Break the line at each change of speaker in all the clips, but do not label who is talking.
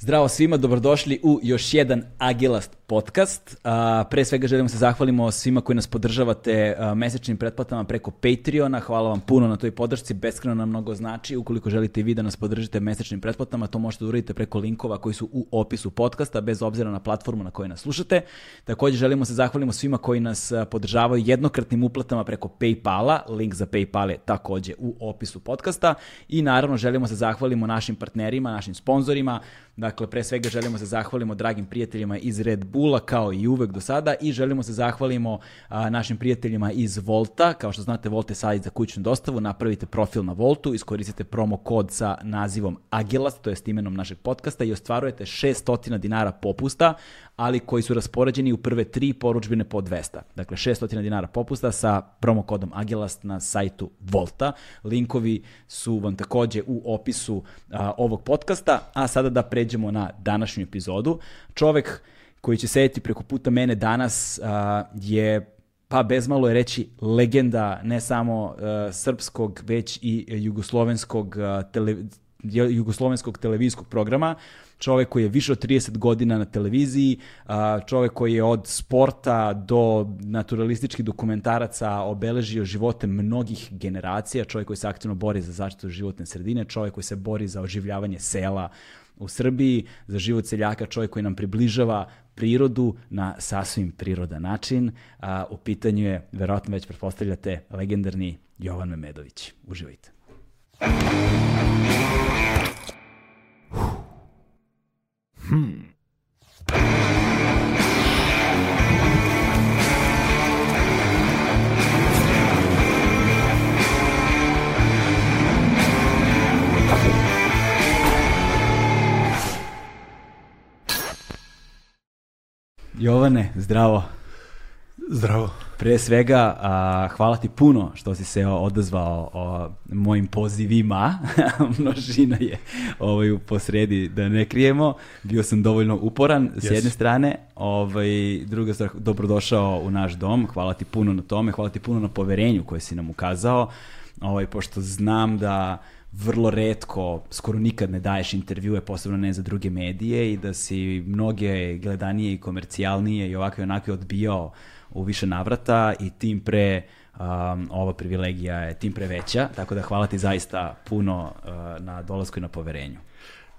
Zdravo svima, dobrodošli u još jedan Agilast podcast. Pre svega želimo se zahvalimo svima koji nas podržavate mesečnim pretplatama preko Patreona. Hvala vam puno na toj podršci, beskreno nam mnogo znači. Ukoliko želite i vi da nas podržite mesečnim pretplatama, to možete da uradite preko linkova koji su u opisu podcasta, bez obzira na platformu na kojoj nas slušate. Takođe želimo se zahvalimo svima koji nas podržavaju jednokratnim uplatama preko Paypala. Link za Paypal je takođe u opisu podcasta. I naravno želimo se zahvalimo našim partnerima, našim sponzorima, Dakle, pre svega želimo se zahvalimo dragim prijateljima iz Red Bulla, kao i uvek do sada, i želimo se zahvalimo a, našim prijateljima iz Volta. Kao što znate, Volt je sajt za kućnu dostavu, napravite profil na Voltu, iskoristite promo kod sa nazivom Agilast, to je imenom našeg podcasta, i ostvarujete 600 dinara popusta, ali koji su raspoređeni u prve tri poručbine po 200. Dakle, 600 dinara popusta sa promokodom Agilast na sajtu Volta. Linkovi su vam takođe u opisu a, ovog podcasta, a sada da pređemo na današnju epizodu. Čovek koji će sedeti preko puta mene danas a, je pa bezmalo je reći legenda ne samo uh, srpskog, već i jugoslovenskog, uh, tele, jugoslovenskog televizijskog programa čovek koji je više od 30 godina na televiziji, čovek koji je od sporta do naturalističkih dokumentaraca obeležio živote mnogih generacija, čovek koji se aktivno bori za zaštitu životne sredine, čovek koji se bori za oživljavanje sela u Srbiji, za život seljaka, čovjek koji nam približava prirodu na sasvim prirodan način. A, u pitanju je, verovatno već pretpostavljate, legendarni Jovan Memedović. Uživajte. Hmm. Jovane, zdravo.
Zdravo.
Pre svega, a, hvala ti puno što si se odazvao o mojim pozivima. Množina je ovaj, u posredi, da ne krijemo. Bio sam dovoljno uporan yes. s jedne strane. Ovaj, druga stvar, dobrodošao u naš dom. Hvala ti puno na tome. Hvala ti puno na poverenju koje si nam ukazao. Ovaj, pošto znam da vrlo redko, skoro nikad ne daješ intervjue, posebno ne za druge medije i da si mnoge gledanije i komercijalnije i ovakve onakve odbijao u više navrata i tim pre um, ova privilegija je tim pre veća, tako da hvala ti zaista puno uh, na dolasku i na poverenju.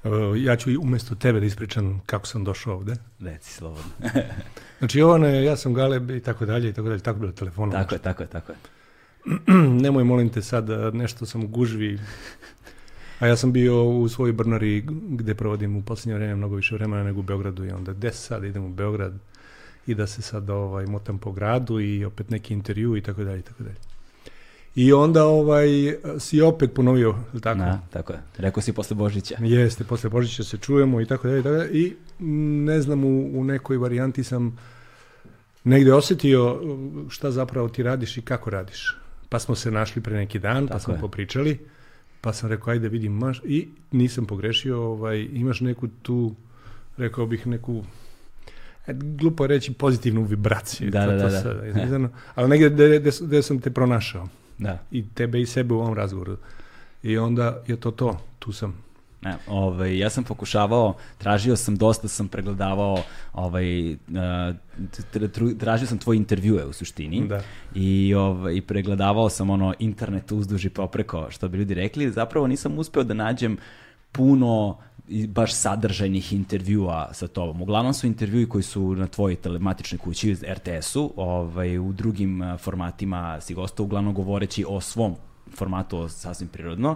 Uh, ja ću umesto tebe da ispričam kako sam došao ovde.
Reci slobodno.
znači, Jovane, ja sam Galeb i tako dalje i tako dalje, tako bilo telefonom.
Tako je, tako je, tako je.
Nemoj, molim te sad, nešto sam u gužvi. A ja sam bio u svojoj Brnari gde provodim u poslednje vreme mnogo više vremena nego u Beogradu i onda gde sad idem u Beograd i da se sad ovaj, motam po gradu i opet neki intervju i tako dalje i tako dalje. I onda ovaj, si opet ponovio, tako?
Na, tako je. Rekao si posle Božića.
Jeste, posle Božića se čujemo i tako dalje i tako dalje. I ne znam, u, u nekoj varijanti sam negde osetio šta zapravo ti radiš i kako radiš. Pa smo se našli pre neki dan, pa tako pa smo je. popričali, pa sam rekao, ajde vidim, maš, i nisam pogrešio, ovaj, imaš neku tu, rekao bih, neku E, glupo reći pozitivnu vibraciju.
Da,
to,
da,
to
da.
Sad, izgledano, ali negde gde, sam te pronašao.
Da.
I tebe i sebe u ovom razgovoru. I onda je to to, tu sam.
Ne, ovaj, ja sam pokušavao, tražio sam, dosta sam pregledavao, ovaj, uh, tražio sam tvoje intervjue u suštini
da.
i, ovaj, i pregledavao sam ono internet uzduž i popreko, što bi ljudi rekli. Zapravo nisam uspeo da nađem puno baš sadržajnih intervjua sa tobom. Uglavnom su intervjui koji su na tvojoj telematičnoj kući RTS-u, ovaj, u drugim formatima si gostao, uglavnom govoreći o svom formatu sasvim prirodno.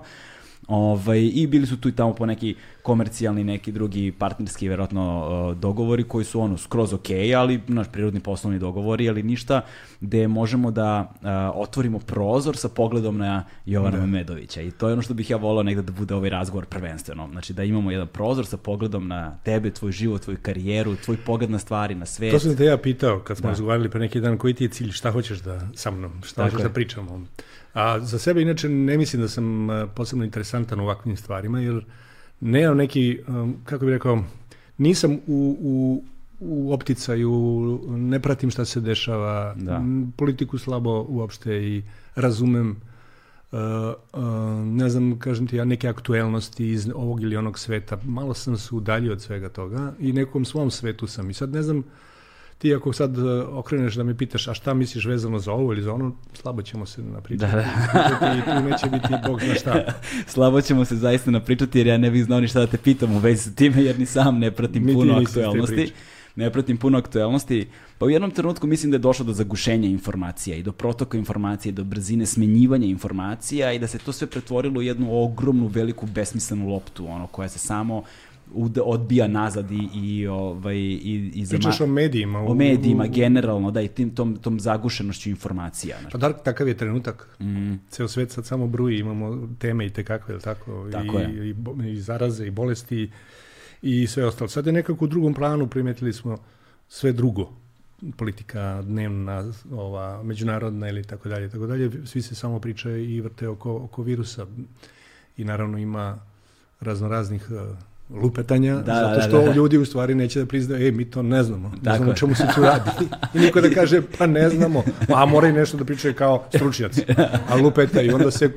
Ovaj, I bili su tu i tamo po neki komercijalni, neki drugi partnerski, verovatno, dogovori koji su ono skroz ok, ali naš prirodni poslovni dogovori, ali ništa gde možemo da uh, otvorimo prozor sa pogledom na Jovana da. Medovića. I to je ono što bih ja volao negde da bude ovaj razgovor prvenstveno. Znači da imamo jedan prozor sa pogledom na tebe, tvoj život, tvoju karijeru, tvoj pogled na stvari, na svet.
To sam te ja pitao kad smo da. razgovarali pre neki dan, koji ti je cilj, šta hoćeš da sa mnom, šta Tako hoćeš je. da pričamo. A za sebe inače ne mislim da sam posebno interesantan u ovakvim stvarima, jer nemam neki, kako bih rekao, nisam u, u, u opticaju, ne pratim šta se dešava, da. politiku slabo uopšte i razumem Uh, uh, ne znam, kažem ti ja, neke aktuelnosti iz ovog ili onog sveta. Malo sam se udaljio od svega toga i nekom svom svetu sam. I sad ne znam, ti ako sad uh, okreneš da me pitaš a šta misliš vezano za ovo ili za ono, slabo ćemo se napričati.
Da, da.
I tu neće biti bog zna šta.
Slabo ćemo se zaista napričati jer ja ne bih znao ni šta da te pitam u vezi sa time jer ni sam ne pratim
Niti
puno
priče.
Ne pratim puno aktuelnosti. Pa u jednom trenutku mislim da je došlo do zagušenja informacija i do protoka informacija i do brzine smenjivanja informacija i da se to sve pretvorilo u jednu ogromnu, veliku, besmislenu loptu, ono, koja se samo odbija nazad i, i, ovaj, i, i zama-
Pričaš o medijima.
o
u-
medijima
u-
generalno, da, i tim, tom, tom zagušenošću informacija. znaš.
Pa da, takav je trenutak.
Mm,
Ceo svet sad samo bruji, imamo teme i te kakve, tako?
Tako
I,
je.
I, I zaraze, i bolesti, i sve ostalo. Sad je nekako u drugom planu primetili smo sve drugo. Politika dnevna, ova, međunarodna ili tako dalje, tako dalje. Svi se samo pričaju i vrte oko, oko virusa. I naravno ima raznoraznih uh, lupetanja,
Da,
zato
da,
što
da.
ljudi u stvari neće da priznaju, e, mi to ne znamo, ne
Tako
znamo
je.
čemu se tu radi. I niko da kaže, pa ne znamo, a moraju nešto da pričaju kao stručnjaci, a lupetaju, i onda se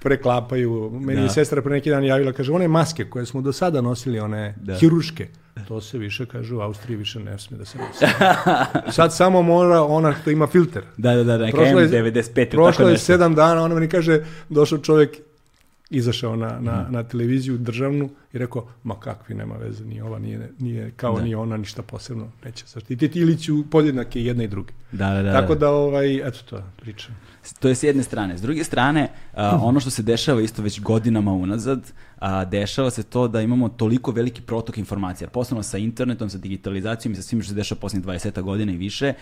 preklapaju. Meni
Da.
je sestra pre neki dan javila, kaže, one maske koje smo do sada nosili, one
Da.
hiruške, to se više, kaže, u Austriji više ne sme da se nosi. Sad samo mora ona što ima filter.
Da, da, da, neka
je-
M95 ili
Prošlo je sedam dana, ona meni kaže, došao čovjek, izašao na,
Mhm.
na, na televiziju državnu i rekao, ma kakvi, nema veze, ni ova nije, nije kao
Da.
ni ona, ništa posebno neće zaštititi, ili ću podjednake jedne i druge.
Da, da, da.
Tako da, ovaj, eto to, priča.
To je s jedne strane. S druge strane, a, ono što se dešava isto već godinama unazad, a, dešava se to da imamo toliko veliki protok informacija. Posebno sa internetom, sa digitalizacijom i sa svim što se dešava posljednjih 20 godina i više,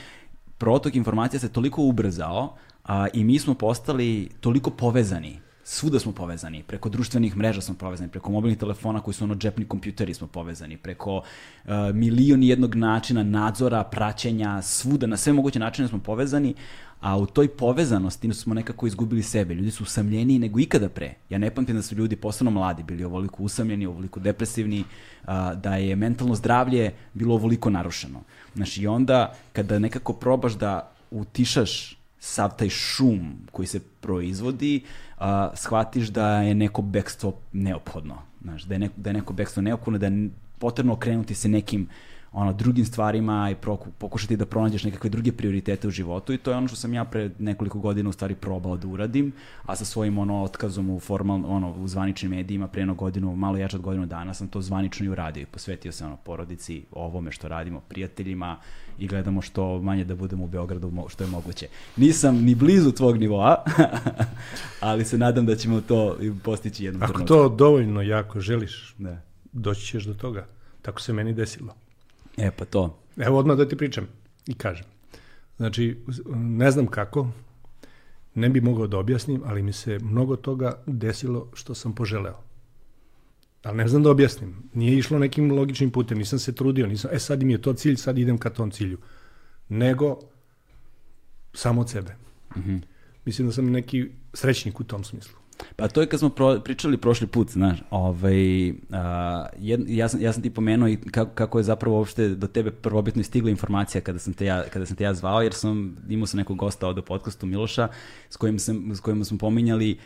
protok informacija se toliko ubrzao a, i mi smo postali toliko povezani svuda smo povezani, preko društvenih mreža smo povezani, preko mobilnih telefona koji su ono džepni kompjuteri smo povezani, preko uh, milion jednog načina nadzora, praćenja, svuda, na sve moguće načine smo povezani, a u toj povezanosti smo nekako izgubili sebe. Ljudi su usamljeniji nego ikada pre. Ja ne pamtim da su ljudi, posebno mladi, bili ovoliko usamljeni, ovoliko depresivni, a, da je mentalno zdravlje bilo ovoliko narušeno. Znači, i onda kada nekako probaš da utišaš sav taj šum koji se proizvodi, a, shvatiš da je neko bekstvo neophodno. Znaš, da je, neko, da je neko bekstvo neophodno, da je potrebno okrenuti se nekim ono, drugim stvarima i pokušati da pronađeš nekakve druge prioritete u životu i to je ono što sam ja pre nekoliko godina u stvari probao da uradim, a sa svojim ono otkazom u formal, ono, u zvaničnim medijima pre jednu godinu, malo jače od godinu dana sam to zvanično i uradio i posvetio se ono porodici, ovome što radimo, prijateljima i gledamo što manje da budemo u Beogradu što je moguće. Nisam ni blizu tvog nivoa, ali se nadam da ćemo to postići jednom
Ako
trenutku.
to dovoljno jako želiš,
Da.
doći ćeš do toga. Tako se meni desilo.
E pa to.
Evo odmah da ti pričam i kažem. Znači, ne znam kako, ne bi mogao da objasnim, ali mi se mnogo toga desilo što sam poželeo. Ali ne znam da objasnim. Nije išlo nekim logičnim putem, nisam se trudio, nisam, e sad mi je to cilj, sad idem ka tom cilju. Nego samo od sebe.
Mhm.
Mislim da sam neki srećnik u tom smislu.
Pa to je kad smo pro, pričali prošli put, znaš, ovaj, a, jed, ja, sam, ja sam ti pomenuo i kako, kako je zapravo uopšte do tebe prvobitno stigla informacija kada sam te ja, kada sam te ja zvao, jer sam imao sam nekog gosta u podcastu Miloša s kojim, sam, s kojim smo pominjali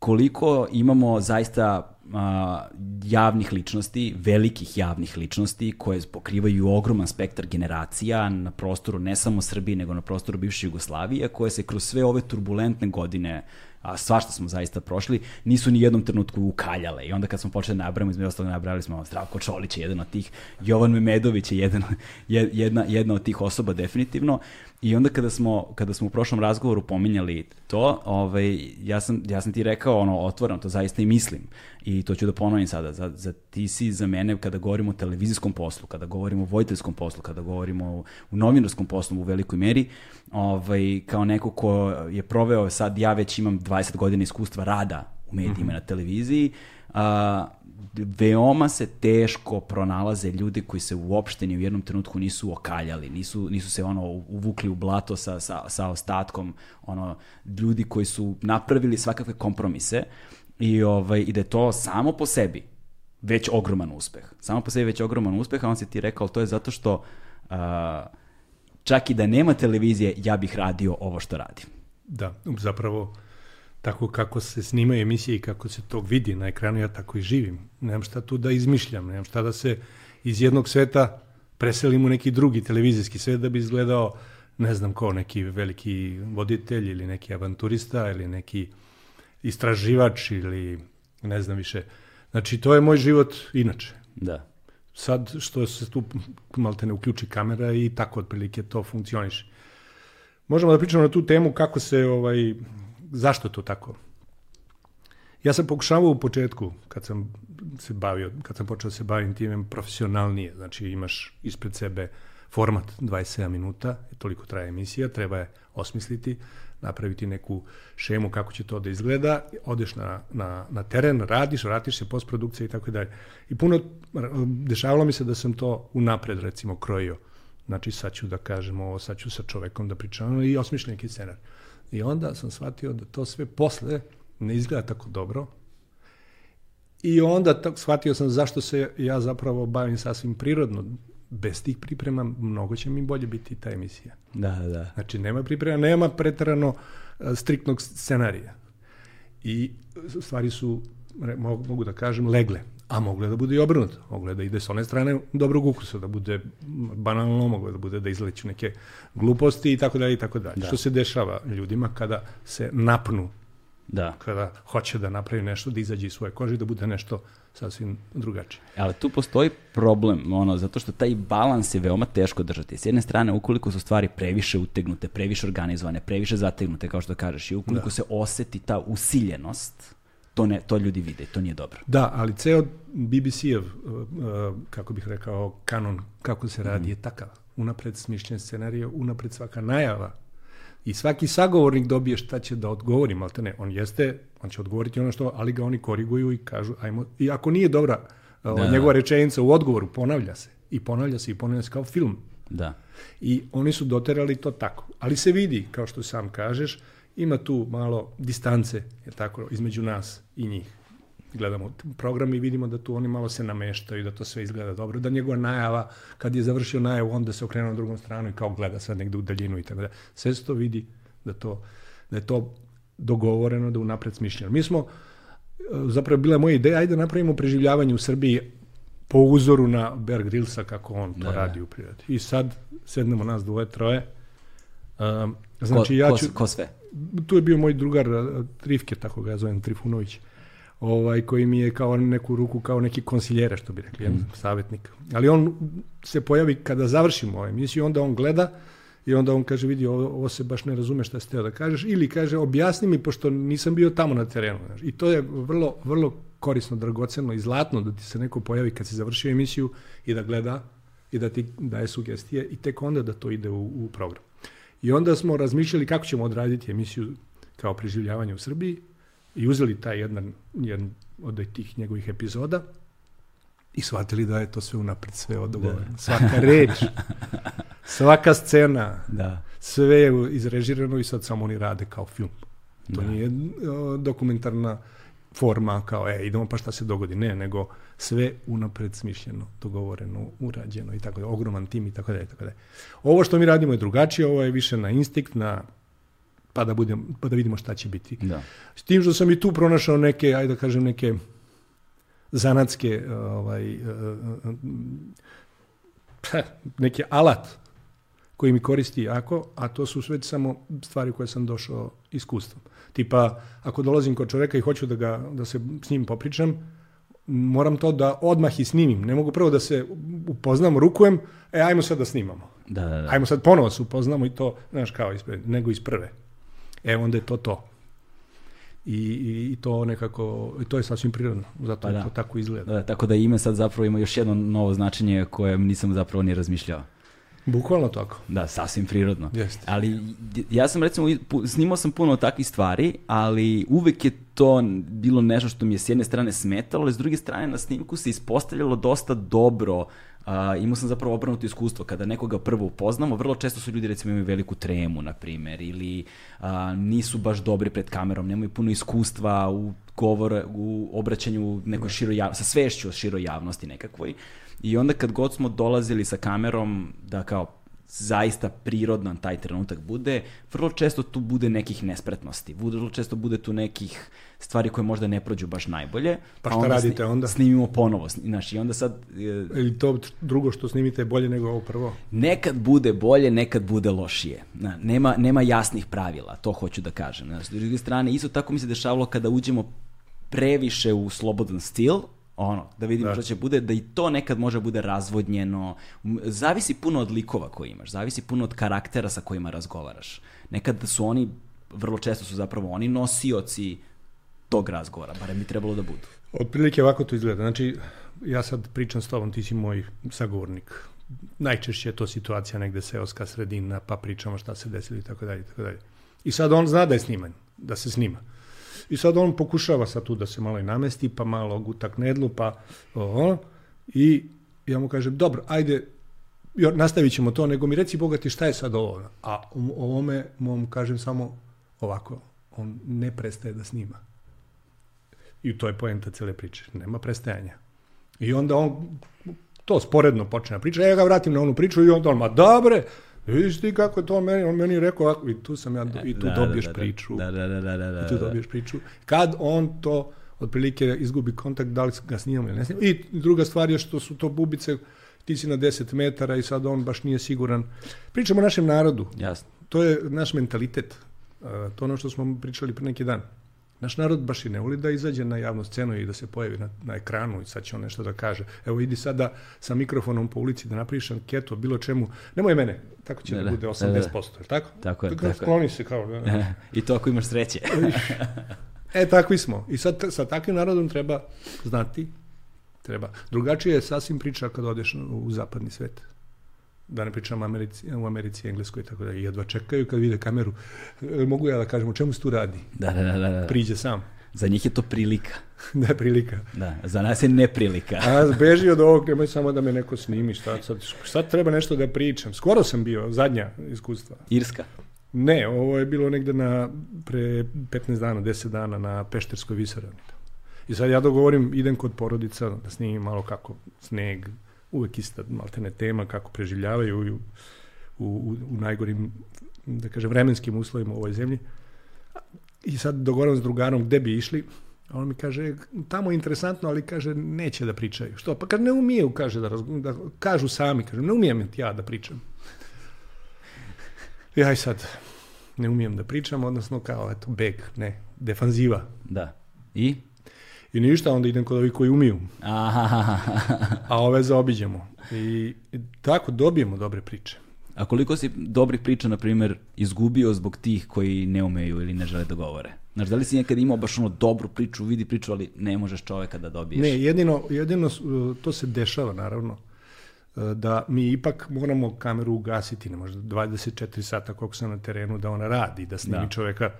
koliko imamo zaista a, javnih ličnosti, velikih javnih ličnosti koje pokrivaju ogroman spektar generacija na prostoru ne samo Srbije, nego na prostoru bivše Jugoslavije, koje se kroz sve ove turbulentne godine a svašta smo zaista prošli, nisu ni jednom trenutku ukaljale. I onda kad smo počeli da nabrajamo, između ostalog nabrali smo Zdravko Čolić je jedan od tih, Jovan Memedović je jedan, je- jedna, jedna od tih osoba definitivno. I onda kada smo, kada smo u prošlom razgovoru pominjali to, ovaj, ja, sam, ja sam ti rekao ono, otvoreno, to zaista i mislim. I to ću da ponovim sada. Za, za ti si za mene kada govorimo o televizijskom poslu, kada govorimo o vojiteljskom poslu, kada govorimo o, u novinarskom poslu u velikoj meri, ovaj, kao neko ko je proveo, sad ja već imam 20 godina iskustva rada u medijima na televiziji, a, veoma se teško pronalaze ljudi koji se uopšte ni u jednom trenutku nisu okaljali, nisu, nisu se ono uvukli u blato sa, sa, sa ostatkom, ono, ljudi koji su napravili svakakve kompromise i, ovaj, i da je to samo po sebi već ogroman uspeh. Samo po sebi već ogroman uspeh, a on se ti rekao, to je zato što a, čak i da nema televizije, ja bih radio ovo što radim.
Da, zapravo tako kako se snimaju emisije i kako se to vidi na ekranu, ja tako i živim. Nemam šta tu da izmišljam, nemam šta da se iz jednog sveta preselim u neki drugi televizijski svet da bi izgledao, ne znam ko, neki veliki voditelj ili neki avanturista ili neki istraživač ili ne znam više. Znači, to je moj život inače.
Da.
Sad što se tu malte ne uključi kamera i tako otprilike to funkcioniše. Možemo da pričamo na tu temu kako se, ovaj, zašto to tako. Ja sam pokušavao u početku, kad sam se bavio, kad sam počeo da se bavim time profesionalnije, znači imaš ispred sebe format 27 minuta, toliko traje emisija, treba je osmisliti, napraviti neku šemu kako će to da izgleda, odeš na, na, na teren, radiš, vratiš se, postprodukcija i tako dalje. I puno, dešavalo mi se da sam to unapred recimo krojio. Znači sad ću da kažem ovo, sad ću sa čovekom da pričam i osmišljam neki scenar. I onda sam shvatio da to sve posle ne izgleda tako dobro. I onda tak, shvatio sam zašto se ja zapravo bavim sasvim prirodno. Bez tih priprema mnogo će mi bolje biti ta emisija.
Da, da.
Znači, nema priprema, nema pretarano striktnog scenarija. I stvari su, mogu da kažem, legle. A mogle da bude i obrnuto. Mogle da ide s one strane dobrog ukusa, da bude banalno, mogle da bude da izleću neke gluposti i tako dalje i tako dalje. Da. Što se dešava ljudima kada se napnu
Da.
kada hoće da napravi nešto, da izađe iz svoje kože i da bude nešto sasvim drugačije.
Ali tu postoji problem, ono, zato što taj balans je veoma teško držati. S jedne strane, ukoliko su stvari previše utegnute, previše organizovane, previše zategnute, kao što kažeš, i ukoliko da. se oseti ta usiljenost, to, ne, to ljudi vide, to nije dobro.
Da, ali ceo BBC-ev, uh, uh, kako bih rekao, kanon, kako se radi, mm. je takav. Unapred smišljen scenarij, unapred svaka najava I svaki sagovornik dobije šta će da odgovori, malte ne, on jeste, on će odgovoriti ono što, ali ga oni koriguju i kažu, ajmo, i ako nije dobra da, da. njegova rečenica u odgovoru, ponavlja se, i ponavlja se, i ponavlja se kao film.
Da.
I oni su doterali to tako. Ali se vidi, kao što sam kažeš, ima tu malo distance, je tako, između nas i njih gledamo program i vidimo da tu oni malo se nameštaju, da to sve izgleda dobro, da njegova najava, kad je završio najavu, onda se okrenuo na drugom stranu i kao gleda sad negde u daljinu i tako da. Sve se to vidi da, to, da je to dogovoreno, da unapred smišljeno. Mi smo, zapravo bila moja ideja, ajde da napravimo preživljavanje u Srbiji po uzoru na Bear Grillsa kako on to da, da. radi u prirodi. I sad sednemo nas dvoje, troje. Um,
znači, ko, ja ću, ko, ko sve?
Tu je bio moj drugar Trifke, tako ga zovem, Trifunović ovaj, koji mi je kao neku ruku, kao neki konsiljera, što bi rekli, mm. savjetnik. Ali on se pojavi kada završimo emisiju, onda on gleda i onda on kaže, vidi, ovo, ovo se baš ne razume šta ste da kažeš, ili kaže, objasni mi, pošto nisam bio tamo na terenu. Znaš. I to je vrlo, vrlo korisno, dragoceno i zlatno da ti se neko pojavi kad si završio emisiju i da gleda i da ti daje sugestije i tek onda da to ide u, u program. I onda smo razmišljali kako ćemo odraditi emisiju kao preživljavanje u Srbiji i uzeli taj jedan, jedan od tih njegovih epizoda i shvatili da je to sve unapred, sve odogovoreno. Da. Svaka reč, svaka scena,
da.
sve je izrežirano i sad samo oni rade kao film. To da. nije dokumentarna forma kao, e, idemo pa šta se dogodi. Ne, nego sve unapred smišljeno, dogovoreno, urađeno i tako da, ogroman tim i tako da, i tako da. Ovo što mi radimo je drugačije, ovo je više na instinkt, na pa da, budem, pa da vidimo šta će biti.
Da.
S tim što sam i tu pronašao neke, ajde da kažem, neke zanatske, ovaj, neke alat koji mi koristi jako, a to su sve samo stvari koje sam došao iskustvom. Tipa, ako dolazim kod čoveka i hoću da, ga, da se s njim popričam, moram to da odmah i snimim. Ne mogu prvo da se upoznam, rukujem, e, ajmo sad da snimamo.
Da, da, da.
Ajmo sad ponovo se upoznamo i to, znaš, kao ispred, nego iz prve e onda je to to. I, i, i to nekako, i to je sasvim prirodno, zato pa da. to tako izgleda.
Da, tako da ime sad zapravo ima još jedno novo značenje koje nisam zapravo ni razmišljao.
Bukvalno tako.
Da, sasvim prirodno.
Jeste.
Ali ja sam recimo, snimao sam puno takvih stvari, ali uvek je to bilo nešto što mi je s jedne strane smetalo, ali s druge strane na snimku se ispostavljalo dosta dobro Uh, imao sam zapravo obrnuto iskustvo. Kada nekoga prvo upoznamo, vrlo često su ljudi recimo imaju veliku tremu, na primer, ili uh, nisu baš dobri pred kamerom, nemaju puno iskustva u govor, u obraćanju nekoj da. široj javnosti, sa svešću o široj javnosti nekakvoj. I onda kad god smo dolazili sa kamerom da kao zaista prirodan taj trenutak bude, vrlo često tu bude nekih nespretnosti, vrlo često bude tu nekih stvari koje možda ne prođu baš najbolje.
Pa šta radite onda?
Snimimo ponovo, znaš, i onda sad...
E, Ili to drugo što snimite je bolje nego ovo prvo?
Nekad bude bolje, nekad bude lošije. Na, nema, nema jasnih pravila, to hoću da kažem. Znaš, s druge strane, isto tako mi se dešavalo kada uđemo previše u slobodan stil, ono, da vidimo da. što će bude, da i to nekad može bude razvodnjeno. Zavisi puno od likova koje imaš, zavisi puno od karaktera sa kojima razgovaraš. Nekad su oni, vrlo često su zapravo oni nosioci tog razgovora, barem bi trebalo da budu.
Otprilike ovako to izgleda. Znači, ja sad pričam s tobom, ti si moj sagovornik. Najčešće je to situacija negde seoska sredina, pa pričamo šta se desilo i tako dalje, tako dalje. I sad on zna da je sniman, da se snima. I sad on pokušava sad tu da se malo i namesti, pa malo gutak nedlu, pa ovo, i ja mu kažem, dobro, ajde, nastavit ćemo to, nego mi reci bogati šta je sad ovo. A u ovome mom kažem samo ovako, on ne prestaje da snima. I to je poenta cele priče. Nema prestajanja. I onda on to sporedno počne da priča, ja ga vratim na onu priču i onda on, ma dobre, Vidiš ti kako je to meni, on meni rekao ovako, i tu sam ja, i tu da, dobiješ da, da, priču.
Da, da, da, da, da,
I tu dobiješ priču. Kad on to otprilike izgubi kontakt, da li ga snimamo ili ne snimamo. I druga stvar je što su to bubice, ti si na 10 metara i sad on baš nije siguran. Pričamo o našem narodu.
Jasno.
To je naš mentalitet. To je ono što smo pričali pre neki dan. Naš narod baš i ne voli da izađe na javnu scenu i da se pojavi na, na ekranu i sad će on nešto da kaže. Evo idi sada sa mikrofonom po ulici da napriš anketu bilo čemu. Nemoj mene, tako će da, da bude 80%, da, da. je tako?
Tako je.
Tako skloni se kao. Da, da.
I to ako imaš sreće.
e, takvi smo. I sad sa takvim narodom treba znati, treba. Drugačije je sasvim priča kad odeš u zapadni svet da ne pričam Americi, u Americi, Engleskoj, tako da jedva čekaju kad vide kameru. E, mogu ja da kažem, o čemu se tu radi?
Da, da, da. da.
Priđe sam.
Za njih je to prilika.
da, prilika.
Da, za nas je neprilika.
A beži od ovog, nemoj samo da me neko snimi, šta sad, sad treba nešto da pričam. Skoro sam bio, zadnja iskustva.
Irska?
Ne, ovo je bilo negde na, pre 15 dana, 10 dana na Pešterskoj visoravni. I sad ja dogovorim, idem kod porodica da snimim malo kako sneg, uvek ista maltene tema kako preživljavaju u, u, u, najgorim da kažem vremenskim uslovima u ovoj zemlji i sad dogovoram s drugarom gde bi išli a on mi kaže, tamo je interesantno, ali kaže, neće da pričaju. Što? Pa kad ne umiju, kaže, da, da kažu sami, kaže, ne umijem ja da pričam. I aj sad, ne umijem da pričam, odnosno kao, eto, beg, ne, defanziva.
Da. I?
I ništa, onda idem kod ovih koji umiju. A ove zaobiđemo. I, I tako dobijemo dobre priče.
A koliko si dobrih priča, na primjer, izgubio zbog tih koji ne umeju ili ne žele da govore? Znaš, da li si nekad imao baš ono dobru priču, vidi priču, ali ne možeš čoveka da dobiješ?
Ne, jedino, jedino to se dešava, naravno, da mi ipak moramo kameru ugasiti, ne možda 24 sata koliko sam na terenu, da ona radi, da snimi da. čoveka.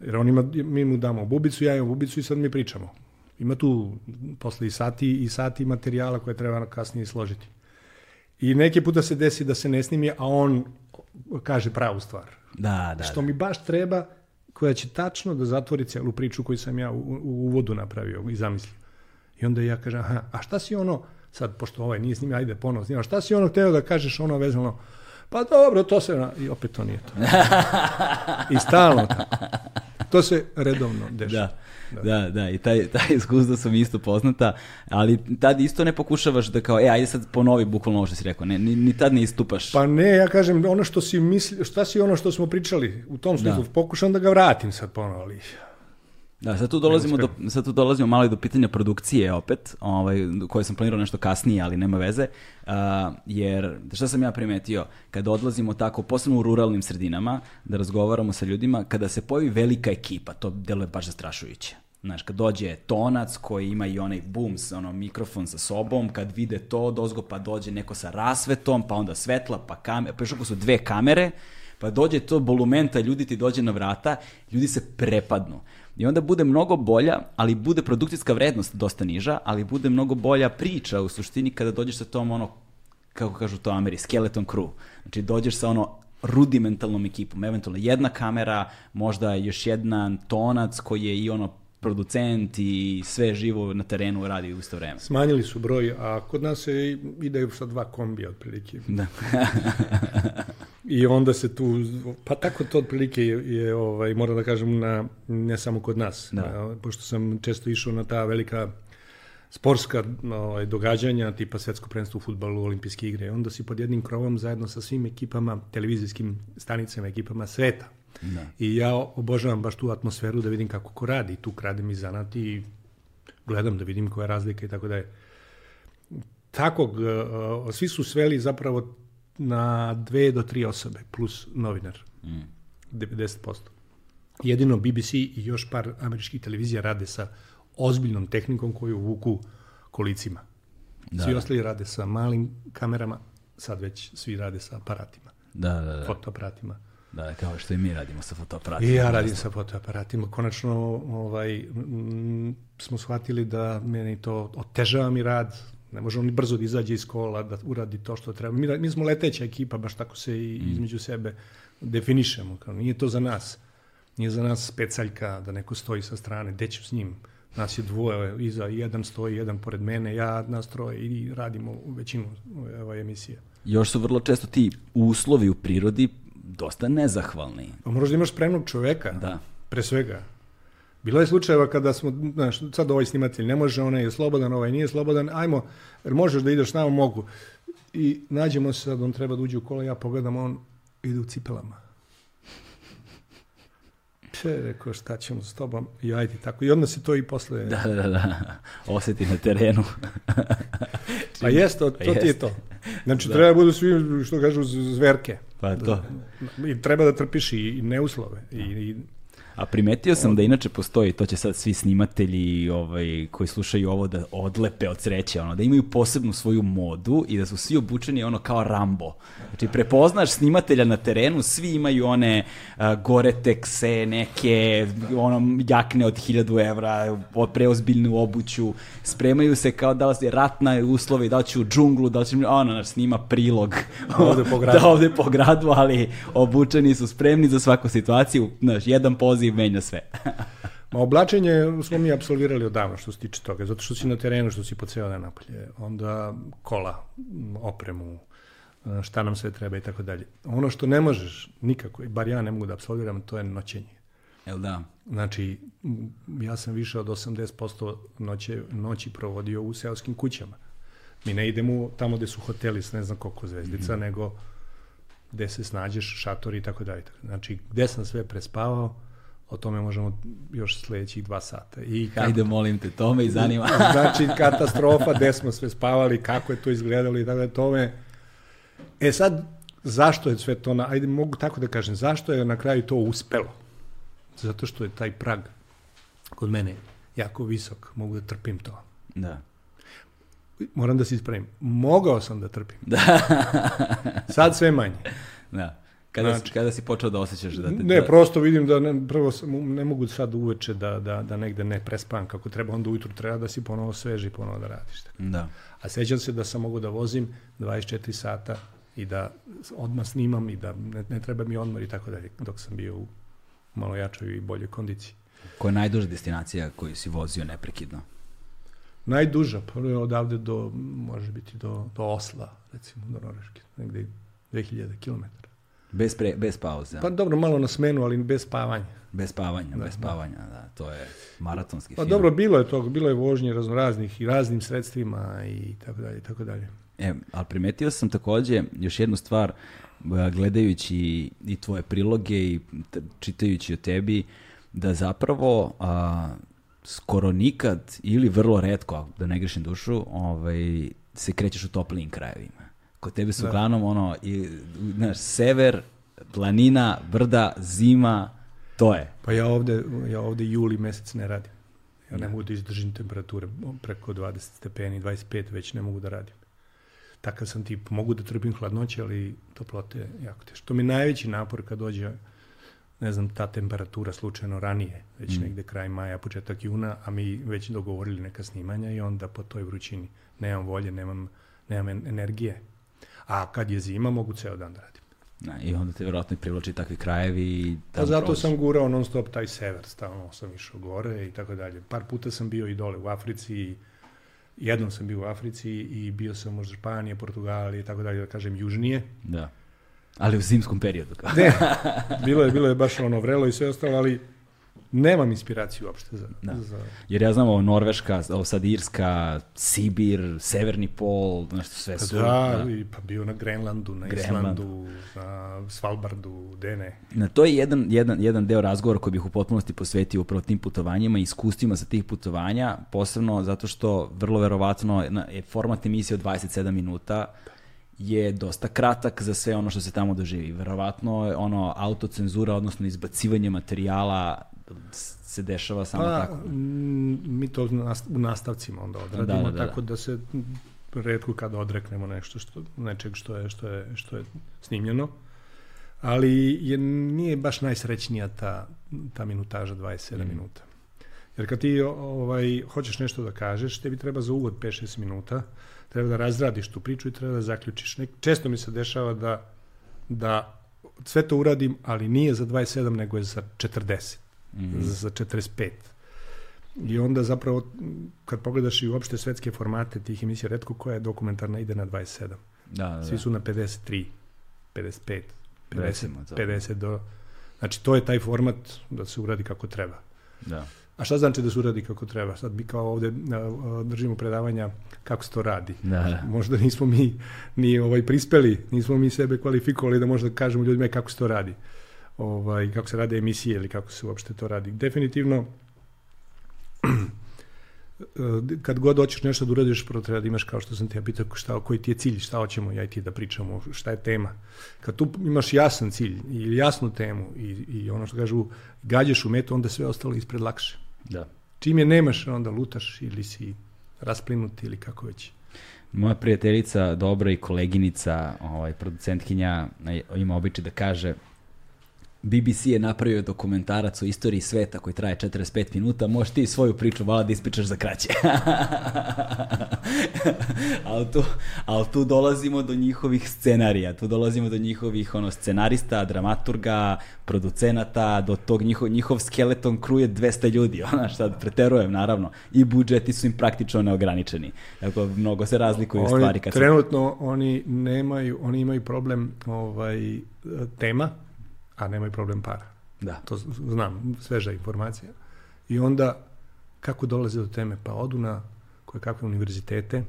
Jer on ima, mi mu damo bubicu, ja imam bubicu i sad mi pričamo. Ima tu posle i sati i sati materijala koje treba kasnije složiti. I neki puta se desi da se ne snimi, a on kaže pravu stvar.
Da, da.
Što
da.
mi baš treba, koja će tačno da zatvori celu priču koju sam ja u, u uvodu napravio i zamislio. I onda ja kažem, aha, a šta si ono, sad, pošto ovaj nije snimio, ajde ponovo snima, šta si ono hteo da kažeš ono vezano, pa dobro, to se, i opet to nije to. I stalno tako. To se redovno dešava.
Da. Da, da, i taj, taj iskustvo su mi isto poznata, ali tad isto ne pokušavaš da kao, e, ajde sad ponovi bukvalno ovo što si rekao, ne, ni, ni tad ne istupaš.
Pa ne, ja kažem, ono što si misli, šta si ono što smo pričali, u tom smislu, da. pokušam da ga vratim sad ponovo, ali
Da, sad tu dolazimo, do, sad tu dolazimo malo i do pitanja produkcije opet, ovaj, koje sam planirao nešto kasnije, ali nema veze, uh, jer šta sam ja primetio, kada odlazimo tako, posebno u ruralnim sredinama, da razgovaramo sa ljudima, kada se pojavi velika ekipa, to deluje baš zastrašujuće. Znaš, kad dođe tonac koji ima i onaj booms, ono, mikrofon sa sobom, kad vide to, dozgo pa dođe neko sa rasvetom, pa onda svetla, pa kamera, pa još ako su dve kamere, pa dođe to bolumenta, ljudi ti dođe na vrata, ljudi se prepadnu. I onda bude mnogo bolja, ali bude produkcijska vrednost dosta niža, ali bude mnogo bolja priča u suštini kada dođeš sa tom ono, kako kažu to Ameri, skeleton crew. Znači dođeš sa ono rudimentalnom ekipom, eventualno jedna kamera, možda još jedan tonac koji je i ono producent i sve živo na terenu radi u isto vreme.
Smanjili su broj, a kod nas se ide sa dva kombija otprilike.
Da.
I onda se tu, pa tako to otprilike je, je ovaj, moram da kažem, na, ne samo kod nas.
Da.
A, pošto sam često išao na ta velika sportska ovaj, događanja, tipa svetsko prvenstvo u futbalu, olimpijske igre, onda si pod jednim krovom zajedno sa svim ekipama, televizijskim stanicama, ekipama sveta.
Da.
I ja obožavam baš tu atmosferu da vidim kako ko radi. Tu kradem i zanat i gledam da vidim koja je razlika i tako da je. Takog, uh, svi su sveli zapravo na dve do tri osobe, plus novinar.
Mm.
90%. Jedino BBC i još par američkih televizija rade sa ozbiljnom tehnikom koju vuku kolicima.
Da,
svi
da.
ostali rade sa malim kamerama, sad već svi rade sa aparatima,
Da, da, da.
fotoaparatima.
Da, kao što i mi radimo sa fotoaparatima.
I ja radim sa fotoaparatima. Konačno ovaj, m, smo shvatili da meni to otežava mi rad, ne može on brzo da izađe iz kola, da uradi to što treba. Mi, mi smo leteća ekipa, baš tako se i između sebe definišemo. Kao, nije to za nas. Nije za nas specaljka da neko stoji sa strane, gde ću s njim. Nas je dvoje, iza, jedan stoji, jedan pored mene, ja nas troje i radimo većinu ove emisije.
Još su vrlo često ti uslovi u prirodi dosta nezahvalni.
Pa moraš da imaš spremnog čoveka.
Da.
Pre svega. Bilo je slučajeva kada smo, znaš, sad ovaj snimatelj ne može, onaj je slobodan, ovaj nije slobodan, ajmo, jer možeš da ideš s nama, mogu. I nađemo se, sad on treba da uđe u kola, ja pogledam, on ide u cipelama. Pše, rekao, šta ćemo s tobom? I ajde, tako. I onda se to i posle...
Da, da, da. Osjeti na terenu.
Pa jeste, to, to ti je to. Znači, treba da budu svi, što kažu, zverke.
Pa to.
I treba da trpiš i, neuslove. I, i
A primetio sam da inače postoji, to će sad svi snimatelji ovaj, koji slušaju ovo da odlepe od sreće, ono, da imaju posebnu svoju modu i da su svi obučeni ono kao Rambo. Znači, prepoznaš snimatelja na terenu, svi imaju one uh, Gore-Texe, neke ono, jakne od 1000 evra, preozbiljnu obuću, spremaju se kao da li je ratna uslove, da li će u džunglu, da li će, ono, znaš, snima prilog.
Ovde po gradu.
da, ovde po gradu, ali obučeni su spremni za svaku situaciju, znaš, jedan poziv menja sve.
Ma oblačenje smo mi apsolvirali odavno što se tiče toga, zato što si na terenu, što si po ceo dan napolje. Onda kola, opremu, e, šta nam sve treba i tako dalje. Ono što ne možeš nikako, i bar ja ne mogu da apsolviram, to je noćenje.
Jel da?
Znači, ja sam više od 80% noće, noći provodio u seoskim kućama. Mi ne idemo tamo gde su hoteli s ne znam koliko zvezdica, mm -hmm. nego gde se snađeš, šatori i tako dalje. Znači, gde sam sve prespavao, o tome možemo još sledećih dva sata. I kako-
Hajde, molim te, to me i zanima.
znači, katastrofa, gde smo sve spavali, kako je to izgledalo i tako da to me... E sad, zašto je sve to, na... ajde mogu tako da kažem, zašto je na kraju to uspelo? Zato što je taj prag kod mene jako visok, mogu da trpim to.
da.
Moram da se ispravim. Mogao sam da trpim. Sad sve manje.
Da. Kada,
Znači-
si, kada si počeo da osjećaš da... te-
Ne,
da,
prosto vidim da ne, prvo sam, ne mogu sad uveče da, da, da negde ne prespavam kako treba, onda ujutru treba da si ponovo sveži i ponovo da radiš.
Da.
A sećam se da sam mogu da vozim 24 sata i da odmah snimam i da ne, ne treba mi odmor i tako dalje, dok sam bio u malo jačoj i boljoj kondiciji.
Koja je najduža destinacija koju si vozio neprekidno?
Najduža, prvo je odavde do, može biti do, do Osla, recimo, do Norveške, negde 2000 km.
Bez, pre, bez pauze.
Pa dobro, malo na smenu, ali bez spavanja.
Bez spavanja,
Da,
bez
da.
spavanja, da. To je maratonski
Pa
film.
dobro, bilo je toga, bilo je vožnje raznoraznih i raznim sredstvima i tako dalje, i tako dalje.
E, ali primetio sam takođe još jednu stvar, e, gledajući i tvoje priloge i čitajući o tebi, da zapravo a, skoro nikad ili vrlo redko, da ne grešim dušu, ovaj, se krećeš u toplijim krajevima. Kod tebe su
Da.
uglavnom ono, i, znaš, sever, planina, brda, zima, to je.
Pa ja ovde, ja ovde juli mesec ne radim. Ja ne mogu da izdržim temperature preko 20 stepeni, 25 već ne mogu da radim. Takav sam tip, mogu da trpim hladnoće, ali toplote je jako teško. To mi je najveći napor kad dođe, ne znam, ta temperatura slučajno ranije, već
Mm.
negde kraj maja, početak juna, a mi već dogovorili neka snimanja i onda po toj vrućini nemam volje, nemam, nemam en- energije. A kad je zima, mogu ceo dan da radim.
Da, I onda te vjerojatno privlači takvi krajevi i
Pa zato
prođeš.
sam gurao non stop taj sever, stalno sam išao gore i tako dalje. Par puta sam bio i dole u Africi, i jednom sam bio u Africi i bio sam možda Španije, Portugalije i tako dalje, da kažem južnije.
Da. Ali u zimskom periodu.
Ne, bilo je, bilo je baš ono vrelo i sve ostalo, ali nemam inspiraciju uopšte za...
Da.
za
Jer ja znam ovo Norveška, ovo sad Irska, Sibir, Severni pol, nešto sve
Pa
su.
da, i pa bio na Grenlandu, na
Grenland.
Islandu, na Svalbardu, Dene.
Na to je jedan, jedan, jedan deo razgovora koji bih u potpunosti posvetio upravo tim putovanjima i iskustvima sa tih putovanja, posebno zato što vrlo verovatno je format emisije od 27 minuta je dosta kratak za sve ono što se tamo doživi. Verovatno je ono autocenzura, odnosno izbacivanje materijala se dešava samo
Pa,
tako.
mi to u nastavcima onda odradimo,
Da, da, da,
tako da se mm, redko kada odreknemo nešto što, nečeg što je, što je, što je snimljeno. Ali je, nije baš najsrećnija ta, ta minutaža 27
Mm.
minuta. Jer kad ti ovaj, hoćeš nešto da kažeš, tebi treba za uvod 5-6 minuta, treba da razradiš tu priču i treba da zaključiš. Nek, često mi se dešava da, da sve to uradim, ali nije za 27, nego je za 40
Mhm.
za 45. I onda zapravo, kad pogledaš i uopšte svetske formate tih emisija, redko koja je dokumentarna ide na 27.
Da, da,
Svi
da.
su na 53, 55, 50,
Recimo to.
50 do... Znači, to je taj format da se uradi kako treba.
Da.
A šta znači da se uradi kako treba? Sad mi kao ovde držimo predavanja kako se to radi.
Da, da.
Možda nismo mi ni ovaj prispeli, nismo mi sebe kvalifikovali da možda kažemo ljudima kako se to radi. Ovaj, kako se rade emisije ili kako se uopšte to radi. Definitivno, kad god hoćeš nešto da uradiš, prvo treba da imaš, kao što sam te ja pitao, šta, koji ti je cilj, šta hoćemo ja i ti da pričamo, šta je tema. Kad tu imaš jasan cilj ili jasnu temu i, i ono što kažu, gađaš u metu, onda sve ostalo ispred lakše.
Da.
Čim je nemaš, onda lutaš ili si rasplinut ili kako već.
Moja prijateljica, dobra i koleginica, ovaj, producentkinja, ima običaj da kaže BBC je napravio dokumentarac o istoriji sveta koji traje 45 minuta, možeš ti svoju priču vala da ispričaš za kraće. ali, tu, ali tu dolazimo do njihovih scenarija, tu dolazimo do njihovih ono, scenarista, dramaturga, producenata, do tog njihov, njihov skeleton kruje 200 ljudi, ona šta preterujem naravno, i budžeti su im praktično neograničeni. Dakle, mnogo se razlikuju
Oni
stvari kad se...
trenutno oni nemaju, oni imaju problem ovaj tema, a nemaju problem para.
Da.
To znam, sveža informacija. I onda kako dolaze do teme? Pa odu na koje kakve univerzitete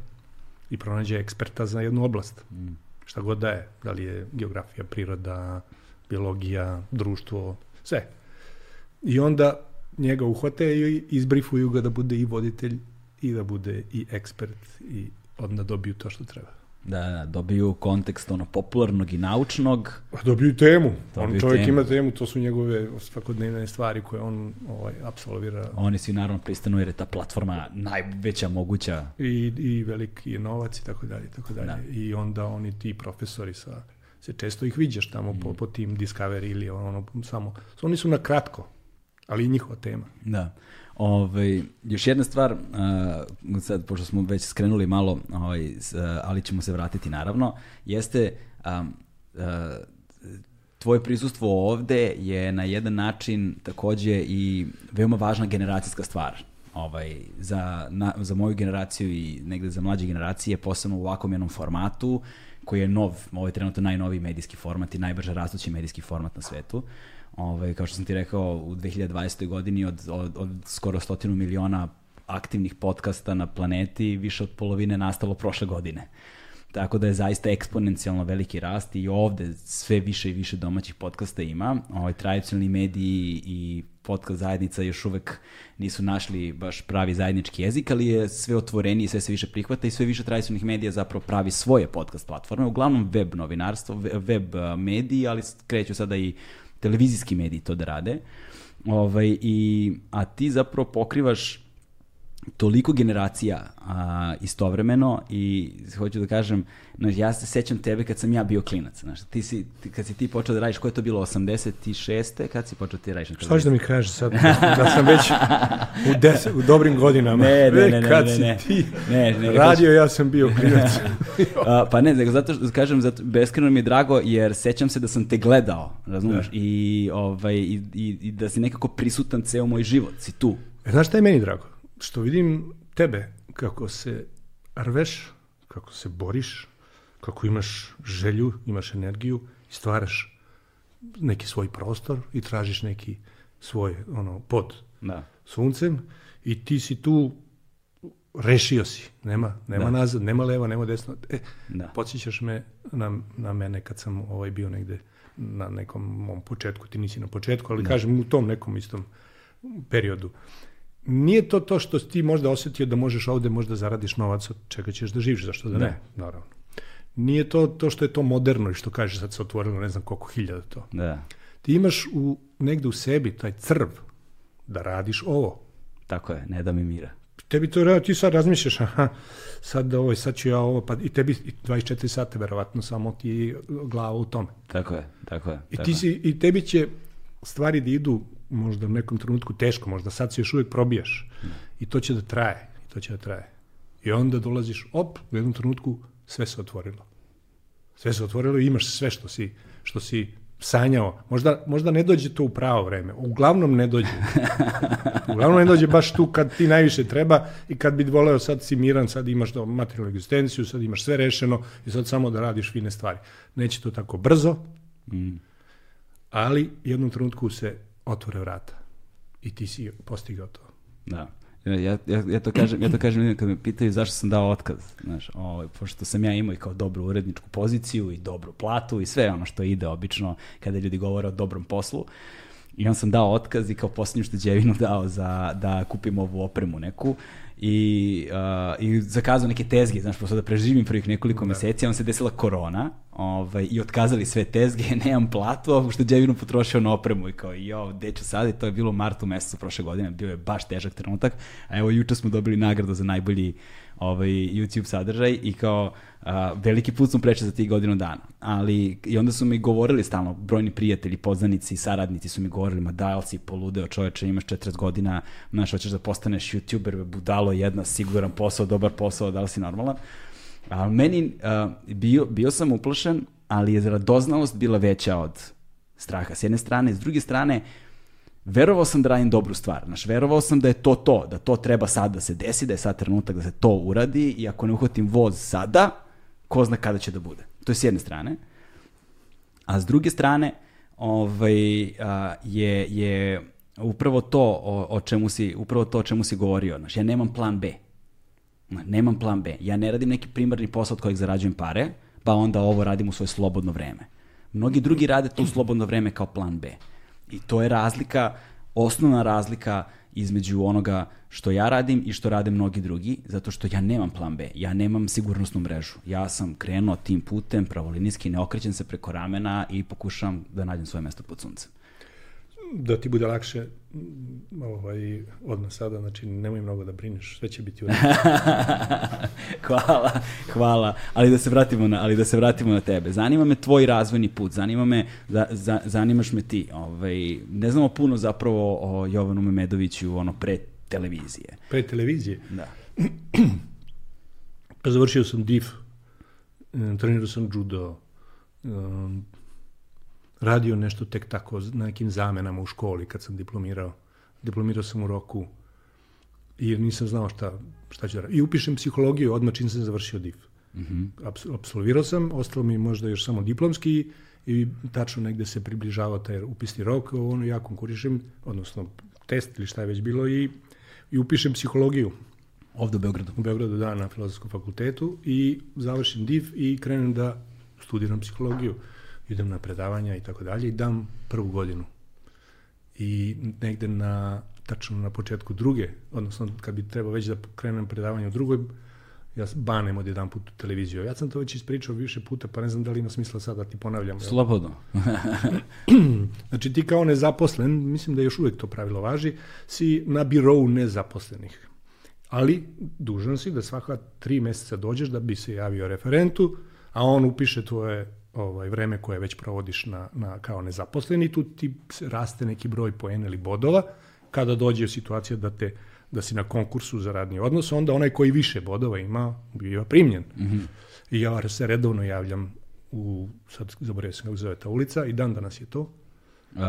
i pronađe eksperta za jednu oblast.
Mm.
Šta god da je. Da li je geografija, priroda, biologija, društvo, sve. I onda njega uhvate i izbrifuju ga da bude i voditelj i da bude i ekspert i onda dobiju to što treba.
Da, da, dobiju kontekst ono popularnog i naučnog.
Pa dobiju temu.
Dobiju
on čovjek
temu.
ima temu, to su njegove svakodnevne stvari koje on ovaj, apsolvira.
Oni svi naravno pristanu jer je ta platforma najveća moguća.
I, i veliki je novac i tako dalje, tako dalje.
Da.
I onda oni ti profesori sa, se često ih viđaš tamo
Mm.
po, po tim Discovery ili ono samo. Oni su na kratko, ali i njihova tema.
Da. Ove, još jedna stvar, uh, sad, pošto smo već skrenuli malo, ovaj, uh, ali ćemo se vratiti naravno, jeste um, uh, tvoje prisustvo ovde je na jedan način takođe i veoma važna generacijska stvar. Ovaj, za, na, za moju generaciju i negde za mlađe generacije, posebno u ovakvom jednom formatu, koji je nov, ovo je trenutno najnoviji medijski format i najbrže rastući medijski format na svetu. Ovaj, kao što sam ti rekao, u 2020. godini od, od, od skoro stotinu miliona aktivnih podcasta na planeti, više od polovine nastalo prošle godine. Tako da je zaista eksponencijalno veliki rast i ovde sve više i više domaćih podcasta ima. Ovaj, tradicionalni mediji i podcast zajednica još uvek nisu našli baš pravi zajednički jezik, ali je sve otvorenije, sve se više prihvata i sve više tradicionalnih medija zapravo pravi svoje podcast platforme, uglavnom web novinarstvo, we- web mediji, ali kreću sada i televizijski mediji to da rade. Ovaj, i, a ti zapravo pokrivaš toliko generacija a, istovremeno i hoću da kažem, znaš, ja se sećam tebe kad sam ja bio klinac, znaš, ti si, ti, kad si ti počeo da radiš, koje je to bilo, 86. Kad si počeo ti radiš na
Šta hoćeš da mi kažeš sad, da sam već u, des, u dobrim godinama.
Ne, ne, ne, ne,
kad
ne,
si
ne.
ti
Ne, ne,
radio, ja sam bio klinac.
A, pa ne, nego zato što kažem, zato, beskreno mi je drago jer sećam se da sam te gledao, razumeš, i, ovaj, i, i, i da si nekako prisutan ceo moj život, si tu.
E, Znaš šta je meni drago? Što vidim tebe kako se rveš, kako se boriš, kako imaš želju, imaš energiju i stvaraš neki svoj prostor i tražiš neki svoj ono, pod
Da.
suncem i ti si tu rešio si. Nema, nema
Da.
nazad, nema leva, nema desno. E,
Da.
podsjećaš me na, na mene kad sam ovaj bio negde na nekom mom početku, ti nisi na početku, ali kažem u tom nekom istom periodu. Nije to to što ti možda osetio da možeš ovde možda zaradiš novac od čega ćeš da živiš, zašto da ne,
Ne.
naravno. Nije to to što je to moderno i što kažeš sad se otvorilo ne znam koliko hiljada to.
Da,
Ti imaš u, negde u sebi taj crv da radiš ovo.
tako je, ne da mi mira.
Tebi to radi, ti sad razmišljaš, aha, sad, ovo, sad ću ja ovo, pa i tebi i 24 sata verovatno samo ti glava u tome.
Tako je, tako je.
I,
tako
ti
je.
si, I tebi će stvari da idu možda u nekom trenutku teško, možda sad se još uvijek probijaš. I to će da traje, i to će da traje. I onda dolaziš, op, u jednom trenutku sve se otvorilo. Sve se otvorilo i imaš sve što si, što si sanjao. Možda, možda ne dođe to u pravo vreme. Uglavnom ne dođe. Uglavnom ne dođe baš tu kad ti najviše treba i kad bi voleo sad si miran, sad imaš do materijalnu egzistenciju, sad imaš sve rešeno i sad samo da radiš fine stvari. Neće to tako brzo,
Mm.
ali jednom trenutku se otvore vrata i ti si postigao to.
Da. Ja, ja, ja to kažem, ja to kažem kad me pitaju zašto sam dao otkaz, znaš, ovaj, pošto sam ja imao i kao dobru uredničku poziciju i dobru platu i sve ono što ide obično kada ljudi govore o dobrom poslu. I on sam dao otkaz i kao posljednju šteđevinu dao za da kupim ovu opremu neku. I, uh, i zakazao neke tezge, znaš, pošto da preživim prvih nekoliko meseci, a on se desila korona ovaj, i otkazali sve tezge, nemam platu, a ovu šteđevinu potrošio na opremu. I kao, jo, gde ću sad? I to je bilo u martu mesecu prošle godine, bio je baš težak trenutak, a evo juče smo dobili nagradu za najbolji ovaj, YouTube sadržaj i kao a, veliki put smo preče za tih godinu dana. Ali i onda su mi govorili stalno, brojni prijatelji, poznanici, saradnici su mi govorili, ma da, ali si poludeo čoveče, imaš 40 godina, znaš, hoćeš da postaneš YouTuber, budalo jedna, siguran posao, dobar posao, da li si normalan? A meni, a, bio, bio sam uplašen, ali je radoznalost bila veća od straha. S jedne strane, s druge strane, verovao sam da radim dobru stvar. Znaš, verovao sam da je to to, da to treba sad da se desi, da je sad trenutak da se to uradi i ako ne uhvatim voz sada, ko zna kada će da bude. To je s jedne strane. A s druge strane, ovaj, a, je, je upravo to o, o čemu si, upravo to o čemu si govorio. Znaš, ja nemam plan B. Ma, Nemam plan B. Ja ne radim neki primarni posao od kojeg zarađujem pare, pa onda ovo radim u svoje slobodno vreme. Mnogi drugi rade to u slobodno vreme kao plan B. I to je razlika, osnovna razlika između onoga što ja radim i što rade mnogi drugi, zato što ja nemam plan B, ja nemam sigurnosnu mrežu. Ja sam krenuo tim putem, pravolinijski, ne okrećem se preko ramena i pokušavam da nađem svoje mesto pod suncem.
Da ti bude lakše mm, ovaj, odmah sada, znači nemoj mnogo da brineš, sve će biti u
hvala, hvala. Ali da se vratimo na, ali da se vratimo na tebe. Zanima me tvoj razvojni put, zanima me, za, za, zanimaš me ti. Ovaj, ne znamo puno zapravo o Jovanu Memedoviću ono pre televizije.
Pre televizije.
Da.
Pa završio sam DIF, e, trenirao sam judo, um, radio nešto tek tako na nekim zamenama u školi kad sam diplomirao. Diplomirao sam u roku jer nisam znao šta, šta ću da radim. I upišem psihologiju odmah čim sam završio DIF.
Mhm.
Apsu- Apsolvirao sam, ostalo mi možda još samo diplomski i tačno negde se približava taj upisni rok, ono ja konkurišem, odnosno test ili šta je već bilo i, i upišem psihologiju
Ovde u Beogradu.
u Beogradu da na filozofskom fakultetu i završim DIV i krenem da studiram psihologiju. Idem na predavanja i tako dalje i dam prvu godinu. I negde na, tačno na početku druge, odnosno kad bi trebao već da krenem predavanje u drugoj, ja banem od jedan put u televiziju. Ja sam to već ispričao više puta, pa ne znam da li ima smisla sad da ti ponavljam.
Slobodno.
Znači ti kao nezaposlen, mislim da još uvek to pravilo važi, si na birovu nezaposlenih. Ali dužan si da svaka tri meseca dođeš da bi se javio referentu, a on upiše tvoje ovaj, vreme koje već provodiš na, na, kao nezaposleni, tu ti raste neki broj poena ili bodova, kada dođe situacija da te da si na konkursu za radni odnos, onda onaj koji više bodova ima, biva primljen. Mm -hmm. I ja se redovno javljam u, sad zaboravio sam kako zove ta ulica, i dan danas je to.
Uh,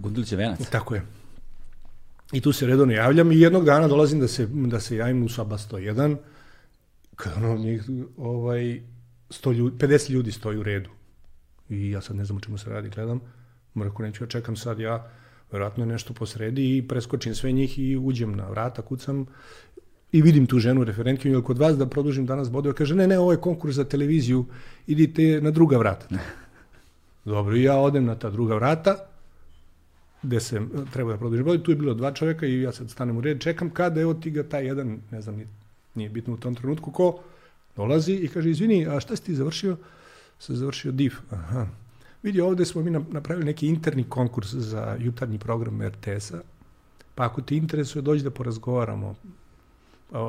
Gunduliće venac.
Tako je. I tu se redovno javljam i jednog dana dolazim da se, da se javim u Saba 101, kada ono njih, ovaj, 100 ljudi, 50 ljudi stoji u redu. I ja sad ne znam o čemu se radi, gledam. Mrko, neću, ja čekam sad ja, verovatno je nešto posredi i preskočim sve njih i uđem na vrata, kucam i vidim tu ženu referentkinju, ili kod vas da produžim danas bodove, kaže, ne, ne, ovo je konkurs za televiziju, idite na druga vrata. Dobro, i ja odem na ta druga vrata, gde se treba da produžim bodove, tu je bilo dva čoveka i ja sad stanem u red, čekam kada, evo ti ga taj jedan, ne znam, nije bitno u tom trenutku, ko dolazi i kaže, izvini, a šta si ti završio? Sam završio DIF. Aha. Vidi, ovde smo mi napravili neki interni konkurs za jutarnji program RTS-a, pa ako ti interesuje, dođi da porazgovaramo.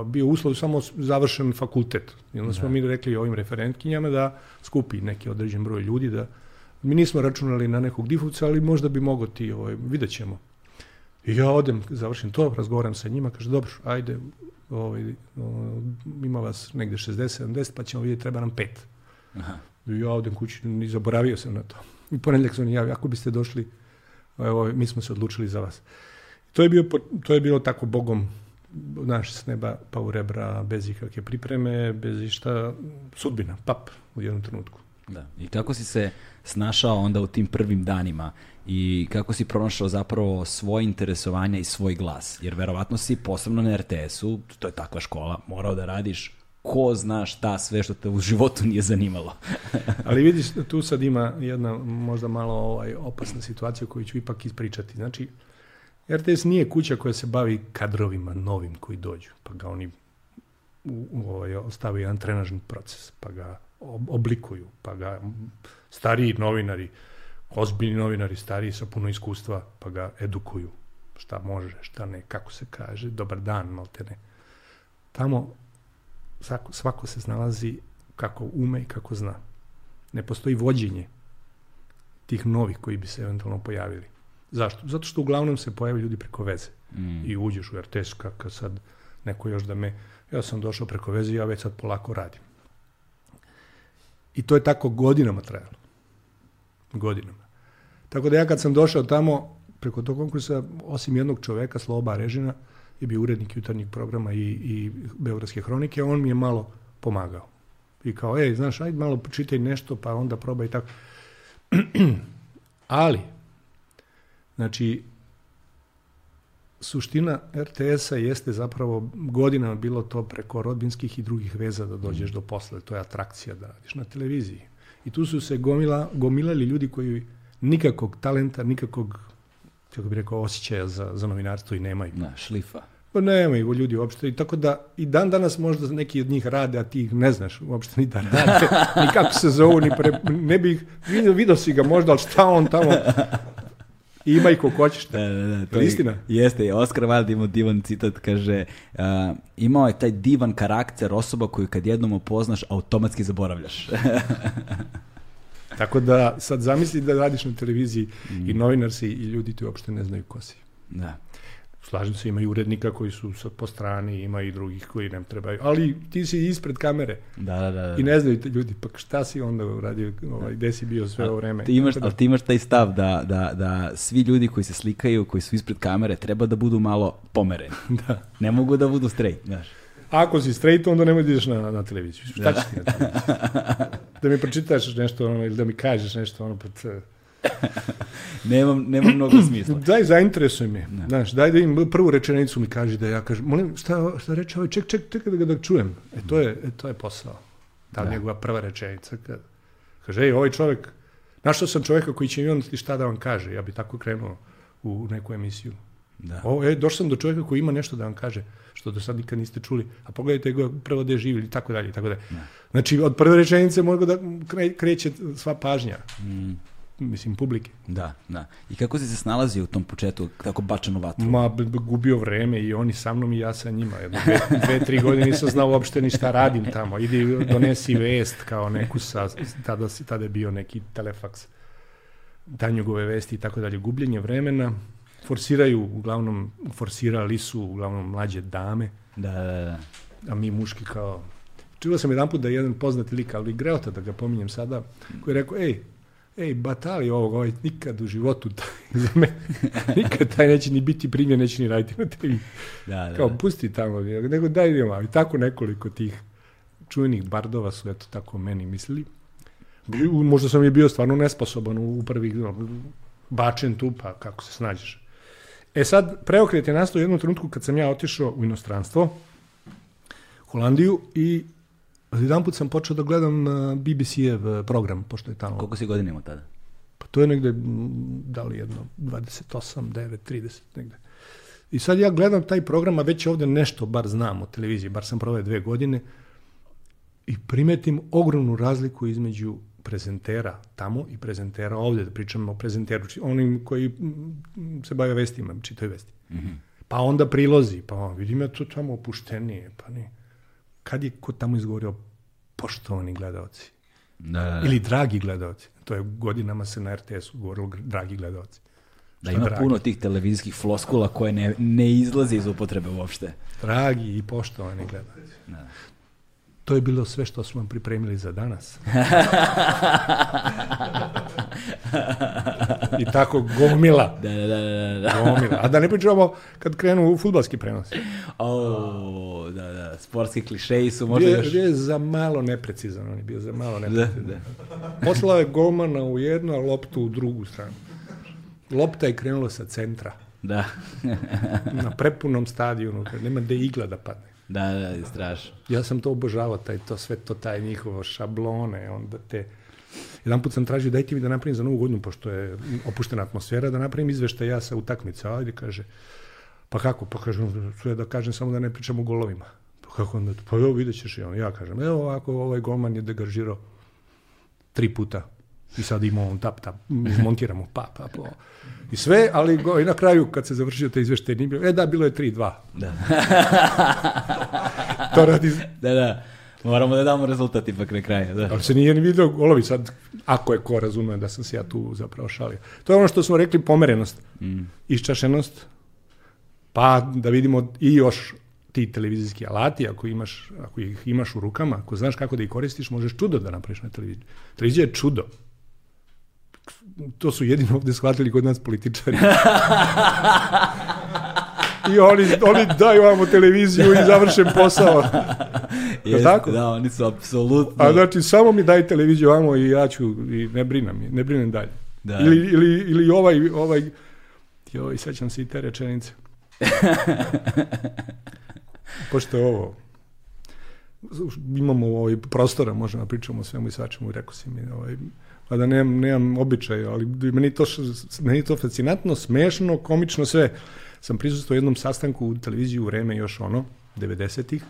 Bio uslov samo završen fakultet. I onda smo da. mi rekli ovim referentkinjama da skupi neki određen broj ljudi, da mi nismo računali na nekog difovca, ali možda bi mogo ti, ovaj, vidjet ćemo. I ja odem, završim to, razgovaram sa njima, kaže, dobro, ajde, ovaj, ima vas negde 60-70, pa ćemo vidjeti, treba nam pet. Aha. I ja odem kući, ni zaboravio sam na to. I ponedljak sam javi, ako biste došli, evo, mi smo se odlučili za vas. To je, bio, to je bilo tako bogom, znaš, s neba pa u rebra, bez ikakve pripreme, bez išta, sudbina, pap, u jednom trenutku.
Da. I kako si se snašao onda u tim prvim danima i kako si pronašao zapravo svoje interesovanja i svoj glas? Jer verovatno si posebno na RTS-u, to je takva škola, morao da radiš ko zna šta sve što te u životu nije zanimalo.
Ali vidiš, tu sad ima jedna možda malo ovaj, opasna situacija koju ću ipak ispričati. Znači, RTS nije kuća koja se bavi kadrovima novim koji dođu, pa ga oni u, u, ovaj, ostavi jedan trenažni proces, pa ga oblikuju, pa ga stariji novinari, ozbiljni novinari, stariji sa puno iskustva, pa ga edukuju. Šta može, šta ne, kako se kaže, dobar dan, malte ne. Tamo svako, svako se snalazi kako ume i kako zna. Ne postoji vođenje tih novih koji bi se eventualno pojavili. Zašto? Zato što uglavnom se pojave ljudi preko veze. Mm. I uđeš u RTS kako sad neko još da me... Ja sam došao preko veze i ja već sad polako radim. I to je tako godinama trajalo. Godinama. Tako da ja kad sam došao tamo, preko tog konkursa, osim jednog čoveka, Sloba Režina, je bio urednik jutarnjih programa i, i Beogradske hronike, on mi je malo pomagao. I kao, ej, znaš, ajde malo čitaj nešto, pa onda probaj tako. Ali, znači, suština RTS-a jeste zapravo godinama bilo to preko rodbinskih i drugih veza da dođeš do posla, to je atrakcija da radiš na televiziji. I tu su se gomila, gomilali ljudi koji nikakvog talenta, nikakvog kako bi rekao, osjećaja za, za novinarstvo i nemaju.
Na, šlifa.
Pa nemaju ljudi uopšte. I tako da i dan danas možda neki od njih rade, a ti ih ne znaš uopšte ni da rade, ni kako se zovu, ni pre, ne bih vidio, vidio si ga možda, ali šta on tamo ima i ko hoćeš. Da, da, da. To je istina.
Jeste, Oskar Wilde ima divan citat, kaže, uh, imao je taj divan karakter osoba koju kad jednom upoznaš, automatski zaboravljaš.
Tako da sad zamisli da radiš na televiziji mm. i novinar si i ljudi ti uopšte ne znaju ko si.
Da.
Slažem se, ima i urednika koji su sad po strani, ima i drugih koji nam trebaju, ali ti si ispred kamere.
Da, da, da. da.
I ne znaju te ljudi, pa šta si onda uradio, ovaj, gde si bio sve ovo vreme.
Ti imaš, da... Ali ti imaš taj stav da, da, da svi ljudi koji se slikaju, koji su ispred kamere, treba da budu malo pomereni. da. Ne mogu da budu straight, znaš.
Ako si straight, onda nemoj da ideš na, na televiziju. Šta ćeš ti na televiziju? da mi pročitaš nešto ono, ili da mi kažeš nešto ono, pa
nemam, nemam mnogo smisla.
Daj, zainteresuj me. Ne. Znaš, daj da im prvu rečenicu mi kaži da ja kažem, molim, šta, šta reče ovaj, ček, ček, ček da ga da čujem. E, to je, e, to je posao. Da, da. njegova prva rečenica. Kad, kaže, ej, ovaj čovek, našao sam čoveka koji će imati šta da vam kaže. Ja bi tako krenuo u neku emisiju. Da. O, e, došao sam do čoveka koji ima nešto da vam kaže, što do sad nikad niste čuli, a pogledajte ga prvo da je živi i tako dalje, tako dalje. Da. Znači, od prve rečenice mogu da kreće sva pažnja. Mm. mislim, publike.
Da, da. I kako si se snalazio u tom početu, tako bačan u vatru?
Ma, gubio vreme i oni sa mnom i ja sa njima. Jedno, dve, dve, tri godine nisam znao uopšte ni šta radim tamo. Idi, donesi vest kao neku sa, tada, tada je bio neki telefaks, tanjugove vesti i tako dalje. Gubljenje vremena, forsiraju, uglavnom, forsirali su uglavnom mlađe dame,
Da, da, da.
a mi muški kao... Čuo sam jedan put da je jedan poznati lik, ali Greota, da ga pominjem sada, koji je rekao, ej, ej, batali ovog, ovaj nikad u životu taj, za me, nikad taj neće ni biti primjer, neće ni raditi na televiziji.
da, da.
Kao, pusti tamo, nego daj idemo, i tako nekoliko tih čuvenih bardova su, eto, tako meni mislili. Možda sam je bio stvarno nesposoban u, prvih, bačen tu, pa kako se snađeš. E sad, preokret je nastao u jednom trenutku kad sam ja otišao u inostranstvo, Holandiju, i jedan put sam počeo da gledam uh, BBC-ev program, pošto je tamo
Koliko si godina imao tada?
pa to je negde, da li jedno, 28, 9, 30, negde. I sad ja gledam taj program, a već ovde nešto bar znam o televiziji, bar sam proveo dve godine, i primetim ogromnu razliku između prezentera tamo i prezentera ovde, da pričamo o prezenteru, onim koji mm, se bave vestima, čitaju vesti. Pa onda prilozi, pa vidim ja to tamo opuštenije, pa ni. Kad je ko tamo izgovorio poštovani gledalci?
Da, da, da.
Ili dragi gledalci. To je godinama se na RTS-u govorilo dragi gledalci.
Da
Šta
ima
dragi?
puno tih televizijskih floskula koje ne, ne izlaze iz upotrebe uopšte.
Dragi i poštovani gledalci.
Da.
To je bilo sve što smo vam pripremili za danas. I tako gomila.
Da, da, da, da, da.
Gomila. A da ne pričamo kad krenu u futbalski prenos.
O, da, da, sportski klišeji su možda
Bio,
još...
bio je za malo neprecizan, on je bio za malo
Da,
neprecizan.
da.
Poslao je golmana u jednu, a loptu u drugu stranu. Lopta je krenula sa centra,
Da,
na prepunom stadionu, nema gde igla da padne.
Da, da, strašno.
Ja sam to obožavao, taj, to sve to, taj njihovo šablone, onda te... Jedan put sam tražio, dajte mi da napravim za novu godinu, pošto je opuštena atmosfera, da napravim izveštaj ja sa utakmice. Ajde, kaže, pa kako? Pa kažem, sve da kažem, samo da ne pričam o golovima. Pa kako onda? Pa evo, vidjet ćeš i on. Ja kažem, evo ovako, ovaj golman je degažirao tri puta. I sad imamo on tap, tap, izmontiramo, pa, pa, pa. I sve, ali go, i na kraju, kad se završio taj izveštaj, nije bilo, e da, bilo je 3-2.
Da.
To radi
da, da. Moramo da damo rezultat ipak na kraju, da.
Ali se nije ni vidio golovi sad, ako je ko razume da sam se ja tu zapravo šalio. To je ono što smo rekli pomerenost,
Mm.
iščašenost, pa da vidimo i još ti televizijski alati, ako, imaš, ako ih imaš u rukama, ako znaš kako da ih koristiš, možeš čudo da napraviš na televiziji. Televizija je čudo. To su jedino ovde shvatili kod nas političari. I oni, oni daju vamo televiziju i završen posao.
Jeste,
tako?
Da, oni su apsolutno...
A znači, samo mi daj televiziju vamo i ja ću, i ne brinem, je, ne brinem dalje.
Da.
Ili, ili, ili ovaj, ovaj, joj, sećam se i te rečenice. Pošto je ovo, imamo ovaj prostora, možemo da pričamo o svemu i svačemu, rekao si mi, ovaj, a da nemam, nemam običaj, ali meni to, meni to fascinantno, smešno, komično, sve. Sam prisustvovao jednom sastanku u televiziji u vreme još ono, 90-ih,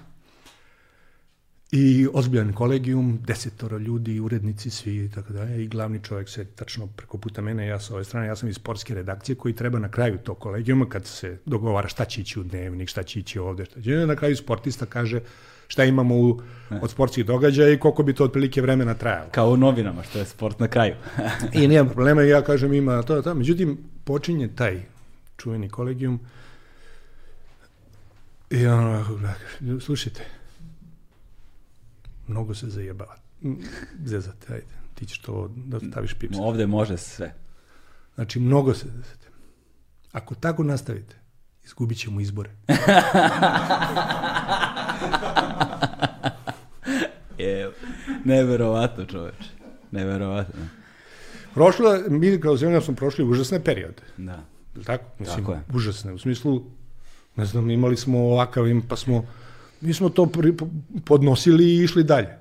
i ozbiljan kolegijum, desetoro ljudi, urednici svi i tako dalje. I glavni čovjek se tačno preko puta mene, ja sa ove strane, ja sam iz sportske redakcije koji treba na kraju tog kolegijuma kad se dogovara šta će ići u dnevnik, šta će ići ovde, šta će, na kraju sportista kaže šta imamo u, od sportskih događaja i koliko bi to otprilike vremena trajalo.
Kao u novinama, što je sport na kraju.
I nema problema, ja kažem ima to, to. Međutim, počinje taj čuveni kolegijum i on ovako gleda, slušajte, mnogo se zajebava. Zezate, ajde, ti ćeš to da staviš pips.
Ovde može sve.
Znači, mnogo se zezate. Ako tako nastavite, izgubit ćemo izbore.
Je, neverovatno čoveče. Neverovatno.
Prošlo, mi kao zemlja smo prošli užasne periode.
Da.
Tako? Mislim,
Tako je.
užasne. U smislu, ne znam, imali smo ovakav, pa smo, mi smo to pri, podnosili i išli dalje.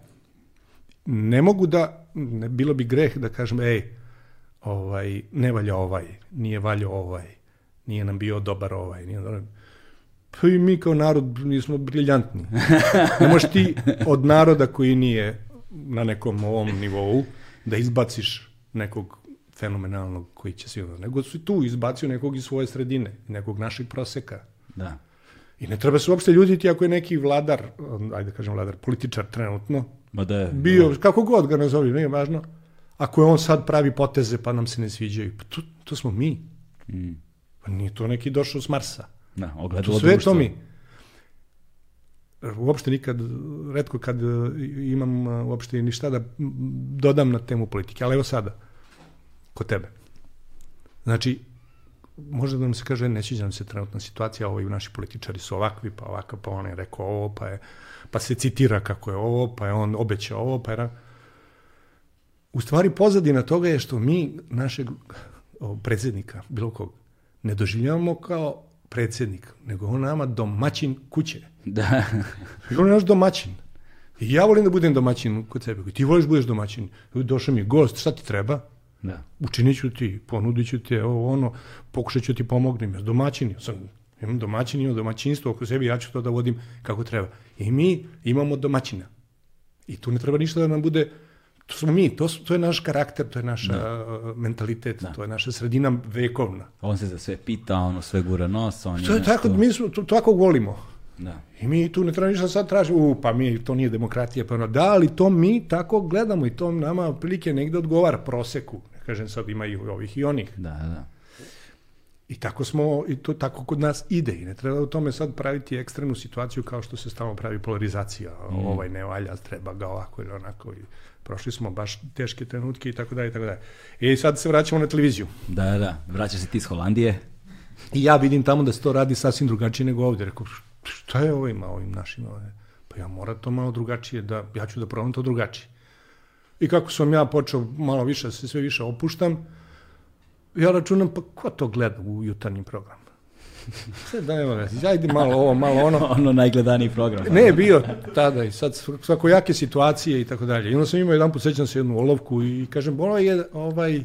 Ne mogu da, ne, bilo bi greh da kažem, ej, ovaj, ne valja ovaj, nije valja ovaj, nije nam bio dobar ovaj, nije dobar. Pa i mi kao narod nismo briljantni. Ne možeš ti od naroda koji nije na nekom ovom nivou da izbaciš nekog fenomenalnog koji će sigurno, nego su tu izbacio nekog iz svoje sredine, nekog našeg proseka.
Da.
I ne treba se uopšte ljuditi ako je neki vladar, ajde da kažem vladar, političar trenutno,
Ma da je.
bio, kako god ga nazovi, nije važno, ako je on sad pravi poteze pa nam se ne sviđaju, pa to, to smo mi.
Mm.
Pa nije to neki došao s Marsa.
Da,
To
ogledalo
sve
društva.
to mi. Uopšte nikad, redko kad e, imam e, uopšte ni šta da dodam na temu politike, ali evo sada, kod tebe. Znači, možda da nam se kaže, ne sviđa nam se trenutna situacija, ovo i naši političari su ovakvi, pa ovakav, pa on je rekao ovo, pa, je, pa se citira kako je ovo, pa je on obećao ovo, pa je... U stvari, pozadina toga je što mi našeg predsjednika, bilo kog, ne doživljavamo kao predsjednik, nego on nama domaćin kuće.
Da.
On je naš domaćin. I ja volim da budem domaćin kod sebe. Ti voliš da budeš domaćin. Došao mi je gost, šta ti treba?
da.
Učinit ću ti, ponudit ću ti, ovo ono, pokušat ću ti pomognem. Ja domaćin, ja sam, imam domaćin, imam domaćinstvo oko sebi, ja ću to da vodim kako treba. I mi imamo domaćina. I tu ne treba ništa da nam bude, to smo mi, to, su- to je naš karakter, to je naš a, mentalitet, to je naša sredina vekovna.
On se za sve pita, ono sve gura nos, on
To je
nešto-
tako, mi smo, to, tako volimo.
Da.
I mi tu ne treba ništa sad traži, u, pa mi, to nije demokratija, pa ono, da, ali to mi tako gledamo i to nama otprilike negde odgovara proseku. Ne kažem sad ima i ovih i onih.
Da, da.
I tako smo, i to tako kod nas ide i ne treba u tome sad praviti ekstremnu situaciju kao što se stalno pravi polarizacija. Ovaj ne valja, treba ga ovako ili onako. I prošli smo baš teške trenutke i tako dalje i tako dalje. I sad se vraćamo na televiziju.
Da, da. Vraćaš se ti iz Holandije.
I ja vidim tamo da se to radi sasvim drugačije nego ovde. Rekao, šta je ovima, ovim našim? Ovde? Pa ja moram to malo drugačije, da, ja ću da probam to drugačije. I kako sam ja počeo malo više, da se sve više opuštam, ja računam, pa ko to gleda u jutarnjim programu? Sve da, evo, ga, ajde malo ovo, malo ono.
ono najgledaniji program.
Ne je bio tada i sad svakojake situacije i tako dalje. I onda sam imao jedan put, sećam se jednu olovku i kažem, ovo je ovaj,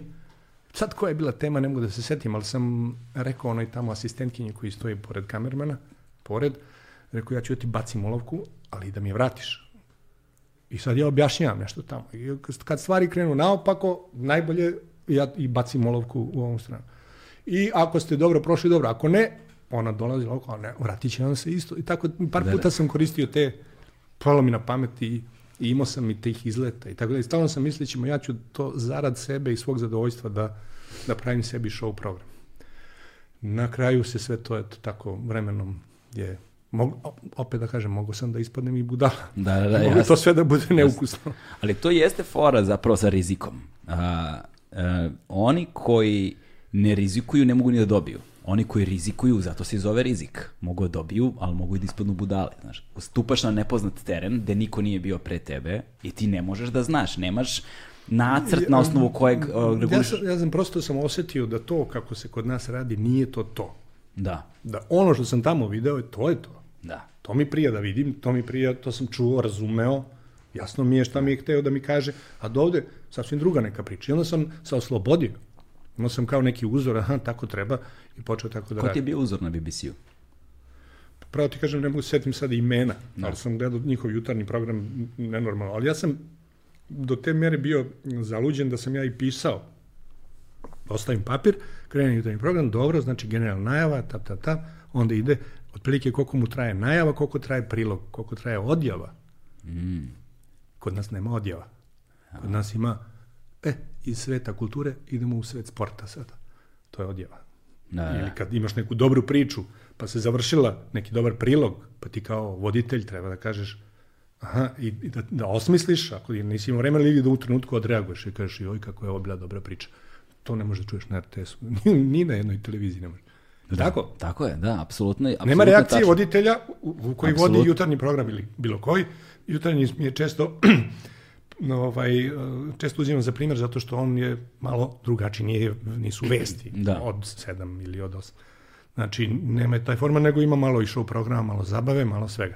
sad koja je bila tema, ne mogu da se setim, ali sam rekao onoj tamo asistentkinji koji stoji pored kamermana, pored, rekao ja ću da ti bacim olovku, ali da mi je vratiš. I sad ja objašnjavam nešto tamo. I kad stvari krenu naopako, najbolje ja i bacim olovku u ovom stranu. I ako ste dobro prošli, dobro. Ako ne, ona dolazi ovako, a ne, vratit će vam se isto. I tako, par
Da,
puta
da.
sam koristio te, palo mi na pamet i, i imao sam i tih izleta i tako da. I stalno sam misleći, ma ja ću to zarad sebe i svog zadovoljstva da, da pravim sebi show program. Na kraju se sve to, eto, tako vremenom je Mogu, opet da kažem, mogu sam da ispadnem i budala.
Da, da, da,
mogu
jasno.
to sve da bude neukusno.
Ali to jeste fora zapravo sa rizikom. A, a, oni koji ne rizikuju ne mogu ni da dobiju. Oni koji rizikuju, zato se zove rizik. Mogu da dobiju, ali mogu i da ispadnu budale. Znaš. Stupaš na nepoznat teren gde niko nije bio pre tebe i ti ne možeš da znaš. Nemaš nacrt na osnovu kojeg uh,
Ja
reguliš.
sam, ja sam prosto sam osetio da to kako se kod nas radi nije to to.
Da,
Da ono što sam tamo video, je to je to.
da.
To mi prija da vidim, to mi prija, to sam čuo, razumeo, jasno mi je šta mi je hteo da mi kaže, a do ovde sasvim druga neka priča. I onda sam se oslobodio. Imao sam kao neki uzor, aha, tako treba, i počeo tako da
Ko ti je bio uzor na BBC-u?
Pravo ti kažem, ne mogu se setim sad imena, ali sam gledao njihov jutarnji program nenormalno. Ali ja sam do te mere bio zaluđen da sam ja i pisao. Ostavim papir, krenem jutarnji program, dobro, znači generalna najava, ta, ta, ta, onda ide otprilike koliko mu traje najava, koliko traje prilog, koliko traje odjava.
Mm.
Kod nas nema odjava. Kod nas ima, e, iz sveta kulture idemo u svet sporta sada. To je odjava.
Da,
Ili
da.
kad imaš neku dobru priču, pa se završila neki dobar prilog, pa ti kao voditelj treba da kažeš aha, i, i da, da osmisliš, ako nisi imao vremena ili da u trenutku odreaguješ i kažeš joj kako je ovo bila dobra priča. To ne možeš da čuješ na RTS-u, ni, ni na jednoj televiziji ne može.
Da,
Tako?
Tako je, da, apsolutno.
Nema reakcije
tačno.
voditelja u, u koji
Apsolutno.
vodi jutarnji program ili bilo koji. Jutarnji je često ovaj, eh, često uzimam za primjer zato što on je malo drugačiji, nije, nisu vesti
Da.
od 7 ili od 8. Znači, nema taj format, nego ima malo i show programa, malo zabave, malo svega.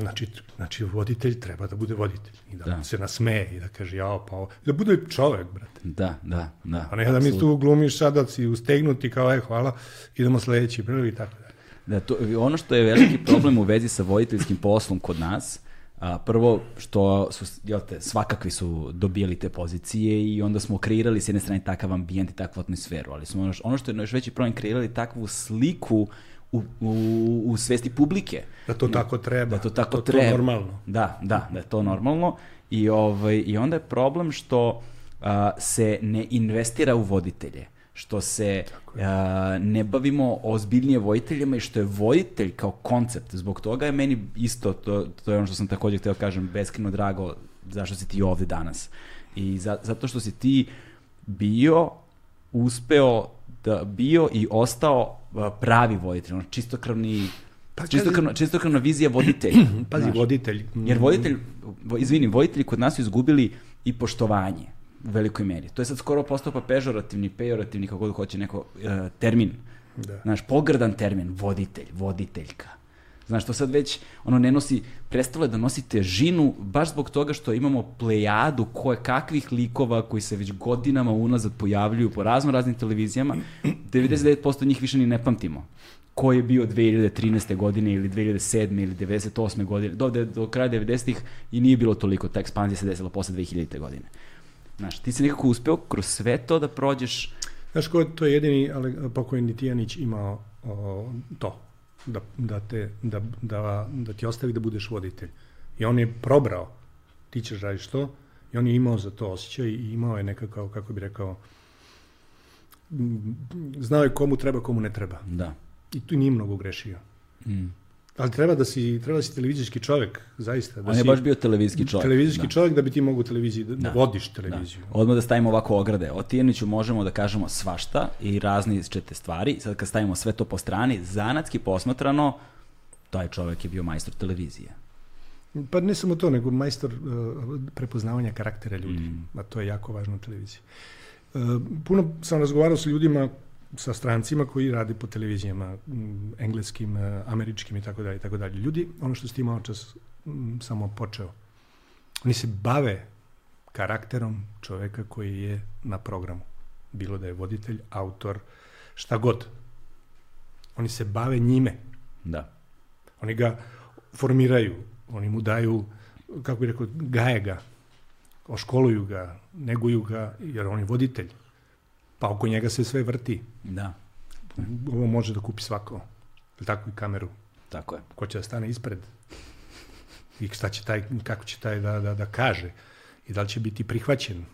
Znači, znači voditelj treba da bude voditelj i da,
Da.
se nasmeje i da kaže jao pa ovo, da bude čovek, brate.
Da, da, da.
A ne da mi tu glumiš sada si ustegnuti kao, e, hvala, idemo sledeći prvi i tako dalje.
Da, to, ono što je veliki problem u vezi sa voditeljskim poslom kod nas, A, prvo što su, jel te, svakakvi su dobijali te pozicije i onda smo kreirali s jedne strane takav ambijent i takvu atmosferu, ali smo ono, ono što je još veći problem kreirali takvu sliku u, u, u svesti publike.
Da to tako treba.
Da to tako
to,
treba.
To normalno.
Da, da, da je to normalno. I, ovaj, i onda je problem što a, se ne investira u voditelje što se a, ne bavimo ozbiljnije voditeljima i što je voditelj kao koncept. Zbog toga je meni isto, to, to je ono što sam takođe hteo kažem, beskreno drago zašto si ti ovde danas. I za, zato što si ti bio, uspeo da bio i ostao pravi voditelj, ono čistokrvni
Pa
čistokrvna, čistokrvna vizija voditelja.
Pazi,
znaš.
voditelj.
Jer voditelj, vo- izvini, voditelji kod nas su izgubili i poštovanje u velikoj meri. To je sad skoro postao pa pežorativni, pejorativni, kako god hoće neko e, termin.
Da.
Znaš, pogrdan termin, voditelj, voditeljka. Znaš, to sad već, ono, ne nosi, prestalo je da nosi težinu, baš zbog toga što imamo plejadu koje kakvih likova koji se već godinama unazad pojavljuju po razno raznim televizijama, 99% njih više ni ne pamtimo ko je bio 2013. godine ili 2007. ili 98. godine, do, do kraja 90-ih i nije bilo toliko, ta ekspanzija se desila posle 2000. godine. Znaš, ti si nekako uspeo kroz sve to da prođeš,
Znaš ko, to je jedini ale, pokojni Tijanić imao o, to, da, da, te, da, da, da ti ostavi da budeš voditelj. I on je probrao, ti ćeš raditi to, i on je imao za to osjećaj i imao je nekakav, kako bi rekao, znao je komu treba, komu ne treba.
da.
I tu nije mnogo grešio.
Mm.
Ali treba da si, treba da si televizijski čovjek, zaista. Da
On je
si
baš bio televizijski čovjek.
televizijski
da.
čovjek da bi ti mogu televiziji, da, da.
Da.
vodiš
Da.
televiziju.
Odmah da stavimo ovako ograde. O Tijaniću možemo da kažemo svašta i različite stvari. Sad kad stavimo sve to po strani, zanatski posmatrano, taj čovjek je bio majstor televizije.
Pa ne samo to, nego majstor uh, prepoznavanja karaktera ljudi.
Mm.
A to je jako važno u televiziji. Uh, puno sam razgovarao sa ljudima, sa strancima koji radi po televizijama, m, engleskim, uh, američkim i tako dalje i tako dalje. Ljudi, ono što si ti malo čas m, samo počeo, oni se bave karakterom čoveka koji je na programu. Bilo da je voditelj, autor, šta god. Oni se bave njime.
Da.
Oni ga formiraju, oni mu daju, kako bi rekao, gaje ga, oškoluju ga, neguju ga, jer on je voditelj. Pa oko njega se sve vrti.
Da.
Ovo može da kupi svako. Tako i kameru.
Tako je.
Ko će da stane ispred? I šta će taj, kako će taj da, da, da kaže? I da li će biti prihvaćen?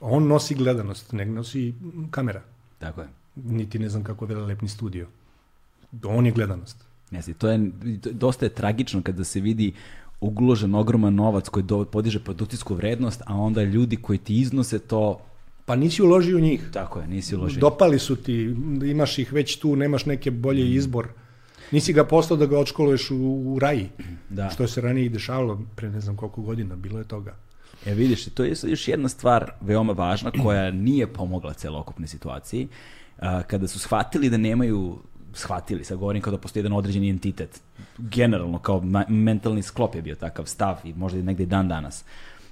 On nosi gledanost, ne nosi kamera.
Tako je.
Niti ne znam kako je velelepni studio. On je gledanost.
Jesi, to je, dosta je tragično kada se vidi ugložen ogroman novac koji do, podiže produkcijsku vrednost, a onda ljudi koji ti iznose to,
Pa nisi uložio u njih.
tako je, nisi uložio.
Dopali su ti, imaš ih već tu, nemaš neke bolje izbor. Nisi ga poslao da ga odškoluješ u, u raji,
Da.
što se ranije i dešavalo pre ne znam koliko godina, bilo je toga.
E vidiš, to je još jedna stvar veoma važna koja nije pomogla celokupnoj situaciji. Kada su shvatili da nemaju shvatili, sad govorim kao da postoji jedan određeni entitet, generalno kao mentalni sklop je bio takav stav i možda i negde i dan danas.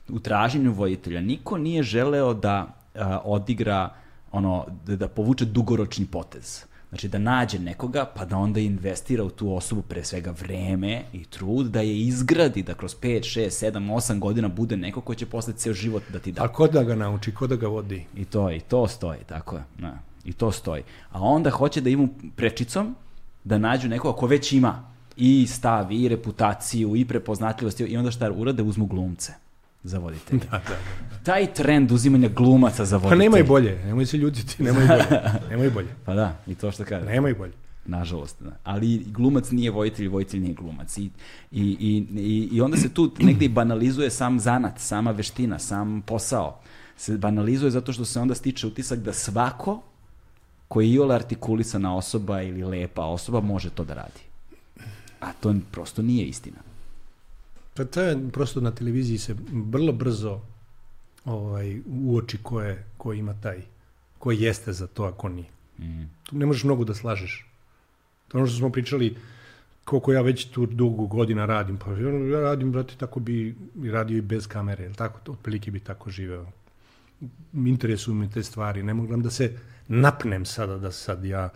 U traženju voditelja niko nije želeo da odigra ono, da, da povuče dugoročni potez. Znači da nađe nekoga pa da onda investira u tu osobu pre svega vreme i trud da je izgradi da kroz 5, 6, 7, 8 godina bude neko ko će posle ceo život da ti da.
A ko da ga nauči, ko da ga vodi?
I to, i to stoji, tako je. Da, I to stoji. A onda hoće da imu prečicom da nađu nekoga ko već ima i stav, i reputaciju, i prepoznatljivost, i onda šta urade, uzmu glumce za voditelje.
Da, da, da.
Taj trend uzimanja glumaca za
Pa
voditelje.
nemoj bolje, nemoj se ljutiti, nemoj bolje. Nemoj bolje.
Pa da, i to što kaže.
Nemoj bolje.
Nažalost, da. ali glumac nije vojitelj, vojitelj nije glumac. I, i, i, i, i onda se tu negde i banalizuje sam zanat, sama veština, sam posao. Se banalizuje zato što se onda stiče utisak da svako koji je iole artikulisana osoba ili lepa osoba može to da radi. A to prosto nije istina.
Pa to je prosto na televiziji se vrlo brzo ovaj, uoči ko, je, ko ima taj, ko jeste za to, a ko nije.
Mm.
Tu ne možeš mnogo da slažeš. To ono što smo pričali, koliko ja već tu dugo godina radim, pa ja radim, brate, tako bi radio i bez kamere, jel tako, otprilike bi tako živeo. Interesuju me te stvari, ne mogu da se napnem sada da sad ja,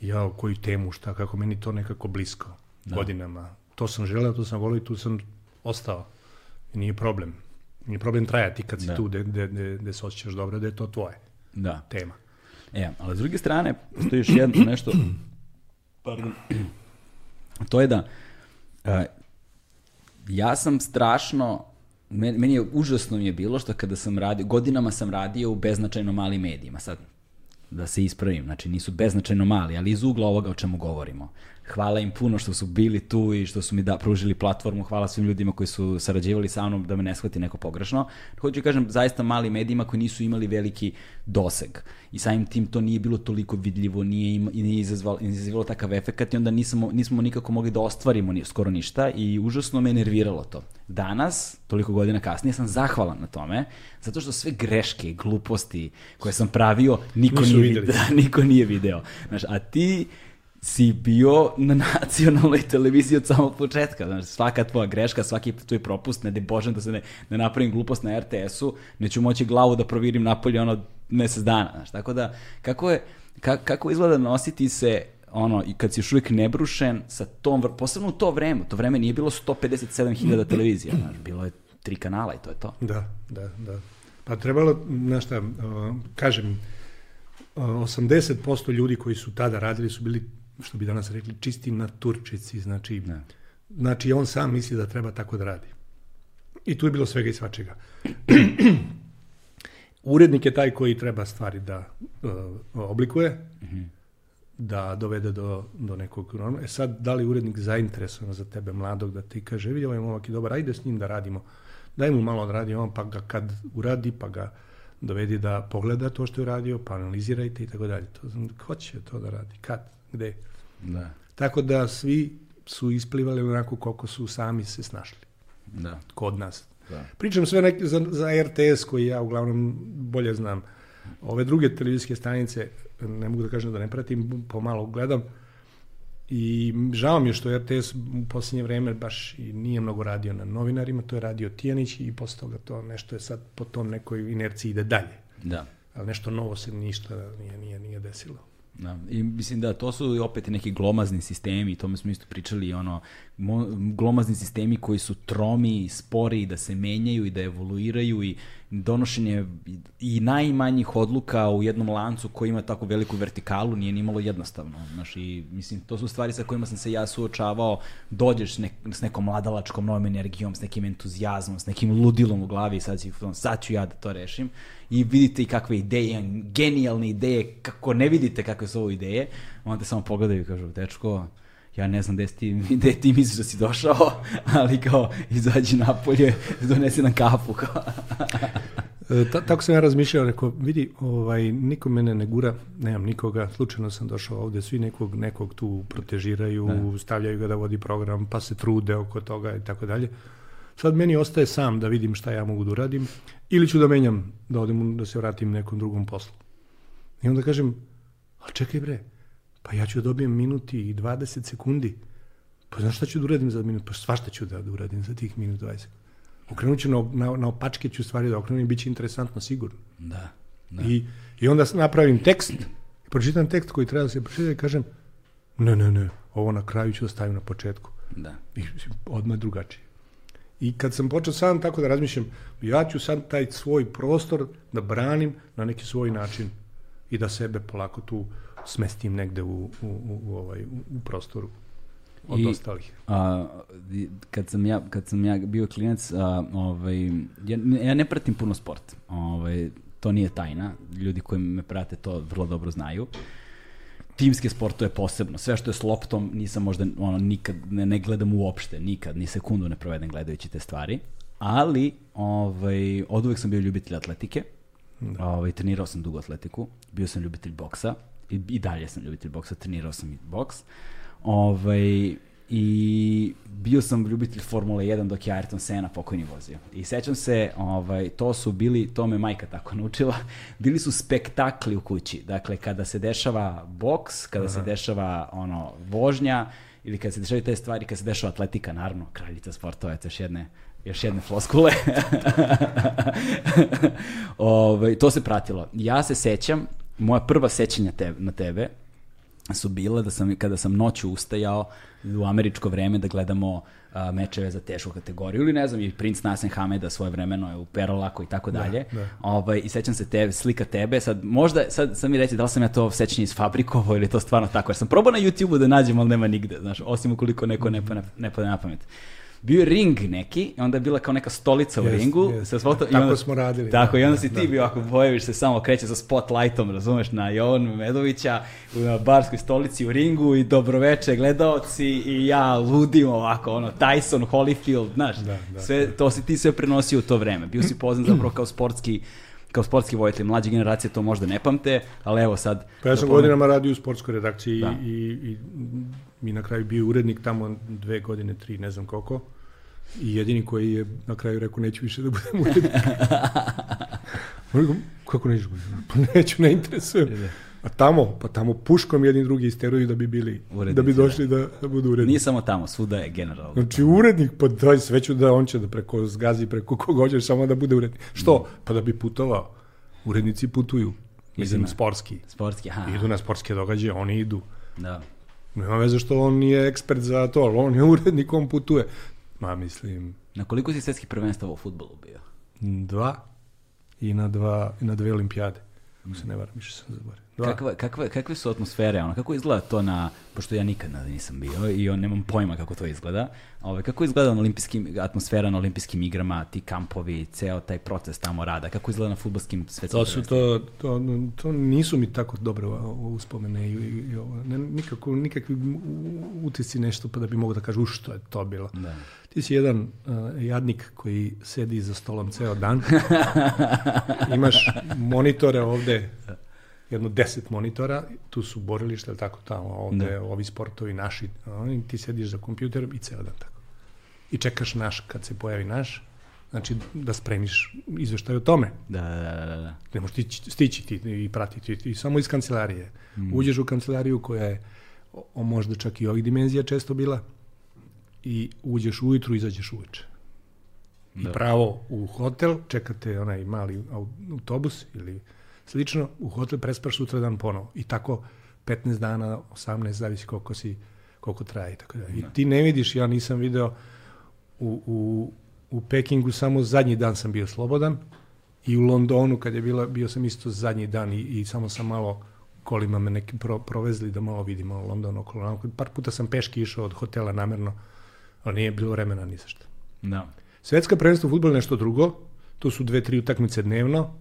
ja koju temu, šta, kako meni to nekako blisko
Da.
godinama. To sam želeo, to sam volio i tu sam ostao. Nije problem. Nije problem trajati kad si
Da.
tu gde se osjećaš dobro, da je to tvoje
Da.
tema.
E, ali s druge strane, postoji još jedno nešto, pardon, to je da e, ja sam strašno, meni je užasno mi je bilo što kada sam radio, godinama sam radio u beznačajno malim medijima, sad da se ispravim, znači nisu beznačajno mali, ali iz ugla ovoga o čemu govorimo. Hvala im puno što su bili tu i što su mi da, pružili platformu, hvala svim ljudima koji su sarađivali sa mnom da me ne shvati neko pogrešno. Hoću kažem, zaista mali medijima koji nisu imali veliki doseg. I samim tim to nije bilo toliko vidljivo, nije, ima, i nije izazvalo, izazivalo takav efekat i onda nismo, nismo nikako mogli da ostvarimo ni, skoro ništa i užasno me nerviralo to. Danas, toliko godina kasnije, sam zahvalan na tome, zato što sve greške, gluposti koje sam pravio, niko
Nisu
nije, video, da, niko nije video. Znaš, a ti si bio na nacionalnoj televiziji od samog početka. Znaš, svaka tvoja greška, svaki tvoj propust, ne de Bože da se ne, ne napravim glupost na RTS-u, neću moći glavu da provirim napolje ono mesec dana. Znaš, tako da, kako je, ka, kako izgleda nositi se ono, i kad si još uvijek nebrušen sa tom, posebno u to vreme, to vreme nije bilo 157.000 televizija, znaš, bilo je tri kanala i to je to.
Da, da, da. Pa trebalo, znaš šta, kažem, uh, 80% ljudi koji su tada radili su bili, što bi danas rekli, čisti naturčici, znači,
Ne.
znači on sam misli da treba tako da radi. I tu je bilo svega i svačega. Urednik je taj koji treba stvari da uh, oblikuje, da dovede do, do nekog norma. E sad, da li urednik zainteresovan za tebe, mladog, da ti kaže, vidi ovaj momak je dobar, ajde s njim da radimo. Daj mu malo da radi on, pa ga kad uradi, pa ga dovedi da pogleda to što je uradio, pa analizirajte i tako dalje. To, znam, ko će to da radi? Kad? Gde?
Da,
Tako da svi su isplivali onako koliko su sami se snašli
da,
kod nas.
da.
Pričam sve nek za, za RTS koji ja uglavnom bolje znam. Ove druge televizijske stanice, ne mogu da kažem da ne pratim, pomalo gledam. I žao mi je što RTS u posljednje vreme baš i nije mnogo radio na novinarima, to je radio Tijanić i posle toga to nešto je sad po tom nekoj inerciji ide dalje.
da.
Ali nešto novo se ništa nije, nije, nije desilo.
Da, i mislim da to su opet neki glomazni sistemi, tome smo isto pričali, ono, glomazni sistemi koji su tromi, spori, da se menjaju i da evoluiraju i donošenje i- i najmanjih odluka u jednom lancu koji ima tako veliku vertikalu nije ni malo jednostavno. Znaš, i, mislim, to su stvari sa kojima sam se ja suočavao, dođeš s, nek, s nekom mladalačkom novom energijom, s nekim entuzijazmom, s nekim ludilom u glavi i sad, si, sad ću ja da to rešim i vidite i kakve ideje, genijalne ideje, kako ne vidite kakve su ovo ideje, onda samo pogledaju i kažu, dečko, ja ne znam gde, ti, gde ti misliš da si došao, ali kao, izađi napolje, donesi nam kafu, kao.
E, ta, tako sam ja razmišljao, rekao, vidi, ovaj, niko mene ne gura, nemam nikoga, slučajno sam došao ovde, svi nekog, nekog tu protežiraju,
Da.
stavljaju ga da vodi program, pa se trude oko toga i tako dalje. Sad meni ostaje sam da vidim šta ja mogu da uradim, ili ću da menjam, da odem, da se vratim nekom drugom poslu. I onda kažem, a čekaj bre, pa ja ću da dobijem minuti i 20 sekundi, pa znaš šta ću da uradim za minut? Pa svašta ću da, da uradim za tih minut 20 Okrenut ću na, na, na opačke ću stvari da okrenem i bit će interesantno sigurno.
Da, da.
I, I onda napravim tekst, pročitam tekst koji treba da se pročita i kažem, ne, ne, ne, ovo na kraju ću da stavim na početku.
da.
I odmah je drugačije. I kad sam počeo sam tako da razmišljam, ja ću sad taj svoj prostor da branim na neki svoj način i da sebe polako tu smestim negde u, u, u, u, ovaj, u, prostoru od
I-
ostalih.
A, kad sam ja kad sam ja bio klinac, a, ovaj ja, ja ne pratim puno sport. Ovaj to nije tajna. Ljudi koji me prate to vrlo dobro znaju. Timske sportove posebno. Sve što je s loptom nisam možda ono nikad ne, ne gledam uopšte, nikad ni sekundu ne provedem gledajući te stvari. Ali ovaj od uvek sam bio ljubitelj atletike. Ovaj trenirao sam dugo atletiku, bio sam ljubitelj boksa i, i dalje sam ljubitelj boksa, trenirao sam i boks. Ovaj, I bio sam ljubitelj Formule 1 dok je Ayrton Senna pokojni vozio. I sećam se, ovaj, to su bili, to me majka tako naučila, bili su spektakli u kući. Dakle, kada se dešava boks, kada se dešava ono, vožnja, ili kada se dešavaju te stvari, kada se dešava atletika, naravno, kraljica sportova, eto još jedne još jedne floskule. Ovaj, to se pratilo. Ja se sećam, moja prva sećanja te, na tebe su bile da sam, kada sam noću ustajao u američko vreme da gledamo a, mečeve za tešku kategoriju ili ne znam, i princ Nasen Hameda svoje vremeno je u Perolaku i tako dalje.
da.
Ovaj, I sećam se te, slika tebe, sad možda, sad, sad mi reći da li sam ja to sećanje isfabrikovao ili je to stvarno tako, jer sam probao na YouTube-u da nađem, ali nema nigde, znaš, osim ukoliko neko ne, pa- ne pade na pamet. Bio je ring neki, onda je bila kao neka stolica u
Jest,
ringu.
jest.
sa asfaltom, i
Tako
onda-
smo radili,
Tako,
da,
i onda
da,
si ti
da.
bio, ako pojaviš se samo, kreće sa spotlightom, razumeš, na Jovanu Medovića, u- na barskoj stolici u ringu i dobroveče gledaoci i ja ludim ovako, ono, Tyson, Holyfield, znaš,
Da, da,
sve, to si ti sve prenosio u to vreme. Bio si poznat zapravo kao sportski kao sportski vojitelj, mlađe generacije to možda ne pamte, ali evo sad...
Pa ja sam
da pomen-
godinama radio u sportskoj redakciji
Da.
i, i, i na kraju bio urednik tamo dve godine, tri, ne znam koliko. I jedini koji je na kraju rekao neću više da budem urednik. Rekao, Kako nećeš budem? Pa neću, ne interesujem. A tamo, pa tamo puškom jedni drugi isteruju da bi bili,
Urednici,
da bi došli da, da budu urednici.
Nije samo tamo, svuda je generalno.
Znači urednik, pa daj sve ću da on će da preko zgazi, preko koga hoćeš, samo da bude urednik. Što? Pa da bi putovao. Urednici putuju. Mislim, sportski.
Sportski, aha,
Idu na sportske događaje, oni idu.
da.
Nema veze što on nije ekspert za to, ali on je urednik, on putuje. Ma, mislim,
Na koliko si svetskih prvenstava u futbolu bio?
dva i na, dva, i na dve olimpijade. Ako se ne varam, više sam zaboravio. Dva.
Kakva, kakve, kakve su atmosfere, ono, kako izgleda to na, pošto ja nikad na- nisam bio i on nemam pojma kako to izgleda, ovaj, kako izgleda na olimpijskim, atmosfera na olimpijskim igrama, ti kampovi, ceo taj proces tamo rada, kako izgleda na futbolskim svetskim
To su to, to, to nisu mi tako dobre o- o- uspomene i, i, i ovo. ne, nikako, nikakvi utisci nešto pa da bi mogu da kažu "U, što je to bilo.
Da.
Ti si jedan uh, jadnik koji sedi za stolom ceo dan. Imaš monitore ovde, jedno deset monitora, tu su borilišta, ili tako tamo, ovde
Da.
ovi sportovi naši, i ti sediš za kompjuterom i ceo dan tako. I čekaš naš, kad se pojavi naš, znači da spremiš izveštaj o tome.
Da, da, da, da, da.
Ne možeš ti stići ti i pratiti ti samo iz kancelarije. Uđeš u kancelariju koja je o, o, možda čak i ovih dimenzija često bila i uđeš ujutru, izađeš uveče. I
Da.
pravo u hotel, čekate onaj mali au- autobus ili slično, u hotel prespaš sutra dan ponovo. I tako 15 dana, 18, zavisi koliko si koliko traje tako dalje. I ti ne vidiš, ja nisam video u, u, u Pekingu samo zadnji dan sam bio slobodan i u Londonu kad je bila, bio sam isto zadnji dan i, i samo sam malo kolima me neki pro, provezli da malo vidim malo London okolo. Par puta sam peški išao od hotela namerno, ali nije bilo vremena ni za šta.
Da.
Svetska prvenstva u fudbalu je nešto drugo, to su dve, tri utakmice dnevno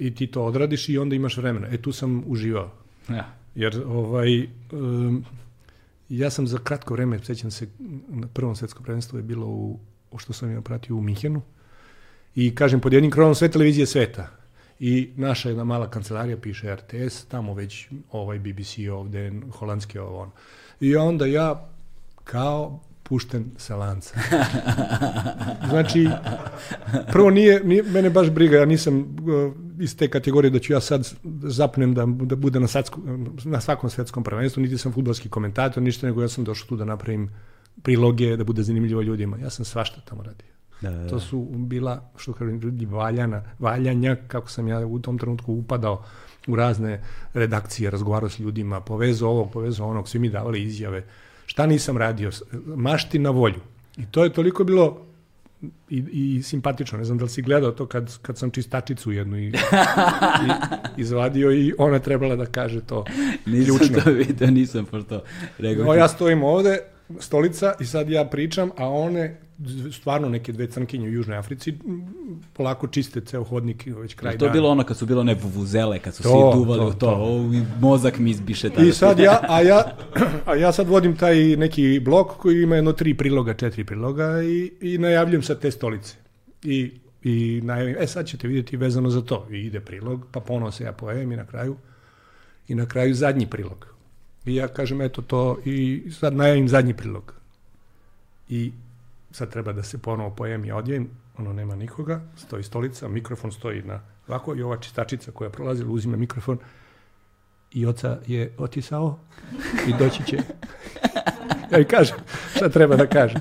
i ti to odradiš i onda imaš vremena. E tu sam uživao.
Ja.
Jer ovaj, um, ja sam za kratko vreme, sećam se, na prvom svetskom prvenstvu je bilo u, što sam ja pratio u Minhenu i kažem pod jednim krovom sve televizije sveta i naša jedna mala kancelarija piše RTS, tamo već ovaj BBC ovde, holandski ovo ono. I onda ja kao pušten sa lanca. Znači, prvo nije, nije mene baš briga, ja nisam uh, iz te kategorije da ću ja sad zapnem da, da bude na, satsku, na svakom svetskom prvenstvu, niti sam futbolski komentator, ništa, nego ja sam došao tu da napravim priloge, da bude zanimljivo ljudima. Ja sam svašta tamo radio.
Da, da, da.
To su bila, što kažem, ljudi valjana, valjanja, kako sam ja u tom trenutku upadao u razne redakcije, razgovarao s ljudima, povezao ovog, povezao onog, svi mi davali izjave. Šta nisam radio? Mašti na volju. I to je toliko bilo i, i simpatično. Ne znam da li si gledao to kad, kad sam čistačicu jednu i, i, izvadio i ona trebala da kaže to
Nisam
ključno.
to video, nisam pošto rekao.
No, ja stojim ovde, stolica, i sad ja pričam, a one, stvarno neke dve crnkinje u Južnoj Africi, polako čiste ceo hodnik, već kraj
to je
dana.
bilo ono kad su bilo one vuvuzele, kad su
To,
svi duvali
to,
u to,
to.
O, mozak mi izbiše tada.
I sad ja, a ja, a ja sad vodim taj neki blok koji ima jedno tri priloga, četiri priloga i, i najavljujem sa te stolice. I, i najavim, e sad ćete vidjeti vezano za to. I ide prilog, pa ponovo se ja pojavim i na kraju, i na kraju zadnji prilog. I ja kažem, eto to, i sad najavim zadnji prilog. I sad treba da se ponovo pojem i odjevim, ono nema nikoga, stoji stolica, mikrofon stoji na ovako i ova čistačica koja prolazi uzima mikrofon i oca je otisao i doći će. Ja i kažem, šta treba da kažem.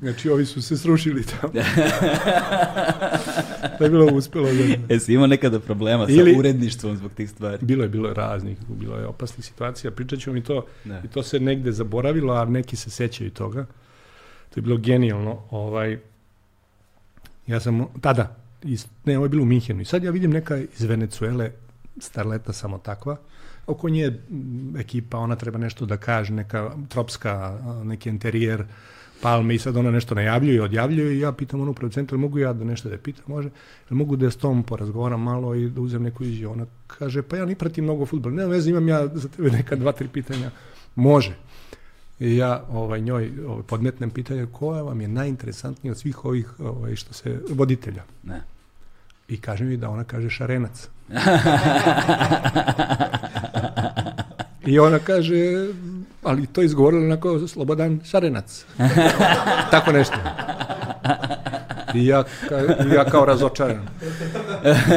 Znači, ovi su se srušili tamo. to je bilo uspelo. Da...
Jesi imao nekada problema
Ili-
sa uredništvom zbog tih stvari?
Bilo je, bilo je raznih, bilo je opasnih situacija, pričat ću mi to,
Da.
i to se negde zaboravilo, a neki se sećaju toga. To je bilo genijalno. Ovaj, ja sam tada, iz, ne, ovo je bilo u Minhenu, i sad ja vidim neka iz Venecuele, starleta samo takva, oko nje m, ekipa, ona treba nešto da kaže, neka tropska, neki interijer, palme i sad ona nešto najavljuje i odjavljuje i ja pitam onu producenta, "Jel mogu ja da nešto da je pitam, može, jel mogu da s tom porazgovaram malo i da uzem neku izjavu. Ona kaže, pa ja ni pratim mnogo futbol, nema veze, imam ja za tebe neka dva, tri pitanja. Može. I ja ovaj, njoj ovaj, podmetnem pitanje koja vam je najinteresantnija od svih ovih ovaj, što se voditelja.
Ne.
I kaže mi da ona kaže šarenac. I ona kaže, ali to izgovorila onako slobodan šarenac. Tako nešto. I ja, ka, ja kao razočaran.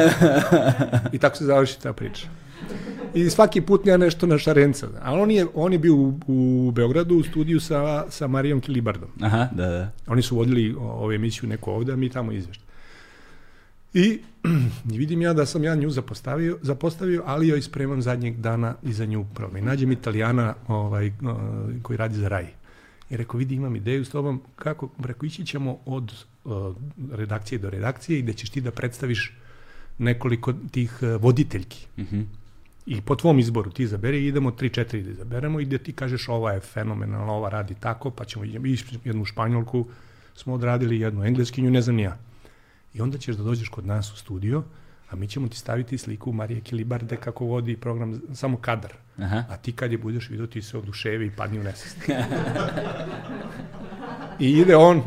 I tako se završi ta priča. I svaki put ja nešto na šarenca. A on je, on je bio u, u Beogradu u studiju sa, sa Marijom Kilibardom.
Aha, da, da.
Oni su vodili ovu emisiju neko ovde, a mi tamo izveštaj. I, vidim ja da sam ja nju zapostavio, zapostavio, ali joj spremam zadnjeg dana i za nju problem. I nađem italijana ovaj, koji radi za Rai. I rekao, vidi, imam ideju s tobom, kako, rekao, ići ćemo od redakcije do redakcije i da ćeš ti da predstaviš nekoliko tih e, voditeljki.
Mhm.
I po tvom izboru ti izaberi idemo 3-4 da izaberemo i da ti kažeš ova je fenomenalna, ova radi tako, pa ćemo jednu španjolku smo odradili, jednu engleskinju, ne znam ja. I onda ćeš da dođeš kod nas u studio, a mi ćemo ti staviti sliku Marije Kilibarde kako vodi program, samo kadar.
Aha.
A ti kad je budeš vidio, ti se oduševi i padni u nesest. I ide on,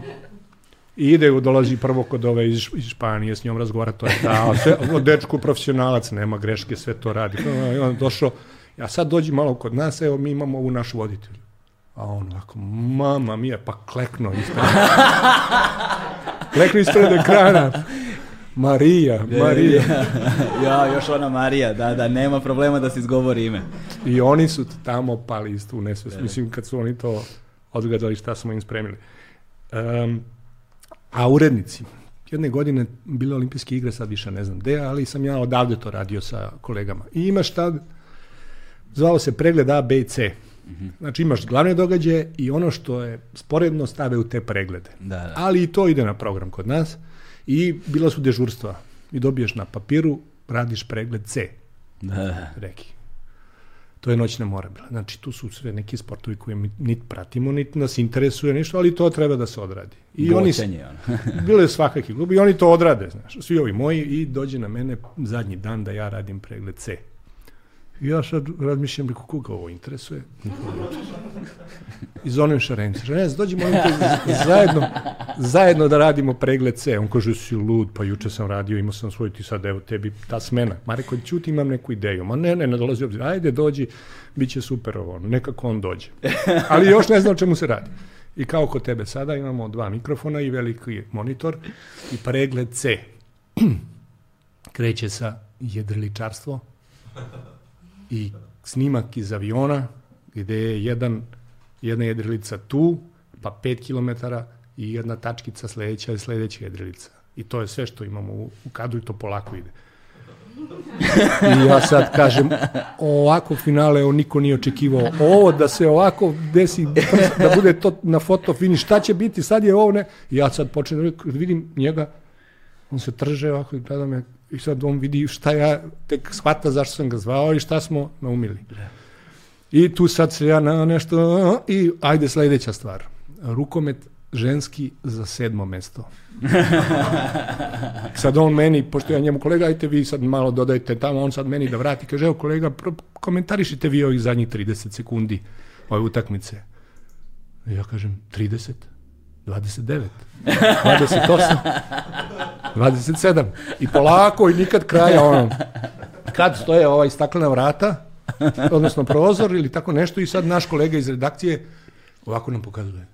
i ide, dolazi prvo kod ove iz, iz Španije, s njom razgovara, to je ta, sve, o, dečko profesionalac, nema greške, sve to radi. I on došao, a sad dođi malo kod nas, evo mi imamo ovu našu voditelju. A on ovako, mama mija, pa klekno ispred. klekno ispred ekrana. Marija, Marija.
ja, još ona Marija, da, da, nema problema da se izgovori ime.
I oni su tamo pali isto u nesvest. Mislim, kad su oni to odgledali šta smo im spremili. Um, a urednici, jedne godine bile olimpijske igre, sad više ne znam gde, ali sam ja odavde to radio sa kolegama. I imaš tad, zvao se pregled A, B i C. Znači imaš glavne događaje i ono što je sporedno stave u te preglede.
Da, da.
Ali i to ide na program kod nas i bila su dežurstva. I dobiješ na papiru, radiš pregled C
Da, da.
reki. To je noćna mora bila. Znači, tu su sve neki sportovi koje mi nit pratimo, nit nas interesuje ništa, ali to treba da se odradi. I oni,
Boćanje, ono.
bile je svakaki klubi i oni to odrade, znaš, svi ovi moji i dođe na mene zadnji dan da ja radim pregled C. I ja sad razmišljam, reko, koga ovo interesuje? I zovem Šarenca. Šarenca, dođi molim te zajedno, zajedno da radimo pregled C. On kaže, si lud, pa juče sam radio, imao sam svoj, ti sad, evo, tebi ta smena. Ma rekao, ćuti, imam neku ideju. Ma ne, ne, ne dolazi obzir. Ajde, dođi, bit će super ovo. Nekako on dođe. Ali još ne znam čemu se radi. I kao kod tebe sada imamo dva mikrofona i veliki monitor i pregled C. Kreće sa jedriličarstvo i snimak iz aviona gde je jedan, jedna jedrilica tu, pa 5 km i jedna tačkica sledeća je sledeća jedrilica. I to je sve što imamo u, u kadru i to polako ide. I ja sad kažem, ovako finale on niko nije očekivao. Ovo da se ovako desi, da bude to na foto finish, šta će biti, sad je ovo ne. I ja sad počnem da vidim njega, on se trže ovako i gleda me i sad on vidi šta ja tek shvata zašto sam ga zvao i šta smo naumili. I tu sad se ja na nešto i ajde sledeća stvar. Rukomet ženski za sedmo mesto. sad on meni, pošto ja njemu kolega, ajte vi sad malo dodajte tamo, on sad meni da vrati, kaže, evo kolega, komentarišite vi ovih zadnjih 30 sekundi ove utakmice. Ja kažem, 30? 29? 28? 27? I polako i nikad kraja ono. Kad stoje ovaj staklena vrata, odnosno prozor ili tako nešto i sad naš kolega iz redakcije ovako nam pokazuje.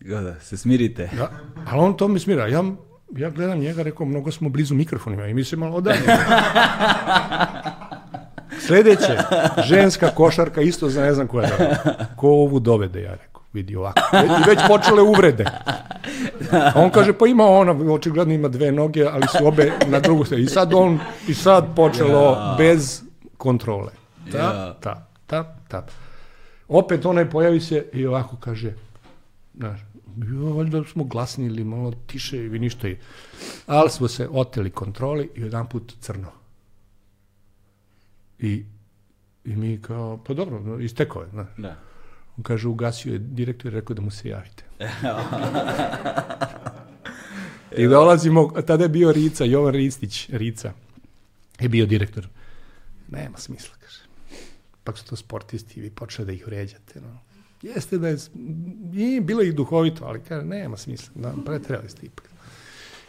Da, da, se smirite.
Ja, ali on to mi smira. Ja, ja gledam njega, rekao, mnogo smo blizu mikrofonima i mi se malo odalje. Sledeće, ženska košarka, isto za ne znam koja dovede. Ko ovu dovede, ja rekao. Vidi ovako. I već počele uvrede. A on kaže, pa ima ona, očigledno ima dve noge, ali su obe na drugu stranu. I sad on, i sad počelo bez kontrole. Ta,
Ja.
ta, ta, ta. Opet onaj pojavi se i ovako kaže, znaš, jo, valjda smo glasni ili malo tiše ili ništa. i- Ali smo se oteli kontroli i jedan put crno. I, I mi kao, pa dobro, istekao je, znaš.
Da.
On kaže, ugasio je direktor i rekao da mu se javite. I dolazimo, tada je bio Rica, Jovan Ristić, Rica, je bio direktor. Nema smisla, kaže. Pak su to sportisti i vi počeli da ih vređate. No. Jeste da je, i bilo je i duhovito, ali kaže, nema smisla, da, pretreli ste ipak.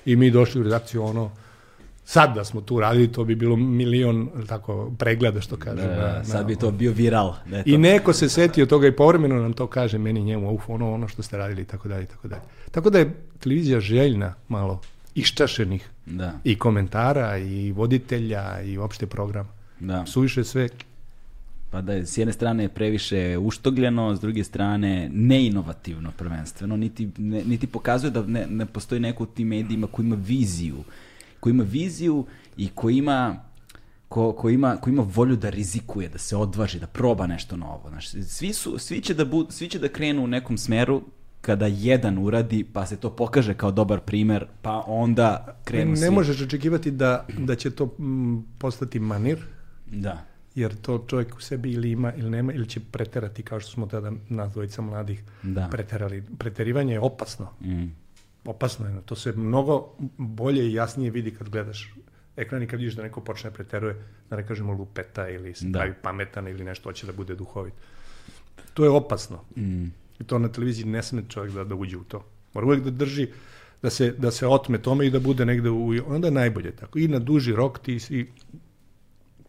I mi došli u redakciju, ono, sad da smo tu radili, to bi bilo milion, tako, pregleda, što kaže.
Da,
na-
da, sad
na-
bi to bio viral. Da je to.
i neko se setio toga i povremeno nam to kaže meni njemu, uf, ono, ono što ste radili i tako dalje i tako dalje. Tako da je televizija željna malo iščašenih
Da,
i komentara i voditelja i uopšte programa.
da.
Suviše sve
Pa da je s jedne strane previše uštogljeno, s druge strane neinovativno prvenstveno, niti, ne, niti pokazuje da ne, ne postoji neko u tim medijima koji ima viziju, koji ima viziju i koji ima ko, ko, ima, ko ima volju da rizikuje, da se odvaži, da proba nešto novo. Znaš, svi, su, svi, će da bud, svi će da krenu u nekom smeru kada jedan uradi, pa se to pokaže kao dobar primer, pa onda krenu
ne
svi.
možeš očekivati da, da će to mm, postati manir,
Da.
jer to čovjek u sebi ili ima ili nema, ili će preterati kao što smo tada nas dvojica mladih
Da.
preterali. Preterivanje je opasno.
Mm.
Opasno je. To se mnogo bolje i jasnije vidi kad gledaš ekran i kad vidiš da neko počne preteruje, da ne kažemo lupeta ili se
Da.
pravi pametan ili nešto hoće da bude duhovit. To je opasno.
Mm.
I to na televiziji ne sme čovjek da, da uđe u to. Mora uvijek da drži, da se, da se otme tome i da bude negde u... Onda je najbolje tako. I na duži rok ti si,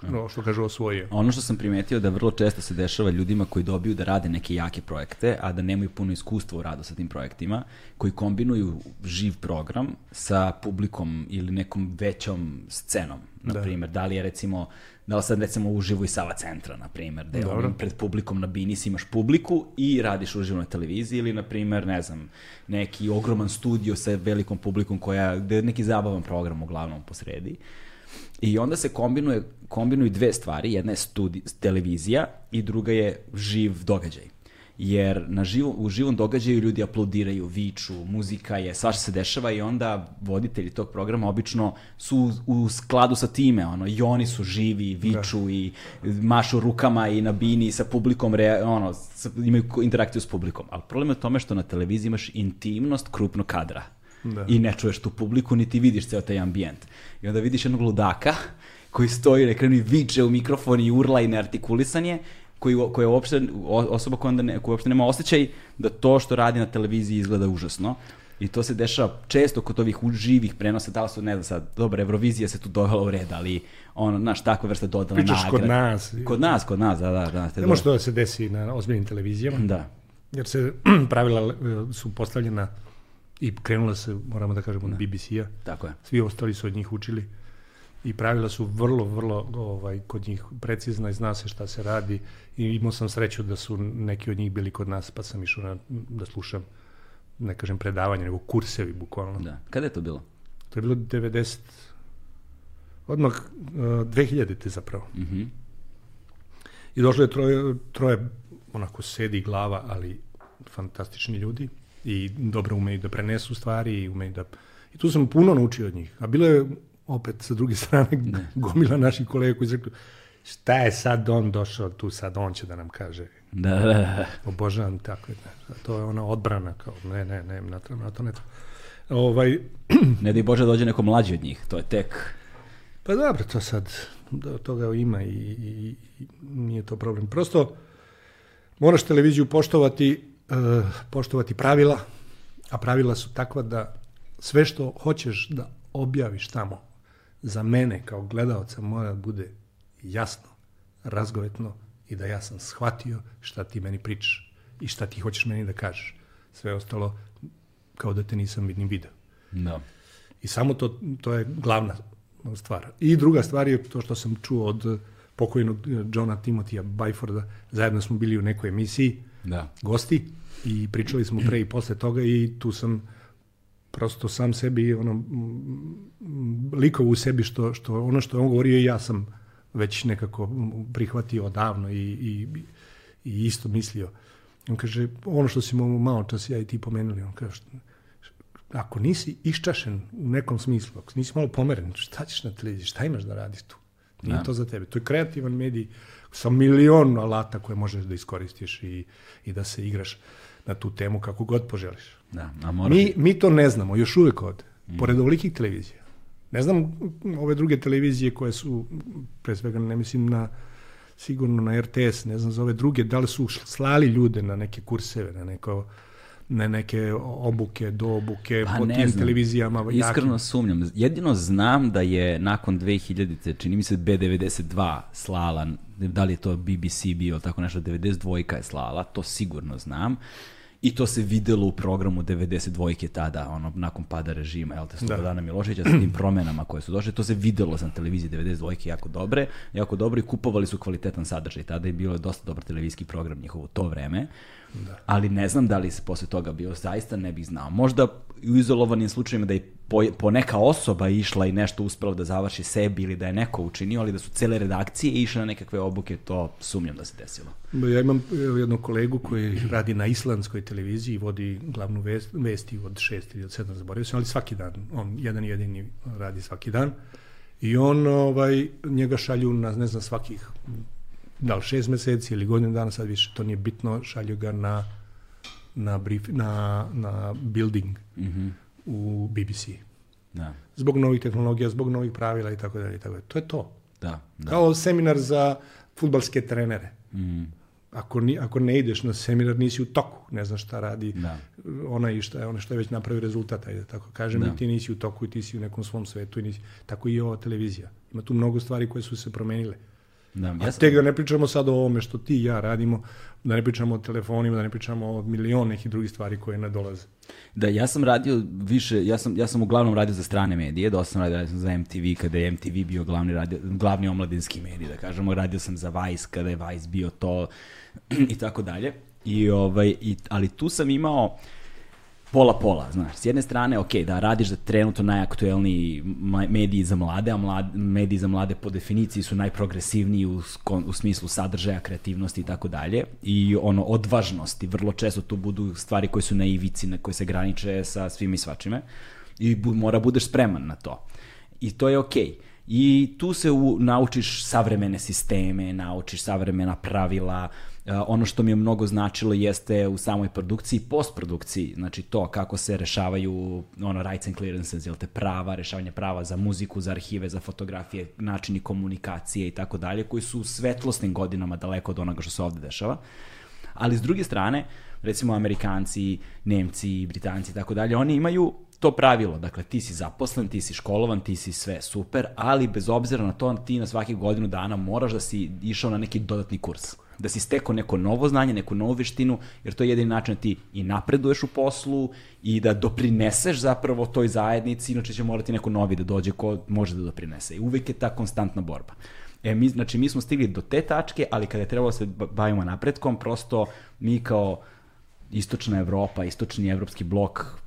no, što kažu, osvojio.
Ono što sam primetio da vrlo često se dešava ljudima koji dobiju da rade neke jake projekte, a da nemaju puno iskustva u radu sa tim projektima, koji kombinuju živ program sa publikom ili nekom većom scenom, na
Da.
primjer. Da li je recimo, da li sad recimo uživo iz Sava centra, na primjer, da je
Dobro.
onim pred publikom na Binis imaš publiku i radiš uživo na televiziji ili, na primjer, ne znam, neki ogroman studio sa velikom publikom koja, gde je neki zabavan program uglavnom posredi. I onda se kombinuje, kombinuju dve stvari, jedna je studi, televizija i druga je živ događaj. Jer na živo, u živom događaju ljudi aplaudiraju, viču, muzika je, svašta se dešava i onda voditelji tog programa obično su u skladu sa time, ono, i oni su živi, viču i mašu rukama i na bini sa publikom, re, ono, sa, imaju interakciju s publikom. Ali problem je u tome što na televiziji imaš intimnost krupnog kadra
Da.
i ne čuješ tu publiku, niti vidiš ceo taj ambijent. I onda vidiš jednog ludaka koji stoji na ekranu i viče u mikrofon i urla i neartikulisan je, koji, koja je uopšte, osoba koja, onda ne, koja uopšte nema osjećaj da to što radi na televiziji izgleda užasno. I to se dešava često kod ovih živih prenosa, da li su, ne znam sad, dobro, Eurovizija se tu dovela u red, ali ono, znaš, takva vrsta dodala
Pričaš
nagrada.
kod nas.
Kod nas, kod nas, da, da, da.
Ne može to da se desi na ozbiljnim televizijama,
Da,
jer se pravila e, su postavljena i krenula se, moramo da kažemo, od BBC-a.
tako je.
Svi ostali su od njih učili i pravila su vrlo, vrlo ovaj, kod njih precizna i zna se šta se radi i imao sam sreću da su neki od njih bili kod nas pa sam išao na, da slušam ne kažem predavanje, nego kursevi bukvalno.
Da. Kada je to bilo?
To je bilo 90 odmah uh, 2000-te zapravo.
Mhm.
I došlo je troje, troje onako sedi glava, ali fantastični ljudi i dobro umeju da prenesu stvari i umeju da... I tu sam puno naučio od njih. A bilo je opet sa druge strane gomila naših kolega koji su rekli šta je sad on došao tu, sad on će da nam kaže.
Da, da, da.
Obožavam tako. Ne. To je ona odbrana, kao ne, ne, ne, na to, na to ne treba. Ovaj,
Ne da i Bože dođe neko mlađi od njih, to je tek...
Pa dobro, to sad, do toga ima i, i, i nije to problem. Prosto moraš televiziju poštovati, poštovati pravila, a pravila su takva da sve što hoćeš da objaviš tamo, za mene kao gledalca mora da bude jasno, razgovetno i da ja sam shvatio šta ti meni pričaš i šta ti hoćeš meni da kažeš. Sve ostalo kao da te nisam ni video.
Da.
I samo to, to je glavna stvar. I druga stvar je to što sam čuo od pokojnog Johna Timothija Byforda, zajedno smo bili u nekoj emisiji
Da.
gosti i pričali smo pre i posle toga i tu sam prosto sam sebi ono likovo u sebi što, što ono što on govorio i ja sam već nekako prihvatio odavno i, i, i isto mislio. On kaže, ono što si mu malo čas ja i ti pomenuli, on kaže, ako nisi iščašen u nekom smislu, ako nisi malo pomeren, šta ćeš na televiziji, šta imaš da radiš tu? Nije
Da.
to za tebe. To je kreativan medij sa milion alata koje možeš da iskoristiš i, i da se igraš na tu temu kako god poželiš.
Da, a moraš...
Mi, mi to ne znamo, još uvek ovde, pored ovolikih televizija. Ne znam mm, ove druge televizije koje su, pre svega ne mislim na sigurno na RTS, ne znam za ove druge, da li su slali ljude na neke kurseve, na neko na neke obuke, do obuke,
Pa
po
ne
tim
znam.
televizijama. jakim.
Iskreno sumnjam. Jedino znam da je nakon 2000-te, čini mi se B92 slala, da li je to BBC bio, tako nešto, 92 je slala, to sigurno znam. I to se videlo u programu 92 tada, ono, nakon pada režima, jel te, Slobodana Miloševića, sa tim promenama koje su došle, to se videlo na televiziji 92 jako dobre, jako dobro i kupovali su kvalitetan sadržaj. Tada je bilo dosta dobar televizijski program njihov u to vreme. Da. Ali ne znam da li se posle toga bio, zaista ne bih znao. Možda u izolovanim slučajima da je po, po neka osoba išla i nešto uspela da završi sebi ili da je neko učinio, ali da su cele redakcije išle na nekakve obuke, to sumnjam da se desilo.
Ja imam jednog kolegu koji radi na islandskoj televiziji i vodi glavnu vest, vesti od šest ili od sedam, zaboravio sam, ali svaki dan. On jedan jedini radi svaki dan. I on, ovaj, njega šalju na, ne znam, svakih, da li šest meseci ili godinu dana, sad više to nije bitno, šalju ga na, na, brief, na, na building
Mhm.
u BBC.
Da,
Zbog novih tehnologija, zbog novih pravila i tako dalje. i tako dalje. To je to.
da, da.
Kao seminar za futbalske trenere.
Mhm.
Ako, ni, ako ne ideš na seminar, nisi u toku, ne znaš šta radi
Da.
ona i šta je, ona što je već napravio rezultat, ajde da tako kažem,
Da.
i ti nisi u toku i ti si u nekom svom svetu i nisi, tako i ova televizija. Ima tu mnogo stvari koje su se promenile.
Da.
Ja
sam,
Tek da ne pričamo sad o ovome što ti i ja radimo, da ne pričamo o telefonima, da ne pričamo o milion nekih drugih stvari koje nadolaze.
da, ja sam radio više, ja sam, ja sam uglavnom radio za strane medije, dosta sam radio, radio sam za MTV, kada je MTV bio glavni, radio, glavni omladinski medij, da kažemo, radio sam za Vice, kada je Vice bio to i tako dalje. I, ovaj, i, ali tu sam imao pola-pola, znaš. S jedne strane, ok, da radiš za trenutno najaktuelniji mediji za mlade, a mlad, mediji za mlade po definiciji su najprogresivniji u, u smislu sadržaja, kreativnosti i tako dalje. I ono, odvažnosti, vrlo često tu budu stvari koje su na ivici, na koje se graniče sa svim i svačime. I bu, mora budeš spreman na to. I to je okej. I tu se u, naučiš savremene sisteme, naučiš savremena pravila. E, ono što mi je mnogo značilo jeste u samoj produkciji, postprodukciji, znači to kako se rešavaju ono rights and clearances, jel te prava, rešavanje prava za muziku, za arhive, za fotografije, načini komunikacije i tako dalje, koji su u svetlosnim godinama daleko od onoga što se ovde dešava. Ali s druge strane, recimo Amerikanci, Nemci, Britanci i tako dalje, oni imaju to pravilo, dakle ti si zaposlen, ti si školovan, ti si sve super, ali bez obzira na to ti na svakih godinu dana moraš da si išao na neki dodatni kurs. Da si stekao neko novo znanje, neku novu veštinu, jer to je jedini način da ti i napreduješ u poslu i da doprineseš zapravo toj zajednici, inače će morati neko novi da dođe ko može da doprinese. I uvek je ta konstantna borba. E, mi, znači, mi smo stigli do te tačke, ali kada je trebalo da se ba- bavimo napretkom, prosto mi kao istočna Evropa, istočni evropski blok,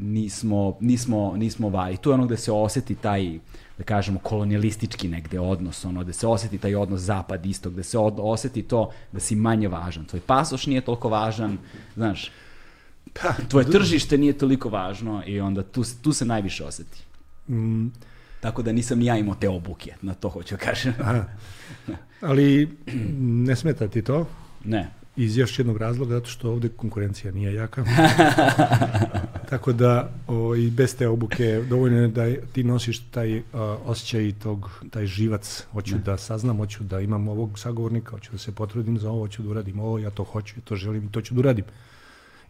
nismo, nismo, nismo vali. Tu je ono gde se oseti taj, da kažemo, kolonijalistički negde odnos, ono, gde se oseti taj odnos zapad-istok, gde se od, oseti to da si manje važan. Tvoj pasoš nije toliko važan, znaš,
Pa,
tvoje tržište nije toliko važno i onda tu, tu se najviše oseti.
mm,
Tako da nisam ni ja imao te obuke, na to hoću da kažem.
aha. Ali ne smeta ti to?
Ne.
Iz još jednog razloga, zato što ovde konkurencija nije jaka. Tako da o, i bez te obuke dovoljno je da ti nosiš taj uh, osjećaj tog, taj živac. Hoću da saznam, hoću da imam ovog sagovornika, hoću da se potrudim za ovo, hoću da uradim ovo, ja to hoću, ja to želim i to ću da uradim.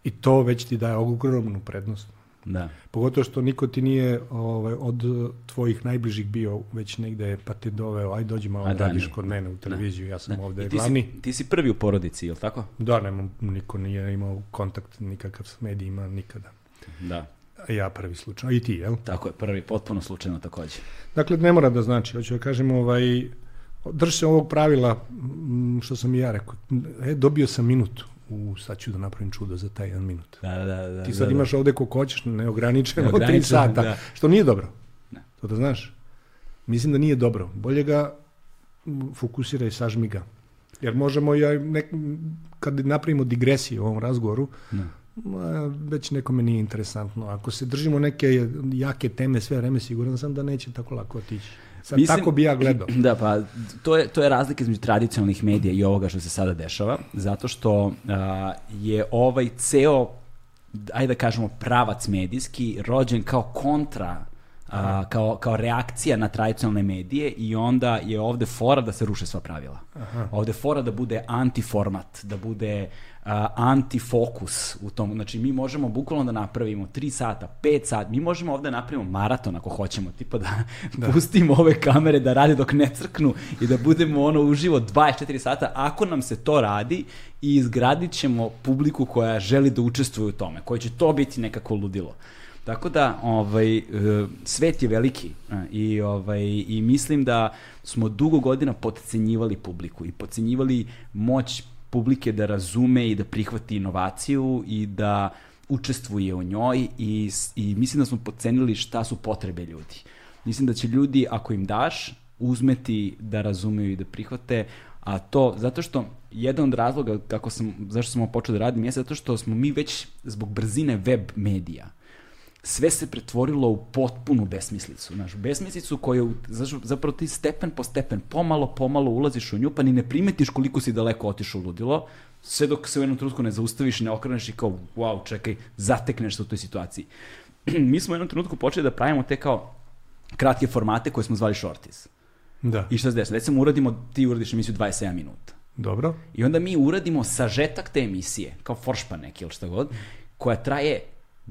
I to već ti daje ogromnu prednost.
Da.
Pogotovo što niko ti nije ovaj, od tvojih najbližih bio već negde pa te doveo, aj dođi malo
A da,
radiš kod mene u televiziju, ja sam
Da.
ovde
I ti
glavni.
Si, ti si prvi u porodici, je li tako?
Da, nemam, niko nije imao kontakt nikakav s medijima nikada.
Da.
Ja prvi slučaj, a i ti, jel?
Tako je, prvi, potpuno slučajno takođe.
Dakle, ne mora da znači, hoću da kažem, ovaj, drž se ovog pravila, što sam i ja rekao, e, dobio sam minut u, sad ću da napravim čudo za taj jedan minut.
Da, da, da.
Ti sad
da,
imaš ovde koliko hoćeš, neograničeno,
Neograničeno,
tri sata,
da.
što nije dobro.
Ne.
To da znaš. Mislim da nije dobro. Bolje ga fokusiraj i sažmi ga. Jer možemo, ja, nek, kad napravimo digresiju u ovom razgovoru,
Da.
Već nekome nije interesantno. Ako se držimo neke jake teme sve vreme, siguran sam da neće tako lako otići. Sad,
Mislim-
tako bi ja gledao.
Da, pa to je, to je razlika između tradicionalnih medija i ovoga što se sada dešava, zato što a, je ovaj ceo, ajde da kažemo, pravac medijski rođen kao kontra a, kao, kao reakcija na tradicionalne medije i onda je ovde fora da se ruše sva pravila. Ovde je fora da bude antiformat, da bude a, antifokus u tom. Znači, mi možemo bukvalno da napravimo 3 sata, 5 sata, mi možemo ovde da napravimo maraton ako hoćemo, tipa da, pustimo ove kamere da rade dok ne crknu i da budemo ono uživo 24 sata, ako nam se to radi i izgradit ćemo publiku koja želi da učestvuje u tome, koji će to biti nekako ludilo. Tako da, ovaj, e, svet je veliki e, i, ovaj, i mislim da smo dugo godina podcenjivali publiku i podcenjivali moć publike da razume i da prihvati inovaciju i da učestvuje u njoj i, i mislim da smo podcenili šta su potrebe ljudi. Mislim da će ljudi, ako im daš, uzmeti da razumeju i da prihvate, a to zato što jedan od razloga kako sam, zašto sam počeo da radim je zato što smo mi već zbog brzine web medija sve se pretvorilo u potpunu besmislicu. Znaš, besmislicu koju, znaš, zapravo ti stepen po stepen, pomalo, pomalo ulaziš u nju, pa ni ne primetiš koliko si daleko otišao u ludilo, sve dok se u jednom trenutku ne zaustaviš ne okreneš i kao, wow, čekaj, zatekneš se u toj situaciji. Mi smo u jednom trenutku počeli da pravimo te kao kratke formate koje smo zvali shorties.
Da.
I šta se desi? Recimo uradimo, ti uradiš emisiju 27 minuta.
Dobro.
I onda mi uradimo sažetak te emisije, kao foršpa neki ili šta god, koja traje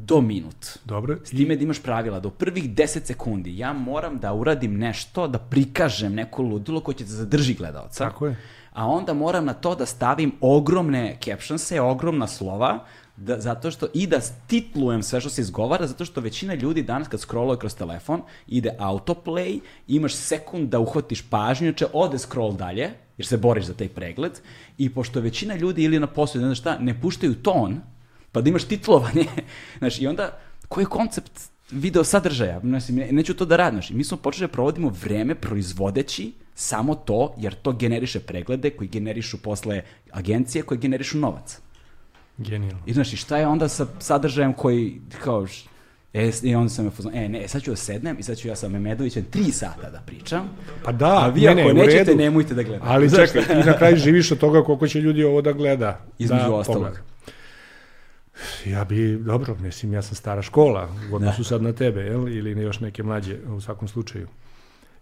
do minut.
Dobro.
S time da imaš pravila, do prvih 10 sekundi ja moram da uradim nešto, da prikažem neko ludilo koje će da zadrži gledalca.
Tako je.
A onda moram na to da stavim ogromne captionse, ogromna slova, da, zato što, i da titlujem sve što se izgovara, zato što većina ljudi danas kad scrolluje kroz telefon, ide autoplay, imaš sekund da uhvatiš pažnju, znači ode scroll dalje, jer se boriš za taj pregled, i pošto većina ljudi ili na poslu, ne znam šta, ne puštaju ton, pa da imaš titlovanje, znaš, i onda, koji je koncept video sadržaja, znači, ne- neću to da radim, znači, mi smo počeli da provodimo vreme proizvodeći samo to, jer to generiše preglede koji generišu posle agencije koje generišu novac.
Genijalno.
I znaš, i šta je onda sa sadržajem koji, kao, e, i onda sam me fuzon, e, ne, sad ću da sednem i sad ću ja sa Memedovićem tri sata da pričam,
Pa da,
a vi
ne,
ako
ne,
nećete,
redu.
nemojte da gledate.
Ali
Znaš
čekaj, ti na kraju živiš od toga koliko će ljudi ovo da gleda.
Između
da
ostalog.
pogleda. Ja bi, dobro, mislim, ja sam stara škola u odnosu sad na tebe, jel? ili još neke mlađe u svakom slučaju.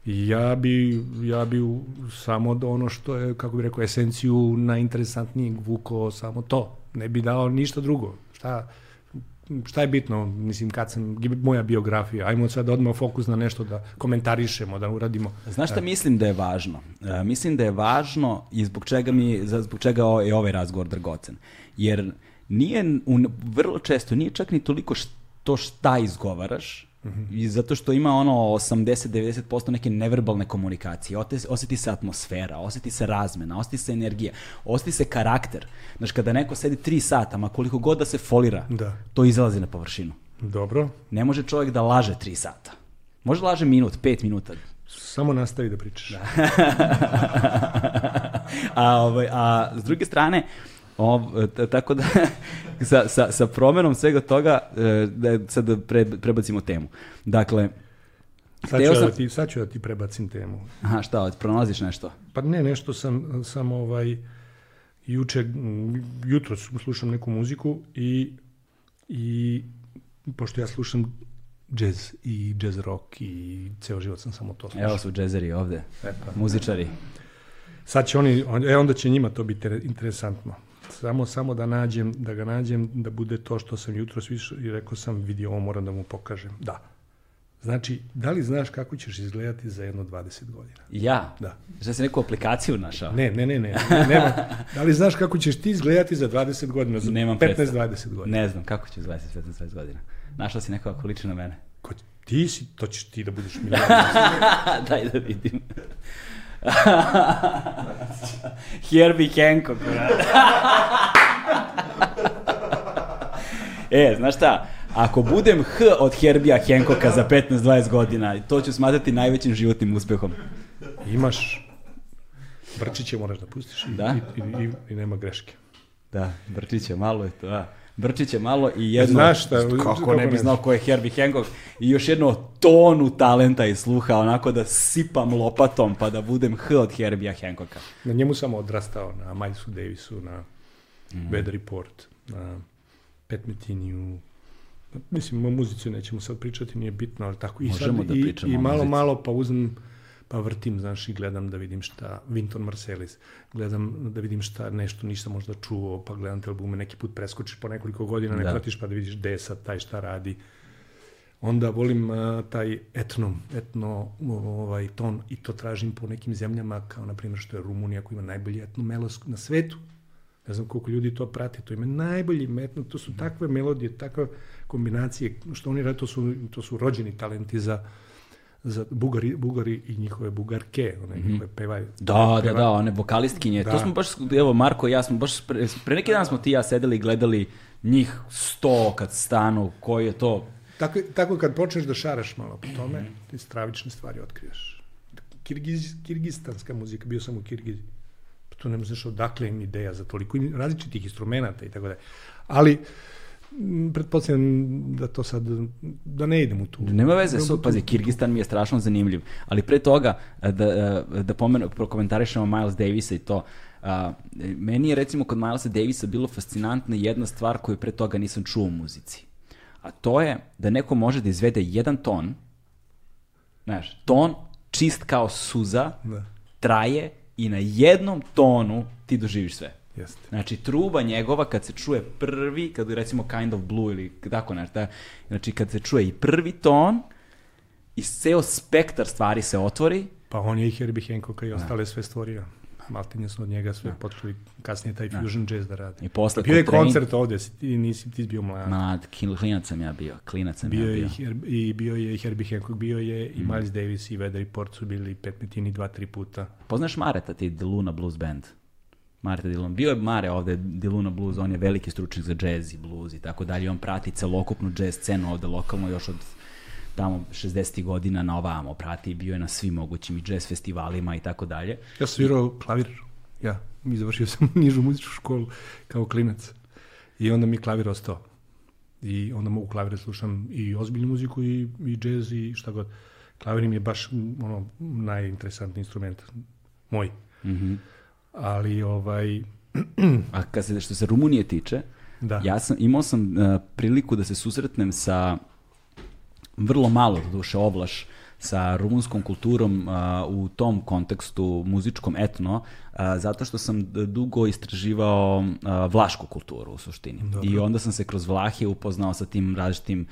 Ja bi, ja bi u- samo ono što je, kako bi rekao, esenciju najinteresantnijeg vuko samo to. Ne bi dao ništa drugo. Šta, šta je bitno, mislim, kad sam, moja biografija, ajmo sad odmah fokus na nešto da komentarišemo, da uradimo.
Znaš šta mislim da je važno? E, mislim da je važno i zbog čega, mi, za- zbog čega je ovaj razgovor dragocen. Jer nije, u, vrlo često, nije čak ni toliko to šta izgovaraš, i zato što ima ono 80-90% neke neverbalne komunikacije. Ote- Oseti se atmosfera, oseti se razmena, oseti se energija, oseti se karakter. Znaš, kada neko sedi tri sata, ma koliko god da se folira,
Da.
to izlazi na površinu.
Dobro,
Ne može čovjek da laže tri sata. Može da laže minut, pet minuta,
samo nastavi da pričaš.
a, ovaj, a s druge strane, ov, t- tako da sa, sa, sa promenom svega toga, e, da sad da pre, prebacimo temu. Dakle,
Sad ću,
sam-
da ti, sad ću da ti prebacim temu.
aha, šta, pronalaziš nešto?
Pa ne, nešto sam, sam ovaj, juče, jutro slušam neku muziku i, i pošto ja slušam jazz i jazz rock i ceo život sam samo to slušao.
Evo su džezeri ovde,
E pa.
muzičari.
Sad će oni, on- e onda će njima to biti tere- interesantno. Samo, samo da nađem, da ga nađem, da bude to što sam jutro svišao i rekao sam, vidi, ovo moram da mu pokažem. Da. Znači, da li znaš kako ćeš izgledati za jedno 20 godina?
Ja?
Da.
Šta si neku aplikaciju našao?
Ne, ne, ne, ne. Nema. Da li znaš kako ćeš ti izgledati za 20 godina, za
Nemam
15-20 godina?
Ne znam, kako ću izgledati sa 15 godina. Našao si nekoga ko liči na mene.
Ko, ti si, to ćeš ti da budeš milioner.
Daj da vidim. Herbie Hancock, brate. E, znaš šta, ako budem H od Herbija Hancocka za 15-20 godina, to ću smatrati najvećim životnim uspehom.
Imaš Brčiće moraš da pustiš i,
Da.
i, i, i, i nema greške.
Da, Brčić je malo je to, da. Brčić je malo i jedno...
Znaš šta,
Kako
kako
ne bi znao ko je Herbie Hancock i još jedno tonu talenta i sluha, onako da sipam lopatom pa da budem H od Herbija Hancocka.
Na njemu sam odrastao, na Milesu Davisu, na
Mhm.
Weather Report, na Pat Metiniju. Mislim, o muzici nećemo sad pričati, nije bitno, ali tako. I,
Možemo
sad,
da
i, i malo, malo pa uzmem, pa vrtim, znaš, i gledam da vidim šta, Vinton Marsalis, gledam da vidim šta, nešto nisam možda čuo, pa gledam te albume, neki put preskočiš po nekoliko godina, ne
Da.
pratiš pa da vidiš gde je sad taj šta radi. Onda volim a, taj etno, etno ovaj, ton i to tražim po nekim zemljama, kao na primjer što je Rumunija koja ima najbolji etno melos na svetu. Ne znam koliko ljudi to prati, to ima najbolji etno, to su takve melodije, takve kombinacije, što oni rade, to su, to su rođeni talenti za, za Bugari, Bugari i njihove Bugarke, one njihove pevaju.
Da, da, da, one vokalistkinje. To
Da.
smo baš, evo Marko i ja smo baš, pre, pre neki dan smo ti i ja sedeli i gledali njih sto kad stanu, koji je to
Tako, tako kad počneš da šaraš malo po tome, ti stravične stvari otkriješ. Kirgiz, kirgistanska muzika, bio sam u Kirgizi. Pa tu ne znaš odakle im ideja za toliko različitih instrumenta i tako da. Ali, m, pretpostavljam da to sad, da ne idem u tu.
Nema veze,
Da
so,
u tu-
pazi, Kirgistan mi je strašno zanimljiv, ali pre toga e, da, e, da pomenu, prokomentarišemo Miles Davisa i to, a, meni je recimo kod Milesa Davisa bilo fascinantna jedna stvar koju pre toga nisam čuo u muzici. A to je da neko može da izvede jedan ton, znaš, ton čist kao suza,
Da,
traje i na jednom tonu ti doživiš sve.
Jeste.
Znači, truba njegova kad se čuje prvi, kad recimo Kind of Blue ili tako nešto, da, znači kad se čuje i prvi ton i ceo spektar stvari se otvori,
Pa on je i Herbie Hancocka i ostale sve stvorio. Maltinje su od njega sve počeli kasnije taj fusion jazz da rade.
i posle
Bio je
Coltrane-
koncert ovde, si- ti nisi ti bio mlad.
Mlad, klinac sam ja bio, klinac sam
Bio
ja bio.
i, i bio je i Herbie Hancock, bio je i Miles Davis i Weather Report su bili pet metini dva, tri puta.
Poznaš Mareta, ti The Luna Blues Band? Mareta Dillon. Bio je Mare ovde, The Luna Blues, on je veliki stručnjak za jazz i blues i tako dalje. On prati celokupnu jazz scenu ovde lokalno još od tamo 60. godina na ovamo prati, bio je na svim mogućim i jazz festivalima i tako dalje.
Ja sam svirao klavir, ja, mi završio sam nižu muzičku školu kao klinac. I onda mi klavir ostao. I onda mogu klavire slušam i ozbiljnu muziku i, i džez i šta god. Klavir mi je baš ono, najinteresantniji instrument. Moj.
Mhm.
Ali ovaj,
A kad se, što se Rumunije tiče,
da.
ja sam, imao sam uh, priliku da se susretnem sa vrlo malo, duše oblaš, sa rumunskom kulturom a, u tom kontekstu muzičkom etno, zato što sam dugo istraživao vlašku kulturu u suštini.
Dobro.
I onda sam se kroz Vlahe upoznao sa tim različitim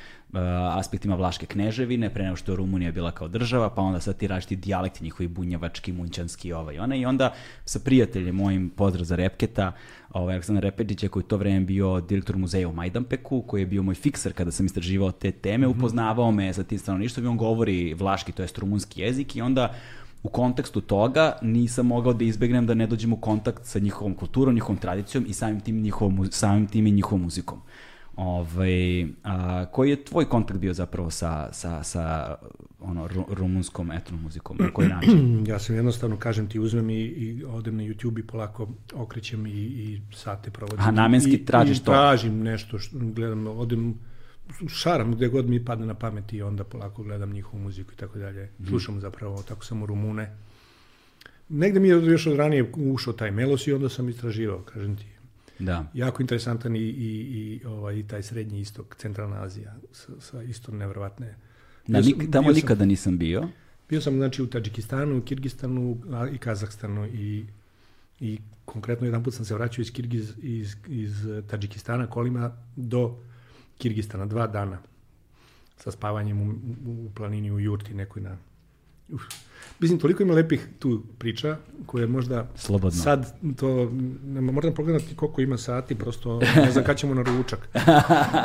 aspektima vlaške kneževine, pre nego što je Rumunija bila kao država, pa onda sad ti različiti dijalekti njihovi bunjevački, munćanski, ovaj, ona i onda sa prijateljem mojim, pozdrav za Repketa, ovaj, Aleksandar Repetića koji je to vreme bio direktor muzeja u Majdanpeku, koji je bio moj fikser kada sam istraživao te teme, upoznavao me sa tim stanovništvom i on govori vlaški, to jest rumunski jezik i onda u kontekstu toga nisam mogao da izbegnem da ne dođem u kontakt sa njihovom kulturom, njihovom tradicijom i samim tim, njihovom, samim tim i njihovom muzikom. Ovaj, a, koji je tvoj kontakt bio zapravo sa, sa, sa ono, ru, rumunskom etno muzikom? Na koji način?
Ja sam jednostavno, kažem ti, uzmem i, i odem na YouTube i polako okrećem i, i sate provodim.
Aha, namenski
I,
tražiš
i
to.
tražim nešto, što, gledam, odem, šaram gde god mi padne na pamet i onda polako gledam njihovu muziku i tako dalje.
Mhm.
Slušam zapravo tako samo Rumune. Negde mi je još od ranije ušao taj melos i onda sam istraživao, kažem ti.
Da.
Jako interesantan i, i, i, ovaj, i taj srednji istok, centralna Azija, sa, sa isto nevrovatne.
Da,
sam-
nik, tamo
bio sam-
nikada nisam bio.
Bio sam znači u Tadžikistanu, Kirgistanu a, i Kazahstanu i, i konkretno jedan put sam se vraćao iz, Kirgiz, iz, iz Tadžikistana kolima do Kirgistana, dva dana sa spavanjem u, u, u planini u jurti nekoj na... Uf. Mislim, toliko ima lepih tu priča koje možda
Slobodno.
sad to, moram pogledati koliko ima sati, prosto ne znam kad ćemo na ručak.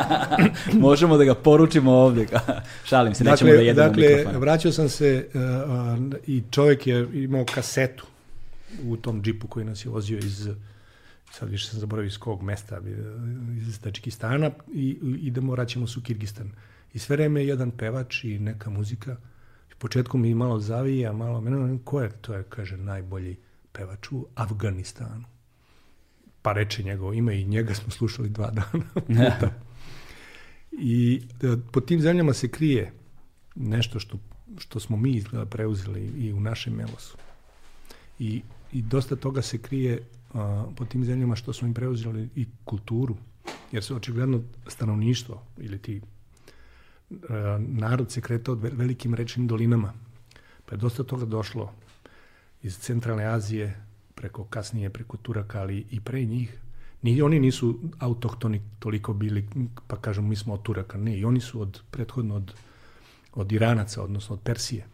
Možemo da ga poručimo ovde. Šalim se, nećemo da jedemo
dakle,
mikrofon.
vraćao sam se uh, uh, i čovjek je imao kasetu u tom džipu koji nas je vozio iz, sad više sam zaboravio iz kog mesta, iz Tačikistana i idemo, vraćamo se u Kirgistan. I sve vreme je jedan pevač i neka muzika. U početku mi malo zavija, malo mene, ko je to je, kaže, najbolji pevač u Afganistanu. Pa reče njegovo ime i njega smo slušali dva dana. I da, po tim zemljama se krije nešto što, što smo mi izgleda preuzeli i u našem melosu. I, I dosta toga se krije a, po tim zemljama što smo im preuzeli i kulturu, jer se očigledno stanovništvo ili ti narod se kretao velikim rečnim dolinama. Pa je dosta toga došlo iz centralne Azije, preko kasnije, preko Turaka, ali i pre njih. Ni oni nisu autohtoni toliko bili, pa kažemo mi smo od Turaka, ne, i oni su od, prethodno od, od Iranaca, odnosno od Persije.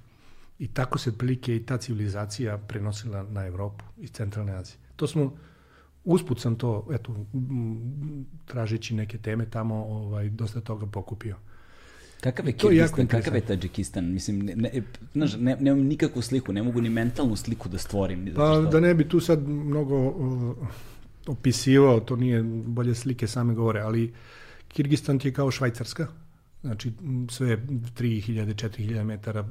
I tako se otprilike i ta civilizacija prenosila na Evropu iz centralne Azije. To smo, usput sam to, eto, tražeći neke teme tamo, ovaj, dosta toga pokupio.
Kakav je Kirgistan, kakav je Tadžikistan? Mislim, ne, ne, znaš, ne, nemam nikakvu sliku, ne mogu ni mentalnu sliku da stvorim.
Pa što... da ne bi tu sad mnogo uh, opisivao, to nije bolje slike same govore, ali Kirgistan ti je kao Švajcarska, znači sve 3000, 4000 metara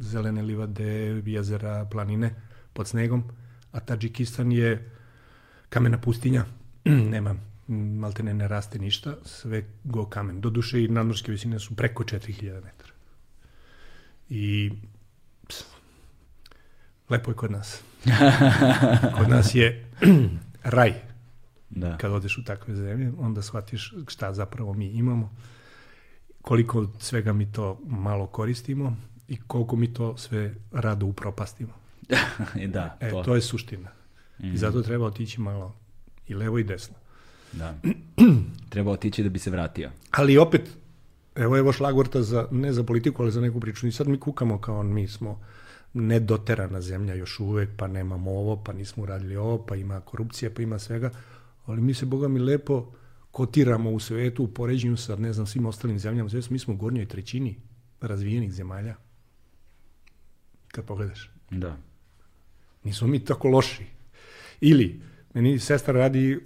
zelene livade, jezera, planine pod snegom, a Tadžikistan je kamena pustinja, nema maltene ne raste ništa, sve go kamen. Doduše i nadmorske visine su preko 4000 metara. I ps, lepo je kod nas. kod nas je raj. Da. Kad odeš u takve zemlje, onda shvatiš šta zapravo mi imamo, koliko svega mi to malo koristimo i koliko mi to sve rado upropastimo.
da,
e, to. to je suština. Mm. I mhm. zato treba otići malo i levo i desno.
Da. Treba otići da bi se vratio.
Ali opet, evo evo šlagvorta za, ne za politiku, ali za neku priču. I sad mi kukamo kao mi smo nedoterana zemlja još uvek, pa nemamo ovo, pa nismo uradili ovo, pa ima korupcija, pa ima svega. Ali mi se, boga mi, lepo kotiramo u svetu u poređenju sa, ne znam, svim ostalim zemljama. Sve mi smo u gornjoj trećini razvijenih zemalja. Kad pogledaš.
Da.
Nismo mi tako loši. Ili, Meni sestra radi, e,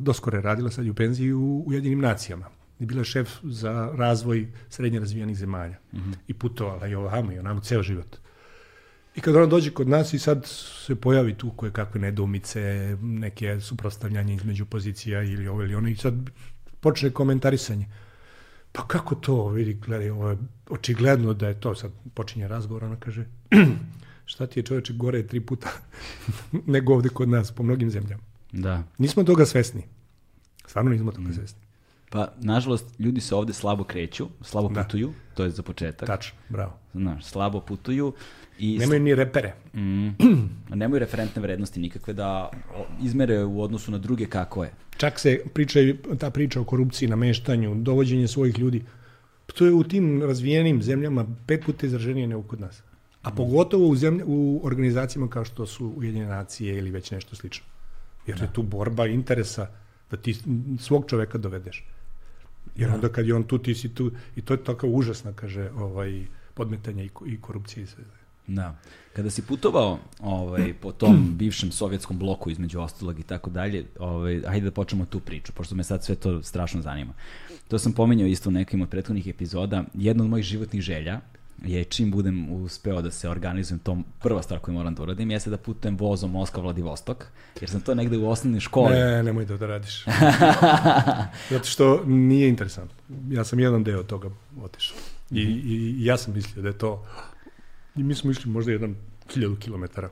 doskore radila sad u penziji u Ujedinim nacijama. I bila šef za razvoj srednje razvijenih zemalja. Mm -hmm. I putovala i ovamo i onamo ceo život. I kad ona dođe kod nas i sad se pojavi tu koje kakve nedomice, neke suprostavljanje između pozicija ili ovo ili ono i sad počne komentarisanje. Pa kako to, vidi, gledaj, ovo je očigledno da je to, sad počinje razgovor, ona kaže, šta ti je čoveče gore tri puta nego ovde kod nas, po mnogim zemljama.
Da.
Nismo toga svesni. Stvarno nismo toga mm. svesni.
Pa, nažalost, ljudi se ovde slabo kreću, slabo da. putuju, to je za početak.
Tačno, bravo.
Znaš, slabo putuju.
I nemaju ni repere.
Mm, nemaju referentne vrednosti nikakve da izmere u odnosu na druge kako je.
Čak se priča, ta priča o korupciji, nameštanju, dovođenje svojih ljudi, to je u tim razvijenim zemljama pet puta izraženije nego kod nas. A pogotovo u, zemlje, u organizacijama kao što su Ujedinjene nacije ili već nešto slično. Jer da. je tu borba interesa da ti svog čoveka dovedeš. Jer da. onda kad je on tu, ti si tu, i to je tako užasno, kaže, ovaj, podmetanje i, i korupcije i sve.
Da. Kada si putovao ovaj, po tom bivšem sovjetskom bloku između ostalog i tako dalje, ovaj, hajde da počnemo tu priču, pošto me sad sve to strašno zanima. To sam pominjao isto u nekim od prethodnih epizoda. Jedna od mojih životnih želja je čim budem uspeo da se organizujem, to prva stvar koju moram da uradim jeste da putujem vozom Moskva Vladivostok, jer sam to negde u osnovnoj školi.
Ne, nemoj da to radiš. Zato što nije interesantno. Ja sam jedan deo toga otišao. I, mm -hmm. i, ja sam mislio da je to... I mi smo išli možda jedan hiljadu kilometara.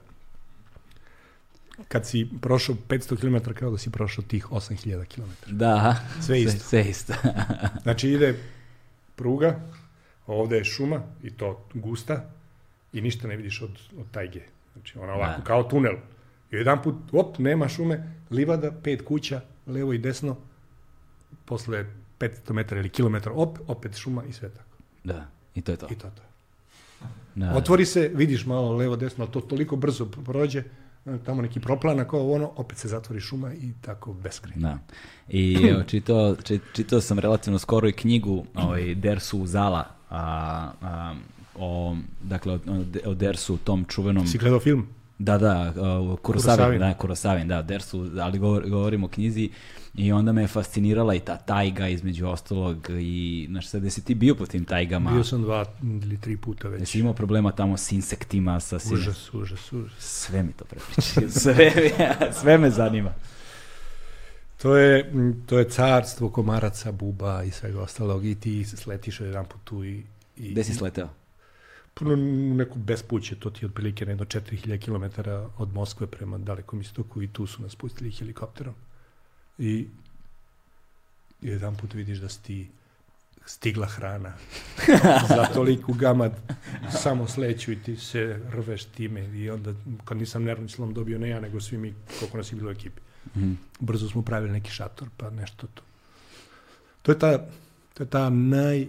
Kad si prošao 500 km, kao da si prošao tih 8000 km.
Da.
Sve isto.
Sve, sve isto.
znači ide pruga, Ovde je šuma i to gusta i ništa ne vidiš od, od tajge. Znači ona ovako da. kao tunel. I jedan put, op, nema šume, livada, pet kuća, levo i desno, posle 500 metara ili kilometra, op, opet šuma i sve tako.
Da, i to je to.
I to je to. Da. Otvori se, vidiš malo levo, desno, ali to toliko brzo prođe, tamo neki proplana kao ono, opet se zatvori šuma i tako beskrajno.
Da. I čitao, čitao sam relativno skoro i knjigu ovaj, Dersu Zala, a, a, o, dakle, o, o Dersu, tom čuvenom...
Si gledao film?
Da, da, uh, Kurosavin, da, Kurosavin, da, Dersu, ali govor, govorimo o knjizi i onda me je fascinirala i ta tajga između ostalog i, znaš, sad, jesi ti bio po tim tajgama?
Bio sam dva ili tri puta već.
Jesi imao problema tamo s insektima, sa sin...
Užas, užas, užas.
Sve mi to prepriči, sve, sve me zanima.
To je, to je carstvo komaraca, buba i svega ostalog i ti sletiš jedan put tu i... i
Gde si sleteo?
Puno u neku bespuće, to ti je otprilike na jedno 4000 km od Moskve prema dalekom istoku i tu su nas pustili helikopterom. I jedan put vidiš da si ti stigla hrana za toliku gamad samo sleću i ti se rveš time i onda kad nisam nervni slom dobio ne ja nego svi mi koliko nas je bilo u ekipi
Mhm.
brzo smo pravili neki šator, pa nešto to. To je ta, to je ta naj,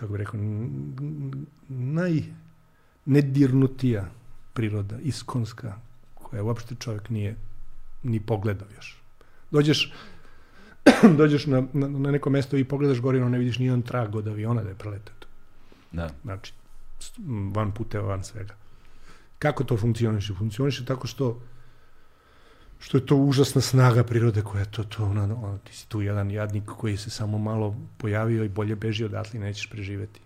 kako bih rekao, n- naj nedirnutija priroda, iskonska, koja uopšte čovjek nije ni pogledao još. Dođeš, dođeš na, na, na neko mesto i pogledaš gore, no ne vidiš ni jedan trag od aviona da je preletao. tu.
Da.
Znači, van puteva, van svega. Kako to funkcioniše? Funkcioniše tako što što je to užasna snaga prirode koja je to, to ono, ono, ti si tu jedan jadnik koji se samo malo pojavio i bolje beži odatle i nećeš preživeti.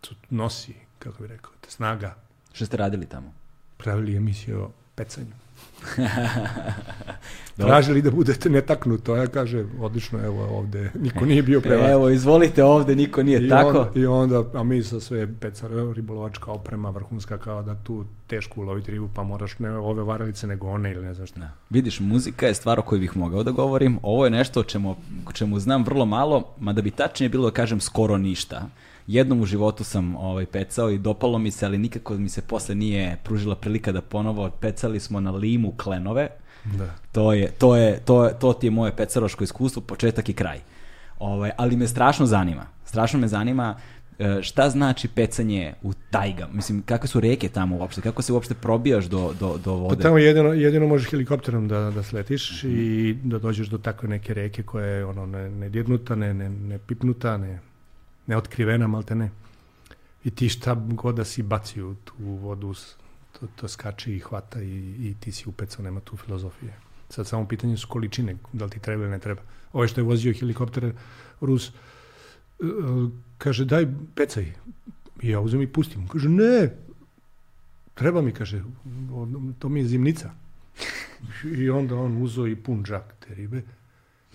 To nosi, kako bih rekao, te snaga.
Što ste radili tamo?
Pravili emisiju o pecanju. Tražili da budete netaknuto, ja kaže, odlično, evo ovde, niko nije bio pre vas.
Evo, izvolite ovde, niko nije
I
tako.
Onda, I onda, a mi sa sve pecar, ribolovačka oprema, vrhunska, kao da tu teško uloviti ribu, pa moraš ne ove varalice, nego one ili ne znam šta.
Da. Vidiš, muzika je stvar o kojoj bih mogao da govorim. Ovo je nešto o čemu, čemu znam vrlo malo, mada bi tačnije bilo da kažem skoro ništa. Jednom u životu sam ovaj, pecao i dopalo mi se, ali nikako mi se posle nije pružila prilika da ponovo pecali smo na limu klenove.
Da.
To je, to je, to je, to ti je moje pecaroško iskustvo, početak i kraj. Ovaj, ali me strašno zanima. Strašno me zanima e, šta znači pecanje u tajgama. Mislim, kakve su reke tamo uopšte? Kako se uopšte probijaš do, do, do
Pa
vode?
tamo jedino, jedino možeš helikopterom da, da sletiš i da dođeš do takve neke reke koja je ono, ne, ne dirnuta, ne, ne, ne pipnuta, ne, ne otkrivena, malte ne. I ti šta god da si baci u tu vodu, to, to skače i hvata i, i ti si upecao, nema tu filozofije. Sad samo pitanje su količine, da li ti treba ili ne treba. Ovo što je vozio helikopter Rus, e, kaže daj pecaj. I ja uzem i pustim. Kaže ne, treba mi, kaže, to mi je zimnica. I onda on uzo i pun džak te ribe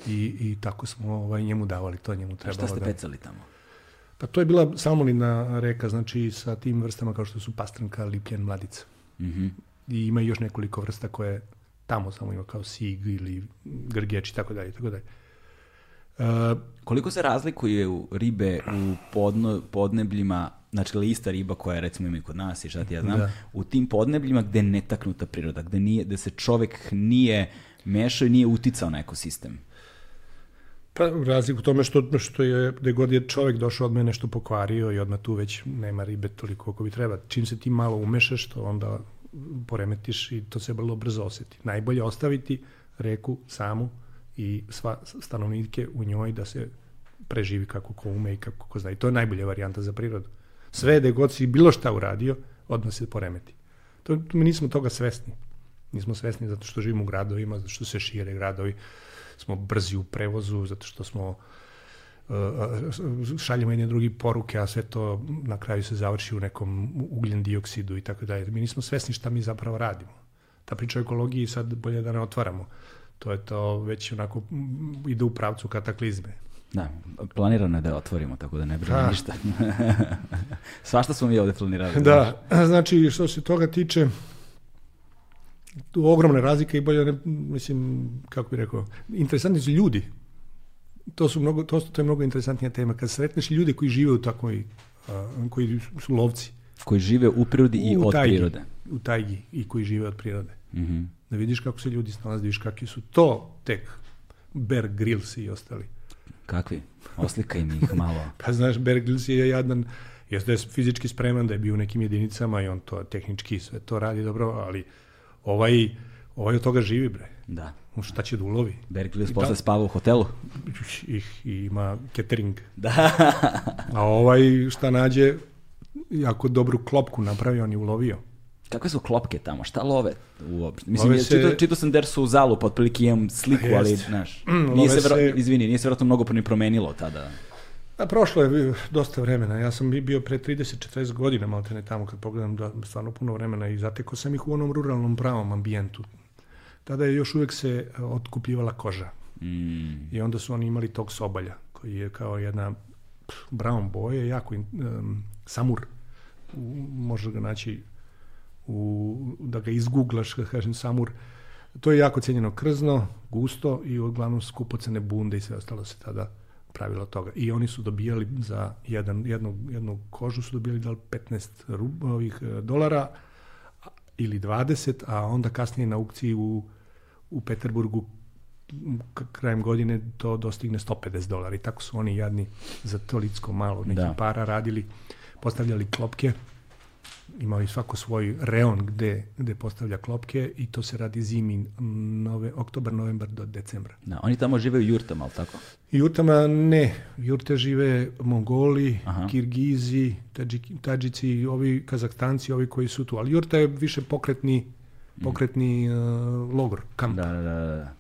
i, i tako smo ovaj, njemu davali, to njemu
A
trebalo.
šta ste
da...
pecali tamo?
Pa to je bila salmonina reka, znači sa tim vrstama kao što su pastranka, lipljen, mladica.
Mhm.
I ima još nekoliko vrsta koje tamo samo ima kao sig ili grgeč i tako dalje, tako dalje. Uh,
Koliko se razlikuju ribe u podno, podnebljima, znači lista riba koja recimo ima i kod nas i šta ti ja znam,
Da.
u tim podnebljima gde je netaknuta priroda, gde, nije, gde se čovek nije mešao i nije uticao na ekosistem.
Pa razliku u tome što, što je, gde god je čovjek došao od mene nešto pokvario i odmah tu već nema ribe toliko koliko bi treba. Čim se ti malo umešaš, to onda poremetiš i to se vrlo brzo osjeti. Najbolje ostaviti reku samu i sva stanovnike u njoj da se preživi kako ko ume i kako ko zna. I to je najbolja varijanta za prirodu. Sve gde god si bilo šta uradio, odmah se poremeti. To, mi nismo toga svesni. Nismo svesni zato što živimo u gradovima, zato što se šire gradovi, smo brzi u prevozu, zato što smo uh, šaljemo jedne drugi poruke, a sve to na kraju se završi u nekom ugljen dioksidu i tako dalje. Mi nismo svesni šta mi zapravo radimo. Ta priča o ekologiji sad bolje da ne otvaramo. To je to već onako ide u pravcu kataklizme.
Da, planirano je da je otvorimo, tako da ne brine
Ha.
ništa. Svašta smo mi ovde planirali.
Da, znači što se toga tiče, tu ogromna razlika i bolje, ne, mislim, kako bih rekao, interesantni su ljudi. To su mnogo, to, to je mnogo interesantnija tema. Kad sretneš ljudi koji žive u takvoj, a, koji su lovci,
Koji žive u prirodi i
u
od
tajgi,
prirode.
u tajgi i koji žive od prirode.
Mhm.
Da vidiš kako se ljudi snalaze, da vidiš kakvi su to tek Bear Grylls i ostali.
Kakvi? Oslikaj mi ih malo.
Pa znaš, Bear Grylls je jadan, jeste da je fizički spreman, da je bio u nekim jedinicama i on to tehnički sve to radi dobro, ali ovaj, ovaj od toga živi, bre.
Da.
Šta će da ulovi?
Grylls
I
posle
da-
spava u hotelu.
I, i ima catering.
Da.
A ovaj šta nađe, ako dobru klopku napravi, on je ulovio.
kakve su klopke tamo, šta love uopšte? Mislim,
Love se-
čitao, čitao sam Dersu u zalu, pa otprilike imam sliku, ali, znaš,
Mm,
nije se, vero-
se-
izvini, nije se vjerojatno mnogo ni promenilo tada.
A prošlo je dosta vremena. Ja sam bi- bio pre 30-40 godina malo ne tamo kad pogledam da stvarno puno vremena i zatekao sam ih u onom ruralnom pravom ambijentu. Tada je još uvijek se e, otkupljivala koža.
Mm,
I onda su oni imali tog sobalja koji je kao jedna brown boje, jako em, samur. Možeš ga naći u, da ga izguglaš, kad kažem samur. To je jako cijenjeno krzno, gusto i uglavnom skupocene bunde i sve ostalo se tada pravilo od toga. I oni su dobijali za jedan, jednu, jednu kožu su dobijali da li 15 rub, ovih e, dolara ili 20, a onda kasnije na aukciji u, u Peterburgu krajem godine to dostigne 150 dolara i tako su oni jadni za to licko malo neki
Da.
para radili, postavljali klopke, imali svako svoj reon gde, gde postavlja klopke i to se radi zimi nove, oktobar, novembar do decembra.
da, oni tamo žive u jurtama, ali tako?
Jurtama ne, jurte žive Mongoli,
Aha.
Kirgizi, Tadžiki- Tadžici, ovi Kazahstanci, ovi koji su tu, ali jurta je više pokretni pokretni uh, logor, kamp.
Da, da, da, da.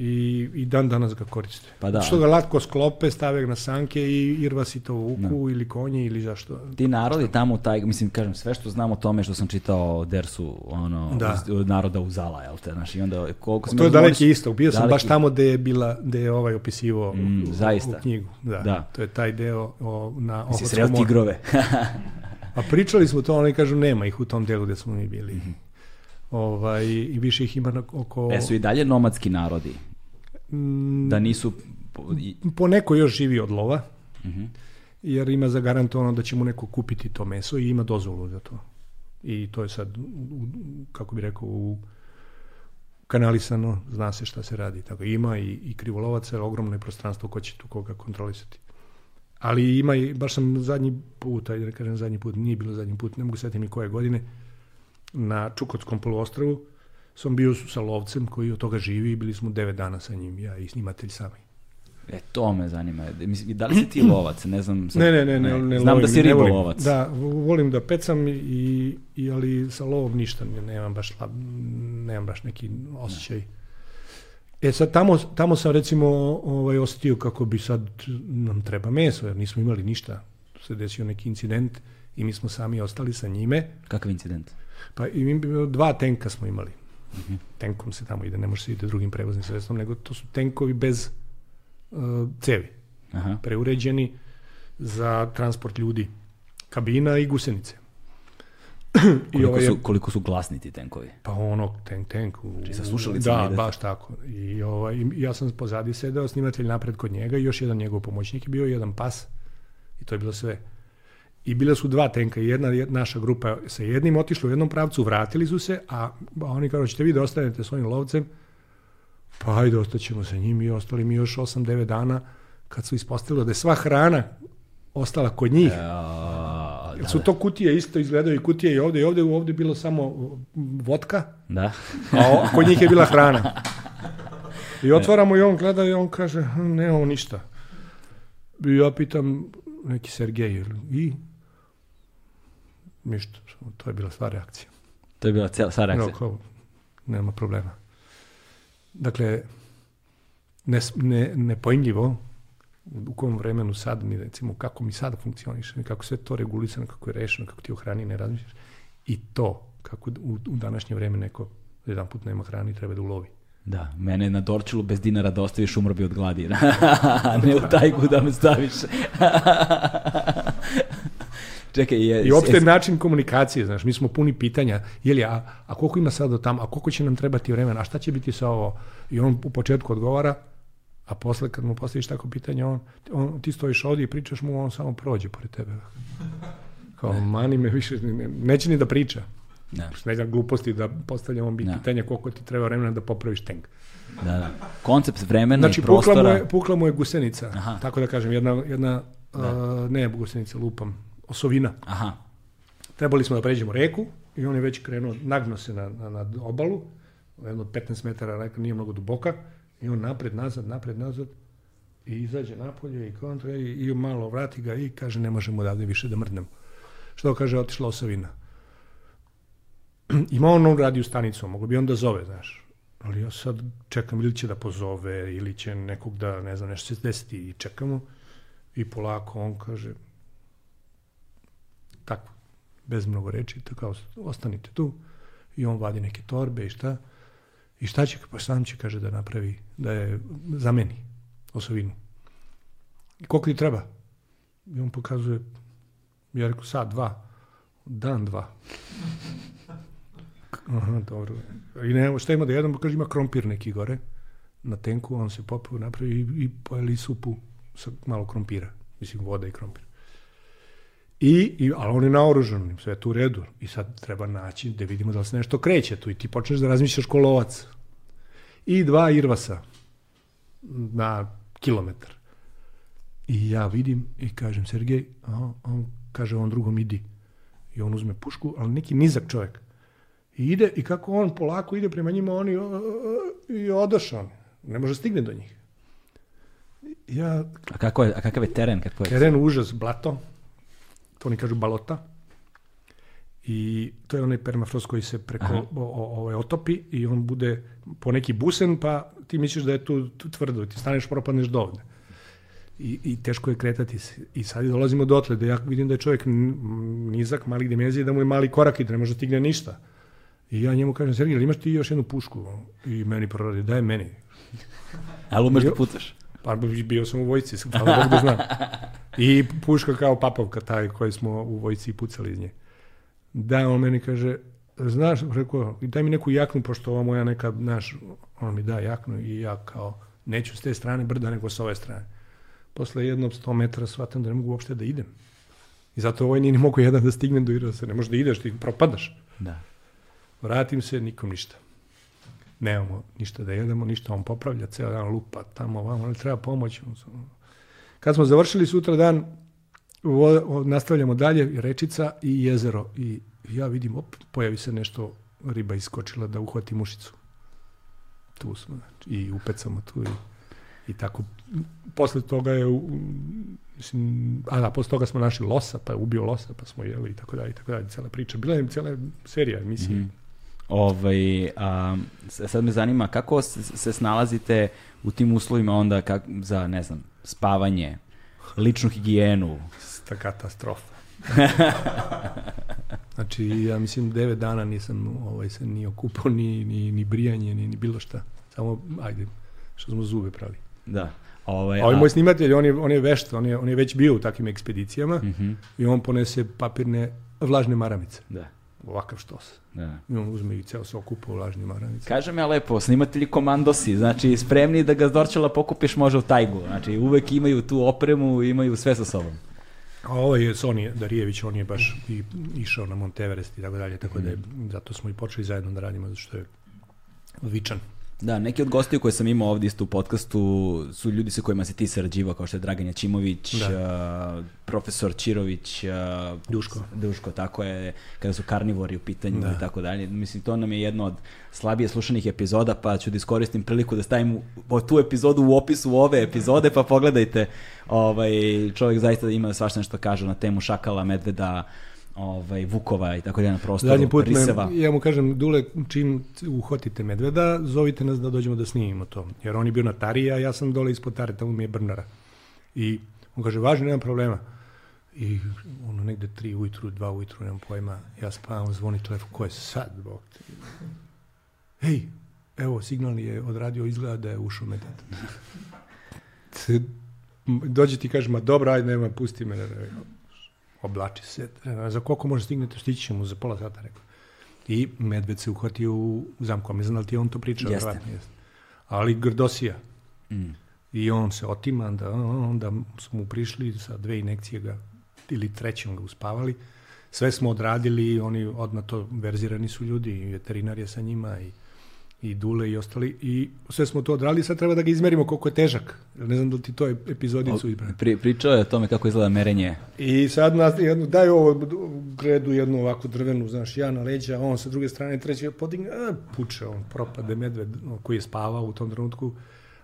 I, i dan danas ga koriste.
Pa da.
Što ga latko sklope, stave na sanke i irvasi to vuku ili konje ili zašto.
Ti narodi tamo u taj, mislim, kažem, sve što znam o tome što sam čitao o Dersu, ono,
Da.
naroda u Zala, jel te, znaš, i onda koliko sam
To je daleki istok. Bio sam baš
daleki-
tamo gde je bila, gde je ovaj opisivao
Mm,
u,
zaista.
u knjigu. Da,
Da.
To je taj deo o, na
Si
Ohotskom
sreo
moru.
tigrove.
A pričali smo to, oni kažu nema ih u tom delu gde smo mi bili.
Mhm.
Ovaj, I više ih ima oko...
e, su i dalje nomadski narodi,
Mm,
da nisu... po-
neko još živi od lova,
Mhm.
jer ima zagarantovano da će mu neko kupiti to meso i ima dozvolu za to. I to je sad, kako bi rekao, u kanalisano, zna se šta se radi. Tako ima i, i krivolovaca, ogromno je prostranstvo ko će tu koga kontrolisati. Ali ima i, baš sam zadnji put, ajde da kažem zadnji put, nije bilo zadnji put, ne mogu setiti ni koje godine, na Čukotskom poluostrvu sam bio sa lovcem koji od toga živi i bili smo devet dana sa njim, ja i snimatelj sami.
E, to me zanima. Mislim, da li si ti lovac? Ne znam. sad-
Ne, ne, ne, ne, ne
Znam
lovim,
da si
ne
ribolovac.
Da, volim da pecam i, i ali sa lovom ništa, ne- nemam baš, nemam baš neki osjećaj. E sad tamo, tamo sam recimo ovaj, osjetio kako bi sad nam treba meso, jer nismo imali ništa. Se desio neki incident i mi smo sami ostali sa njime.
Kakav incident?
Pa i mi, dva tenka smo imali. Tenkom se tamo ide, ne može se ide drugim prevoznim sredstvom, nego to su tenkovi bez uh, cevi
Aha.
preuređeni za transport ljudi, kabina i gusenice.
Koliko,
ovaj je-
su, koliko su glasni ti tenkovi?
Pa ono, tank, tank. U,
Znači sa slušalicama
Da,
idete?
baš tako. I ovaj, i ja sam pozadi sedeo, snimatelj napred kod njega i još jedan njegov pomoćnik je bio, jedan pas. I to je bilo sve. I bila su dva tenka, jedna, naša grupa sa jednim otišla u jednom pravcu, vratili su se, a, oni kao, ćete vi da ostanete s ovim lovcem? Pa ajde, ostaćemo sa njim i ostali mi još 8-9 dana kad su ispostavilo da je sva hrana ostala kod njih.
A,
Jer
da,
su to kutije isto izgledaju i kutije i ovde i ovde, ovde je bilo samo vodka,
da.
a kod njih je bila hrana. I otvaramo i on gleda i on kaže, "Hm, nemamo ništa. I ja pitam neki Sergej, "Jel- i? Ništa, to je bila sva reakcija.
To je bila cijela sva reakcija.
No, nema problema. Dakle, nes- ne, nepojmljivo u kom vremenu sad mi recimo kako mi sad funkcioniše, kako sve to regulisano, kako je rešeno, kako ti o hrani ne razmišljaš i to kako u, u današnje vreme neko jedan put nema hrani treba da ulovi.
Da, mene na Dorčelu bez dinara da ostaviš umro bi od gladi. ne u tajgu da me staviš. Čekaj, je...
I uopšte
je-
način komunikacije, znaš, mi smo puni pitanja, je li, a, a koliko ima sad do tamo, a koliko će nam trebati vremena, a šta će biti sa ovo? I on u početku odgovara, a posle kad mu postaviš tako pitanje, on, on, ti stojiš ovdje i pričaš mu, on samo prođe pored tebe. Kao, mani me više, ne- neće ni da priča.
Da,
Ne znam, gluposti da postavljamo mi
Da.
pitanja koliko ti treba vremena da popraviš tank.
da, da. Koncept vremena
Znači,
i
pukla mu,
prostora.
je, pukla mu je gusenica,
Aha.
tako da kažem, jedna, jedna a, ne gusenica, lupam, osovina.
Aha,
Trebali smo da pređemo reku i on je već krenuo, nagno se na, na, na obalu, jedno 15 metara, reka nije mnogo duboka, i on napred, nazad, napred, nazad, i izađe napolje i kontra i, i malo vrati ga i kaže ne možemo odavde više da mrdnemo. Što kaže, otišla osovina. ima on radio stanicu, mogu bi on da zove, znaš. Ali ja sad čekam ili će da pozove, ili će nekog da, ne znam, nešto se desiti i čekamo. I polako on kaže, tako, bez mnogo reči, to kao, ostanite tu. I on vadi neke torbe i šta. I šta će, pa sam će, kaže, da napravi, da je zameni osovinu. I koliko ti treba? I on pokazuje, ja rekao, sad, dva. Dan, dva. Aha, dobro. I ne, šta ima da jedem, kaže, ima krompir neki gore na tenku, on se popio, napravi i, i pojeli supu sa malo krompira. Mislim, voda i krompir. I, i, ali on je naoružan, sve je tu u redu. I sad treba naći da vidimo da li se nešto kreće tu i ti počneš da razmišljaš ko lovac. I dva irvasa na kilometar. I ja vidim i kažem, Sergej, a on kaže on drugom idi. I on uzme pušku, ali neki nizak čovjek. I ide, i kako on polako ide prema njima, oni o, o, i odošao. Ne može stigne do njih. Ja,
A, kako je, a kakav je teren? Kako je?
teren užas, blato, to oni kažu balota. I to je onaj permafrost koji se preko
Aha.
o, o, ovaj, otopi i on bude po neki busen, pa ti misliš da je tu, tu tvrdo, ti staneš, propadneš do ovde. I, I teško je kretati se. I sad dolazimo dotle da ja vidim da je čovjek nizak, malih dimenzija, da mu je mali korak i da ne može da stigne ništa. I ja njemu kažem, Sergij, imaš ti još jednu pušku? I meni proradi, daj meni.
Ali umeš da
Jo. Pa bio sam u vojci, hvala Bog da znam. I puška kao papovka taj koji smo u vojci pucali iz nje. Da, on meni kaže, znaš, rekao, daj mi neku jaknu, pošto ova moja neka, naš, on mi da jaknu i ja kao, neću s te strane brda, nego s ove strane. Posle jednog 100 metara shvatam da ne mogu uopšte da idem. I zato ovaj nije ni mogu jedan da stignem do Irosa. Ne možeš da ideš, ti propadaš.
Da.
Vratim se, nikom ništa. Nemamo ništa da jedemo, ništa on popravlja, ceo dan lupa tamo, vamo, ali treba pomoć. Kad smo završili sutra dan, nastavljamo dalje, rečica i jezero. I ja vidim, op, pojavi se nešto, riba iskočila da uhvati mušicu. Tu smo, znači, i upecamo tu i, i tako. Posle toga je, mislim, a da, posle toga smo našli losa, pa je ubio losa, pa smo jeli i tako dalje, i tako dalje, cela priča. Bila je cela serija emisije.
Mhm. Ovaj, a, sad me zanima kako se, se snalazite u tim uslovima onda kak, za, ne znam, spavanje, ličnu higijenu.
Ta katastrofa. znači, ja mislim, devet dana nisam ovaj, se ni okupao, ni, ni, ni brijanje, ni, ni bilo šta. Samo, ajde, što smo zube pravi.
Da. Ovaj,
A ovaj moj snimatelj, on je, on je vešt, on je, on je već bio u takvim ekspedicijama
Mhm,
i on ponese papirne vlažne maramice.
da,
Ovakav štos.
da.
I on uzme i ceo se okupa u vlažne maramice.
Kaže me lepo, snimatelji komandosi, znači spremni da ga s Dorčela pokupiš može u tajgu. Znači uvek imaju tu opremu, imaju sve sa sobom.
A ovo je Sonija Darijević, on je baš i išao na Monteverest i tako dalje, tako da je, zato smo i počeli zajedno da radimo, zato što je vičan.
Da, neki od gostiju koje sam imao ovdje isto u podcastu su ljudi sa kojima se ti sarađivao, kao što je Dragan Jačimović,
Da.
uh, profesor Čirović, uh,
Duško.
Duško, tako je, kada su karnivori u pitanju
Da.
i tako dalje. Mislim, to nam je jedno od slabije slušanih epizoda, pa ću da iskoristim priliku da stavim tu epizodu u opisu ove epizode, pa pogledajte. Ovaj, čovjek zaista ima svašta nešto kaže na temu šakala, medveda, ovaj, vukova i tako dalje na prostoru,
Zadnji put me, ja mu kažem, Dule, čim uhvatite medveda, zovite nas da dođemo da snimimo to. Jer on je bio na Tari, a ja sam dole ispod Tare, tamo mi je Brnara. I on kaže, važno, nema problema. I ono negde tri ujutru, dva ujutru, nemam pojma, ja spavam, zvoni telefon, ko je sad, bog te. Hej, evo, signal je odradio, izgleda da je ušao medved. Dođe ti kaže, ma dobro, ajde, nema, pusti me. Oblači se. "E, Za koliko može stignete, stići ćemo za pola sata, rekao. I medved se uhvatio u zamku, a ne znam da li ti on to pričao.
Jeste.
jeste. Ali grdosija.
Mm.
I on se otima, onda, onda smo mu prišli sa dve inekcije ga, ili trećom ga uspavali. Sve smo odradili, oni odmah to verzirani su ljudi, veterinar je sa njima i, i Dule i ostali. I sve smo to odradili, sad treba da ga izmerimo koliko je težak. Ne znam da li ti to epizodicu izbrane.
Pri, pričao je o tome kako izgleda merenje
I sad nas, jednu, daj ovo gredu jednu ovakvu drvenu, znaš, ja na leđa, on sa druge strane treći podigne, a, puče on, propade medved koji je spavao u tom trenutku,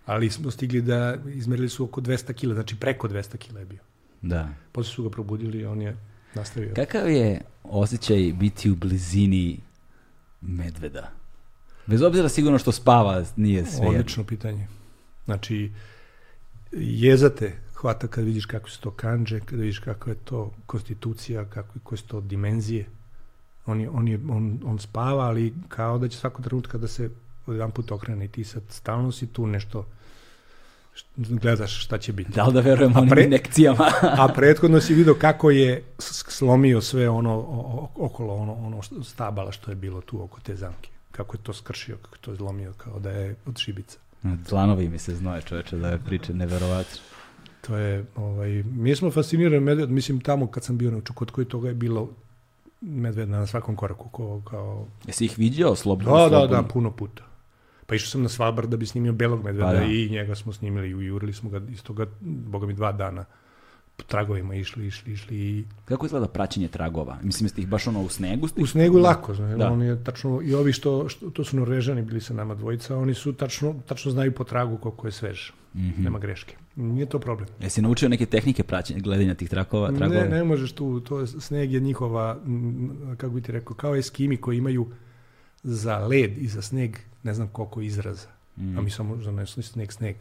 ali smo stigli da izmerili su oko 200 kila, znači preko 200 kila je bio.
Da.
Posle su ga probudili i on je nastavio.
Kakav je osjećaj biti u blizini medveda? Bez obzira sigurno što spava, nije sve.
Odlično pitanje. Znači, jezate hvata kad vidiš kako su to kanđe, kad vidiš kako je to konstitucija, kako, koje su to dimenzije. On, je, on, je, on, on spava, ali kao da će svako trenutka da se jedan put okrene i ti sad stalno si tu nešto gledaš šta će biti.
Da li da verujemo onim pre... inekcijama?
a prethodno si vidio kako je slomio sve ono okolo ono, ono stabala što je bilo tu oko te zamke. Kako je to skršio, kako je to zlomio, kao da je od šibica.
Dlanovi mi se znoje čoveče da je priče neverovatno.
To je, ovaj, mi smo fascinirani medved, mislim tamo kad sam bio na kod koji toga je bilo medveda na svakom koraku. Ko, kao...
Jesi ih vidio slobodno?
Da, da, da, puno puta. Pa išao sam na Svalbard da bi snimio belog medveda pa, da. i njega smo snimili i ujurili smo ga iz toga, boga mi, dva dana tragovima išli, išli, išli i...
Kako izgleda praćenje tragova? Mislim, jeste ih baš ono u snegu?
U snegu lako, znači, da. on je tačno, i ovi što, što, to su Norvežani bili sa nama dvojica, oni su tačno, tačno znaju po tragu koliko je svež, mm -hmm. nema greške. Nije to problem.
Jesi naučio neke tehnike praćenja, gledanja tih trakova, tragova?
Ne, ne možeš tu, to je, sneg je njihova, kako bi ti rekao, kao eskimi koji imaju za led i za sneg ne znam koliko izraza. Mm. A mi samo zanesli sneg, sneg.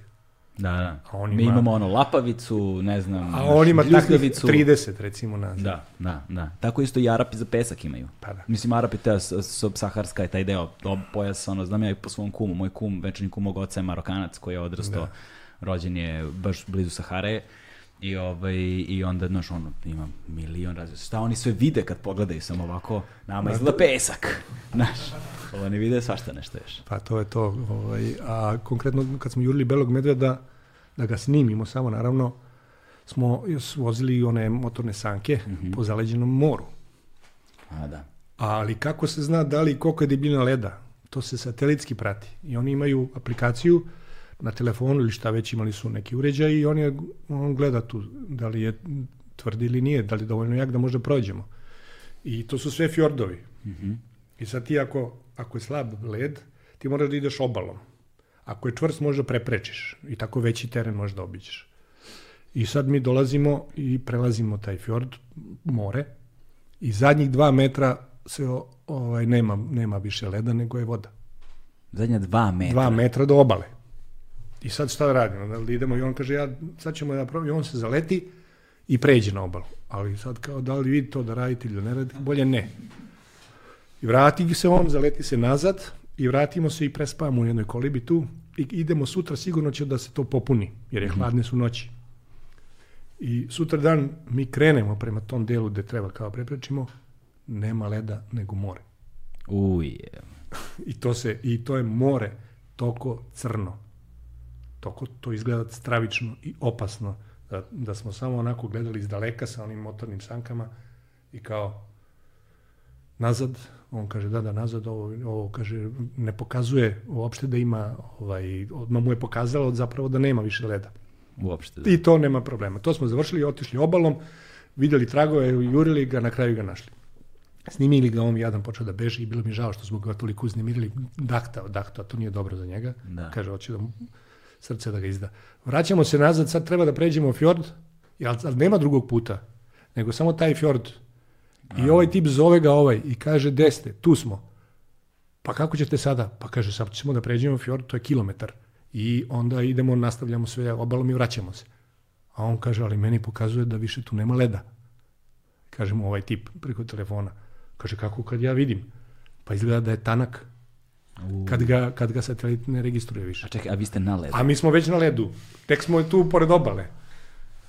Da, da. A on ima, mi imamo ono lapavicu, ne znam,
A on ima takvih 30 recimo na.
Da, da, da. Tako isto i Arapi za pesak imaju.
Pa da.
Mislim Arapi ta subsaharska je taj deo, to pojas, ono, znam ja i po svom kumu, moj kum, večni kum mog oca je Marokanac koji je odrastao, da. rođen je baš blizu Sahare. I, ovaj, I onda, znaš, ono, ima milion različita. Šta oni sve vide kad pogledaju samo ovako, nama izgleda pesak. Znaš, oni vide svašta nešto još.
Pa to je to. Ovaj, a konkretno, kad smo jurili Belog medveda, da ga snimimo samo, naravno, smo vozili one motorne sanke mm -hmm. po zaleđenom moru.
A, da.
Ali kako se zna da li koliko je debljina leda? To se satelitski prati. I oni imaju aplikaciju na telefonu ili šta već imali su neki uređaj i on, je, on gleda tu da li je tvrdi ili nije, da li je dovoljno jak da možda prođemo. I to su sve fjordovi. Mm -hmm. I sad ti ako, ako je slab led, ti moraš da ideš obalom. Ako je čvrst, možda preprečiš i tako veći teren možda obiđeš. I sad mi dolazimo i prelazimo taj fjord, more, i zadnjih dva metra se ovaj, nema, nema više leda, nego je voda.
Zadnja dva metra?
Dva metra do obale. I sad šta da radimo? Da idemo i on kaže, ja, sad ćemo da probamo, i on se zaleti i pređe na obalu. Ali sad kao, da li vidi to da radite ili da ne radite, bolje ne. I vrati se on, zaleti se nazad i vratimo se i prespavamo u jednoj kolibi tu i idemo sutra, sigurno će da se to popuni, jer je mhm. hladne su noći. I sutra dan mi krenemo prema tom delu gde treba kao preprečimo, nema leda nego more.
Uje.
I to se i to je more toko crno to, to izgleda stravično i opasno, da, da smo samo onako gledali iz daleka sa onim motornim sankama i kao nazad, on kaže da, da, nazad, ovo, ovo kaže, ne pokazuje uopšte da ima, ovaj, odmah mu je pokazalo zapravo da nema više leda.
Uopšte, da.
I to nema problema. To smo završili, otišli obalom, videli tragove, jurili ga, na kraju ga našli. Snimili ga, on jadan počeo da beži i bilo mi žao što smo ga toliko uznemirili. Dahtao, dahtao, to nije dobro za njega. Da. Kaže, hoće da mu srce da ga izda. Vraćamo se nazad, sad treba da pređemo fjord, ali nema drugog puta, nego samo taj fjord. I ovaj tip zove ga ovaj i kaže, desne, tu smo. Pa kako ćete sada? Pa kaže, sad ćemo da pređemo fjord, to je kilometar. I onda idemo, nastavljamo sve obalom i vraćamo se. A on kaže, ali meni pokazuje da više tu nema leda. Kaže mu ovaj tip preko telefona. Kaže, kako kad ja vidim? Pa izgleda da je tanak Kad ga, kad ga satelit ne registruje više.
A čekaj, a vi ste na ledu?
A mi smo već na ledu. Tek smo tu pored obale.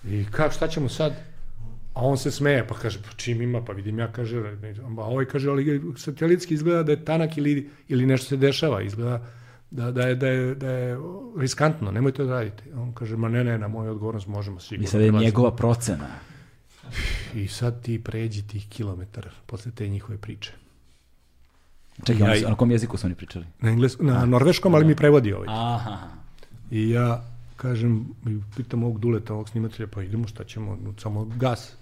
I kao, šta ćemo sad? A on se smeje, pa kaže, pa čim ima, pa vidim ja, kaže, a ovaj kaže, ali satelitski izgleda da je tanak ili, ili nešto se dešava, izgleda da, da, je, da, je, da je riskantno, nemojte da radite. On kaže, ma ne, ne, na moju odgovornost možemo sigurno.
I sad je njegova procena.
I sad ti pređi tih kilometar posle te njihove priče.
Čekaj, ja, na kom jeziku su oni pričali?
Na, engles, na A, norveškom, ali mi prevodi ovaj.
Aha.
I ja kažem, pitam ovog duleta, ovog snimatelja, pa idemo šta ćemo, samo gas.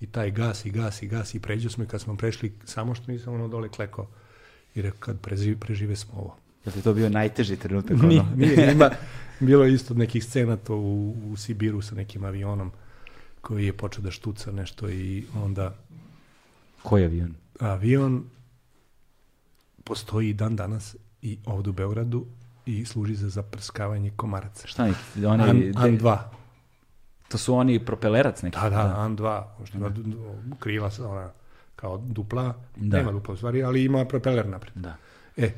I taj gas i gas i gas i pređu smo i kad smo prešli, samo što nisam ono dole klekao. I rekao, kad prežive, prežive smo ovo.
Je li to bio najteži trenutak?
Nije, nije, ima, bilo je isto nekih scena to u, u Sibiru sa nekim avionom koji je počeo da štuca nešto i onda...
Koji avion?
Avion postoji dan danas i ovdje u Beogradu i služi za zaprskavanje komaraca.
Šta neki? Oni,
An,
de-
An 2.
to su oni propelerac neki.
Da, da, An 2. Što ima du- krila sa ona kao dupla.
Da.
Nema dupla u stvari, ali ima propeler napred.
Da.
E,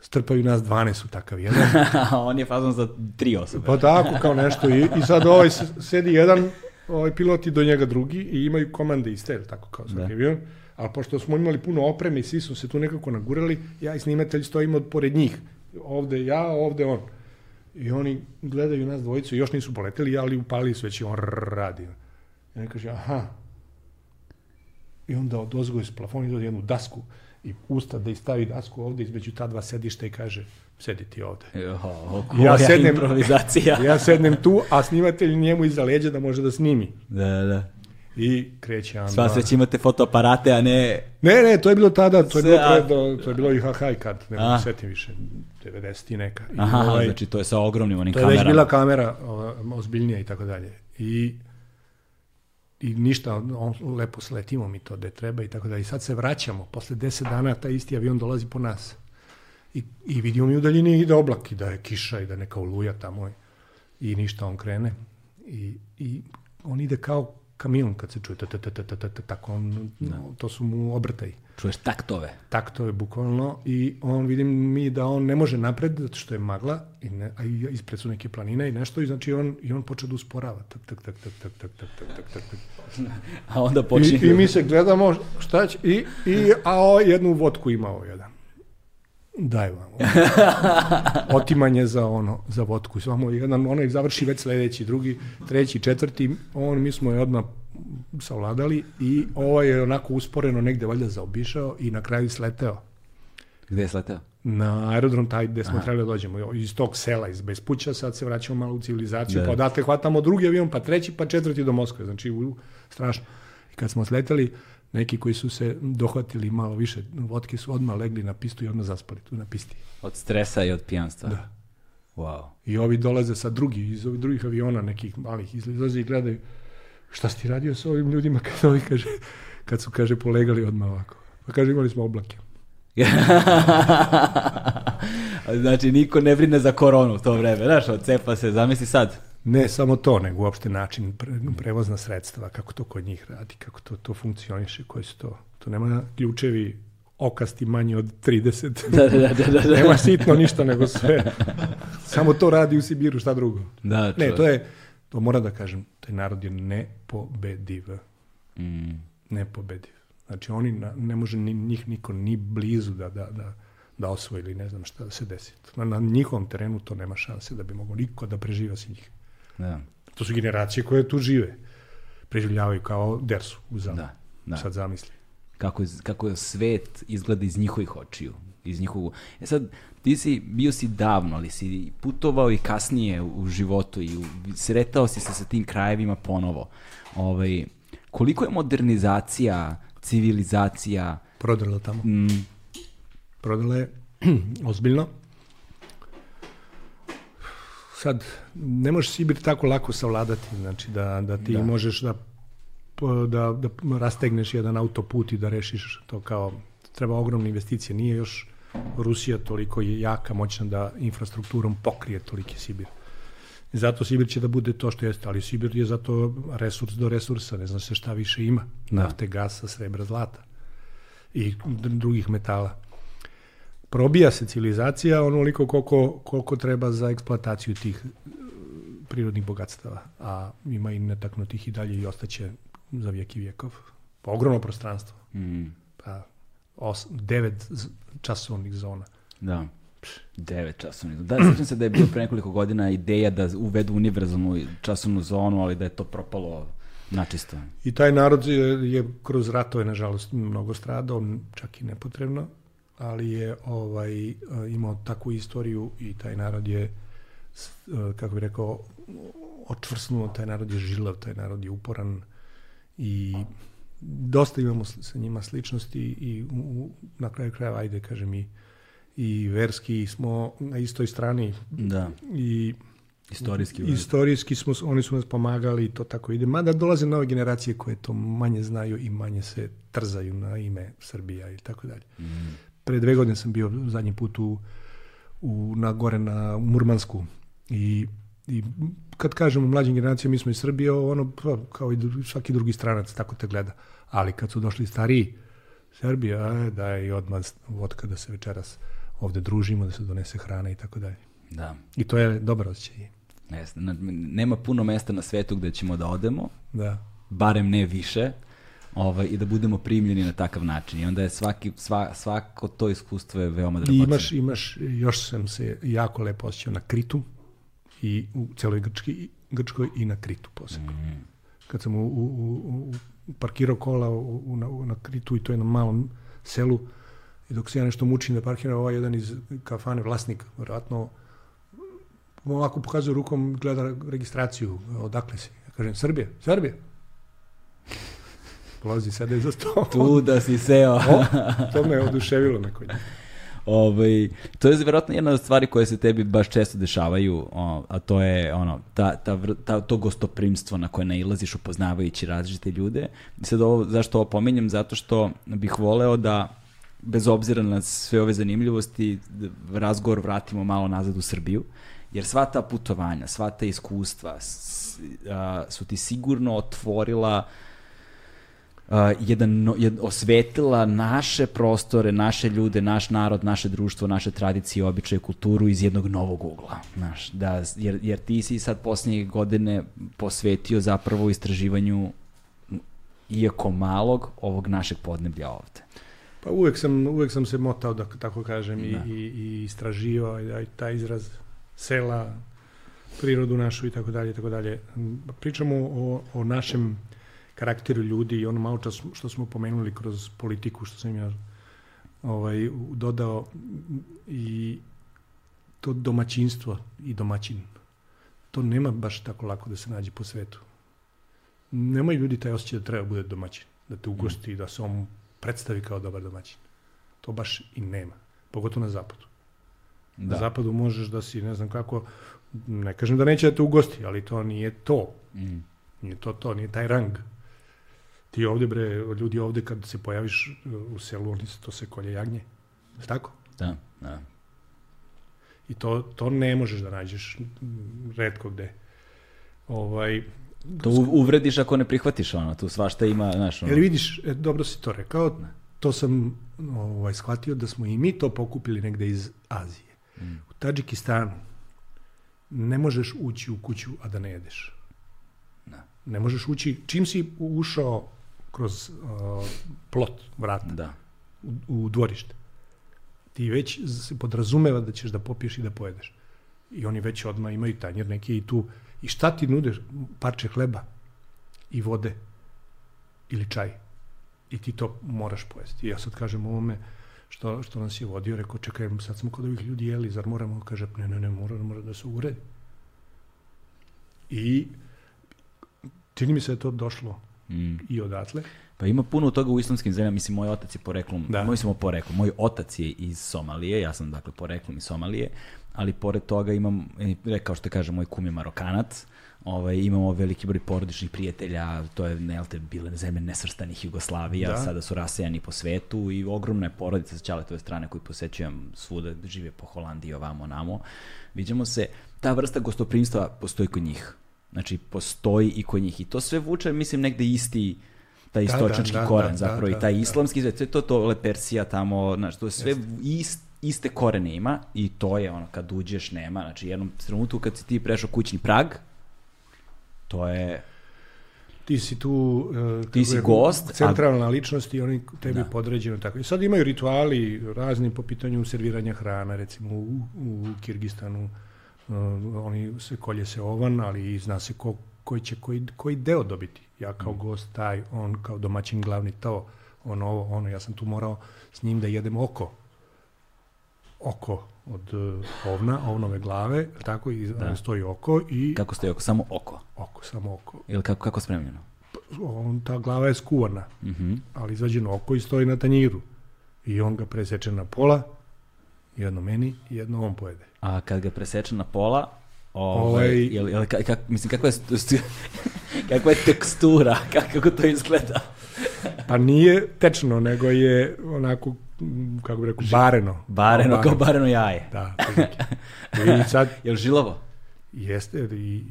strpaju nas 12 u takav jedan.
On je fazon za tri osobe.
Pa tako, kao nešto. I, i sad ovaj sedi jedan, ovaj pilot i do njega drugi i imaju komande iste, tako kao svaki
Da.
avion. Ali pošto smo imali puno opreme i svi su se tu nekako nagurali, ja i snimatelj stojimo pored njih. Ovde ja, ovde on. I oni gledaju nas dvojicu, još nisu poleteli, ali upali su već i on radi. I on kaže, aha. I onda od ozgo iz plafona izvodi jednu dasku i usta da i stavi dasku ovde između ta dva sedišta i kaže, sedi ti ovde.
Jo,
Ja sednem-
improvizacija.
Ja sednem tu, a snimatelj njemu iza leđa da može da snimi.
Da, da.
I kreće An
Sva sreća imate fotoaparate, a ne...
Ne, ne, to je bilo tada, to je bilo, pre, to je bilo i HH kad, ne mogu se setim više, 90 i neka. I
Aha,
ovaj,
znači to je sa ogromnim onim
to je
kamerama.
već bila kamera ova, ozbiljnija i tako dalje. I i ništa, on, lepo sletimo mi to gde treba i tako dalje. I sad se vraćamo, posle 10 dana taj isti avion dolazi po nas. I, i vidimo mi u daljini ide oblak i da je kiša i da neka oluja tamo. I ništa, on krene. I, i on ide kao kamion kad se čuje, ta, ta, ta, ta, ta, ta, ta, tako on, to su mu obrtaji.
Čuješ taktove.
tako je bukvalno i on vidim mi da on ne može napred zato što je magla i ne, a ispred su neke planine i nešto i znači on i on počne da usporava. Tak tak tak tak tak tak tak tak tak tak tak.
A onda počinje...
I, i mi se gledamo šta će i, i a o, jednu vodku imao jedan daj vam otimanje za ono za vodku. Samo jedan onaj završi već sledeći drugi treći četvrti. On mi smo je odmah savladali i ovaj je onako usporeno negde valjda zaobišao i na kraju sleteo.
Gde je sleteo?
na aerodrom taj gde smo trebali da dođemo iz tog sela iz Bespuća sad se vraćamo malo u civilizaciju
Da.
pa odatle hvatamo drugi avion pa treći pa četvrti do Moskve znači u, strašno. I kad smo sleteli neki koji su se dohvatili malo više vodke su odmah legli na pistu i odmah zaspali tu na pisti
Od stresa i od pijanstva.
Da.
Wow.
i ovi dolaze sa drugi iz ovih drugih aviona nekih malih izlaze i gledaju šta si ti radio sa ovim ljudima kad ovi kaže kad su kaže polegali odmah ovako pa kaže imali smo oblake
znači, niko ne brine za koronu u to vreme. Znaš, odcepa se, zamisli sad.
Ne samo to, nego uopšte način pre, prevozna sredstva, kako to kod njih radi, kako to, to funkcioniše, koji su to. To nema ključevi okasti manji od 30.
Da, da, da, da, da.
nema sitno ništa, nego sve. Samo to radi u Sibiru, šta drugo.
Da,
Ne, to je, to moram da kažem, taj narod je nepobediv.
Mm.
Nepobediv. Znači oni, na- ne može ni, njih niko ni blizu da, da, da, da osvoji ili ne znam šta da se desi. Na, na njihovom terenu to nema šanse da bi mogo niko da preživa s njih.
Da,
To su generacije koje tu žive. Preživljavaju kao dersu u zanu.
da, da.
Sad zamisli.
kako, kako svet izgleda iz njihovih očiju. Iz njihovog... E sad, ti si, bio si davno, ali si putovao i kasnije u životu i u, sretao si se sa tim krajevima ponovo. Ovaj, koliko je modernizacija, civilizacija,
Prodrla tamo.
mm,
Prodrla je ozbiljno. Sad, ne možeš Sibir tako lako savladati. Znači da, da ti
Da.
možeš da, da, da rastegneš jedan autoput i da rešiš to kao treba ogromne investicije. Nije još Rusija toliko je jaka, moćna da infrastrukturom pokrije toliki Sibir. Zato Sibir će da bude to što jeste, ali Sibir je zato resurs do resursa, ne zna se šta više ima.
Da.
Nafte, gasa, srebra, zlata i drugih metala. Probija se civilizacija onoliko koliko, koliko treba za eksploataciju tih e, prirodnih bogatstava, a ima i netaknutih i dalje i ostaće za vijek i vijekov. Ogromno prostranstvo,
mm,
pa os, devet časovnih zona.
da, devet časovnih. Da, sjećam se da je bilo pre nekoliko godina ideja da uvedu univerzalnu časovnu zonu, ali da je to propalo načisto.
I taj narod je, je kroz ratove, nažalost, mnogo stradao, čak i nepotrebno, ali je ovaj e, imao takvu istoriju i taj narod je, e, kako bih rekao, očvrsnuo, taj narod je žilav, taj narod je uporan i dosta imamo sa njima sličnosti i u, u, na kraju krajeva, ajde kažem i, i verski smo na istoj strani
Da,
i
istorijski.
Istorijski smo, oni su nas pomagali i to tako ide. Mada dolaze nove generacije koje to manje znaju i manje se trzaju na ime Srbija i tako dalje. Pre dve godine sam bio zadnji put u, u, na gore na u Murmansku i, i kad kažemo mlađim generacijama mi smo iz Srbije, ono pa, kao i svaki drugi stranac tako te gleda. Ali kad su došli stariji, Srbija, e, da je i odmah vodka da se večeras ovde družimo, da se donese hrana i tako dalje.
Da.
I to je dobar osjećaj.
Jeste. Nema puno mesta na svetu gde ćemo da odemo,
Da.
barem ne više, ovaj, i da budemo primljeni na takav način. I onda je svaki, sva, svako to iskustvo je veoma dragoceno.
imaš, imaš, još sam se jako lepo osjećao na Kritu i u celoj Grčki, Grčkoj i na Kritu posebno. Kad sam u, u, u, u parkirao kola u, u, na, u, na Kritu i to je na malom selu i dok se ja nešto mučim da parkiram, ovaj jedan iz kafane, vlasnik, vjerojatno, ovako pokazuje rukom, gleda registraciju, odakle si. Ja kažem, Srbija, Srbija. Polazi sada za sto.
Tu da si seo.
O, to me je oduševilo neko.
Ovaj, to je vjerojatno jedna od stvari koje se tebi baš često dešavaju, o, a to je ono, ta, ta, ta, to gostoprimstvo na koje nailaziš upoznavajući različite ljude. Sad ovo, zašto ovo pominjem? Zato što bih voleo da bez obzira na sve ove zanimljivosti, razgovor vratimo malo nazad u Srbiju, jer sva ta putovanja, sva ta iskustva s- a, su ti sigurno otvorila uh, jedan, no- jed, osvetila naše prostore, naše ljude, naš narod, naše društvo, naše tradicije, običaje, kulturu iz jednog novog ugla. Znaš, da, jer, jer ti si sad posljednje godine posvetio zapravo istraživanju iako malog ovog našeg podneblja ovde.
Pa uvek sam, uvek sam se motao, da tako kažem, i,
Da.
i, i istraživao i, i taj izraz sela, prirodu našu i tako dalje i tako dalje. Pričamo o, o našem karakteru ljudi i ono malo čas što smo pomenuli kroz politiku, što sam ja ovaj, dodao i to domaćinstvo i domaćin. To nema baš tako lako da se nađe po svetu. Nemaju ljudi taj osjećaj da treba bude domaćin, da te ugosti, da se on predstavi kao dobar domaćin. To baš i nema. Pogotovo na zapadu.
Da.
Na zapadu možeš da si, ne znam kako, ne kažem da neće da te ugosti, ali to nije to.
Mm.
Nije to to, nije taj rang. Ti ovde, bre, ljudi ovde kad se pojaviš u selu, oni to se kolje jagnje. Je tako?
Da, da.
I to, to ne možeš da nađeš redko gde. Ovaj,
To uvrediš ako ne prihvatiš ono, tu svašta ima, znaš, ono,
Jer vidiš, e, dobro si to rekao, to sam ovaj, shvatio da smo i mi to pokupili negde iz Azije.
Mm.
U Tadžikistanu ne možeš ući u kuću, a da ne jedeš.
Da.
Ne možeš ući, čim si ušao kroz uh, plot vrata
da.
u, u dvorište, ti već se podrazumeva da ćeš da popiješ i da pojedeš. I oni već odmah imaju tanjer neki i tu. I šta ti nude? Parče hleba i vode ili čaj. I ti to moraš pojesti. I ja sad kažem ovome što, što nas je vodio, rekao, čekaj, sad smo kod ovih ljudi jeli, zar moramo? Kaže, ne, ne, ne, mora, mora da se uredi. I čini mi se da je to došlo
Mm.
i odatle.
Pa ima puno toga u islamskim zemljama, mislim, moj otac je poreklom,
Da.
moj samo poreklom, moj otac je iz Somalije, ja sam dakle poreklom iz Somalije, ali pored toga imam, e, rekao što kaže, moj kum je Marokanac, ovaj, imamo veliki broj porodičnih prijatelja, to je, ne, te, bile zemlje nesvrstanih Jugoslavija,
Da.
sada su rasejani po svetu i ogromna je porodica sa Ćaletove strane koju posećujem svuda, žive po Holandiji, ovamo, namo. Viđamo se, ta vrsta gostoprimstva postoji kod njih. Znači, postoji i kod njih. I to sve vuče, mislim, negde isti taj
Da, da,
istočnički
da,
koren,
da,
zapravo
da,
i taj
da.
islamski, sve to, to, to Lepersija tamo, znači, to je sve ist, iste korene ima i to je ono, kad uđeš nema, znači, jednom trenutku kad si ti prešao kućni prag, to je,
ti si tu uh,
Ti si
je,
gost, a-
centralna ličnost i oni tebi
Da.
podređeno tako. I sad imaju rituali razni po pitanju serviranja hrana, recimo u, u Kirgistanu oni se kolje se ovan, ali i zna se ko, koji će koji, koji deo dobiti. Ja kao gost taj, on kao domaćin glavni to, ono ovo, ono, ja sam tu morao s njim da jedem oko oko od uh, ovna, ovnove glave, tako, i
Da.
stoji oko i
kako stoji oko, samo oko,
oko, samo oko.
ili kako, kako spremljeno?
On, ta glava je skuvana,
Mhm.
ali izvađeno oko i stoji na tanjiru. I on ga preseče na pola, jedno meni, jedno on pojede.
A kad ga preseče na pola, ovaj,
Ovaj-
jel, jel, ka, kak, mislim, kakva je, kakva je tekstura, kako, to izgleda?
Pa nije tečno, nego je onako m, kako bi rekao, bareno.
Bareno, kao bareno jaje.
Da. I sad
Jel žilavo?
jeste i,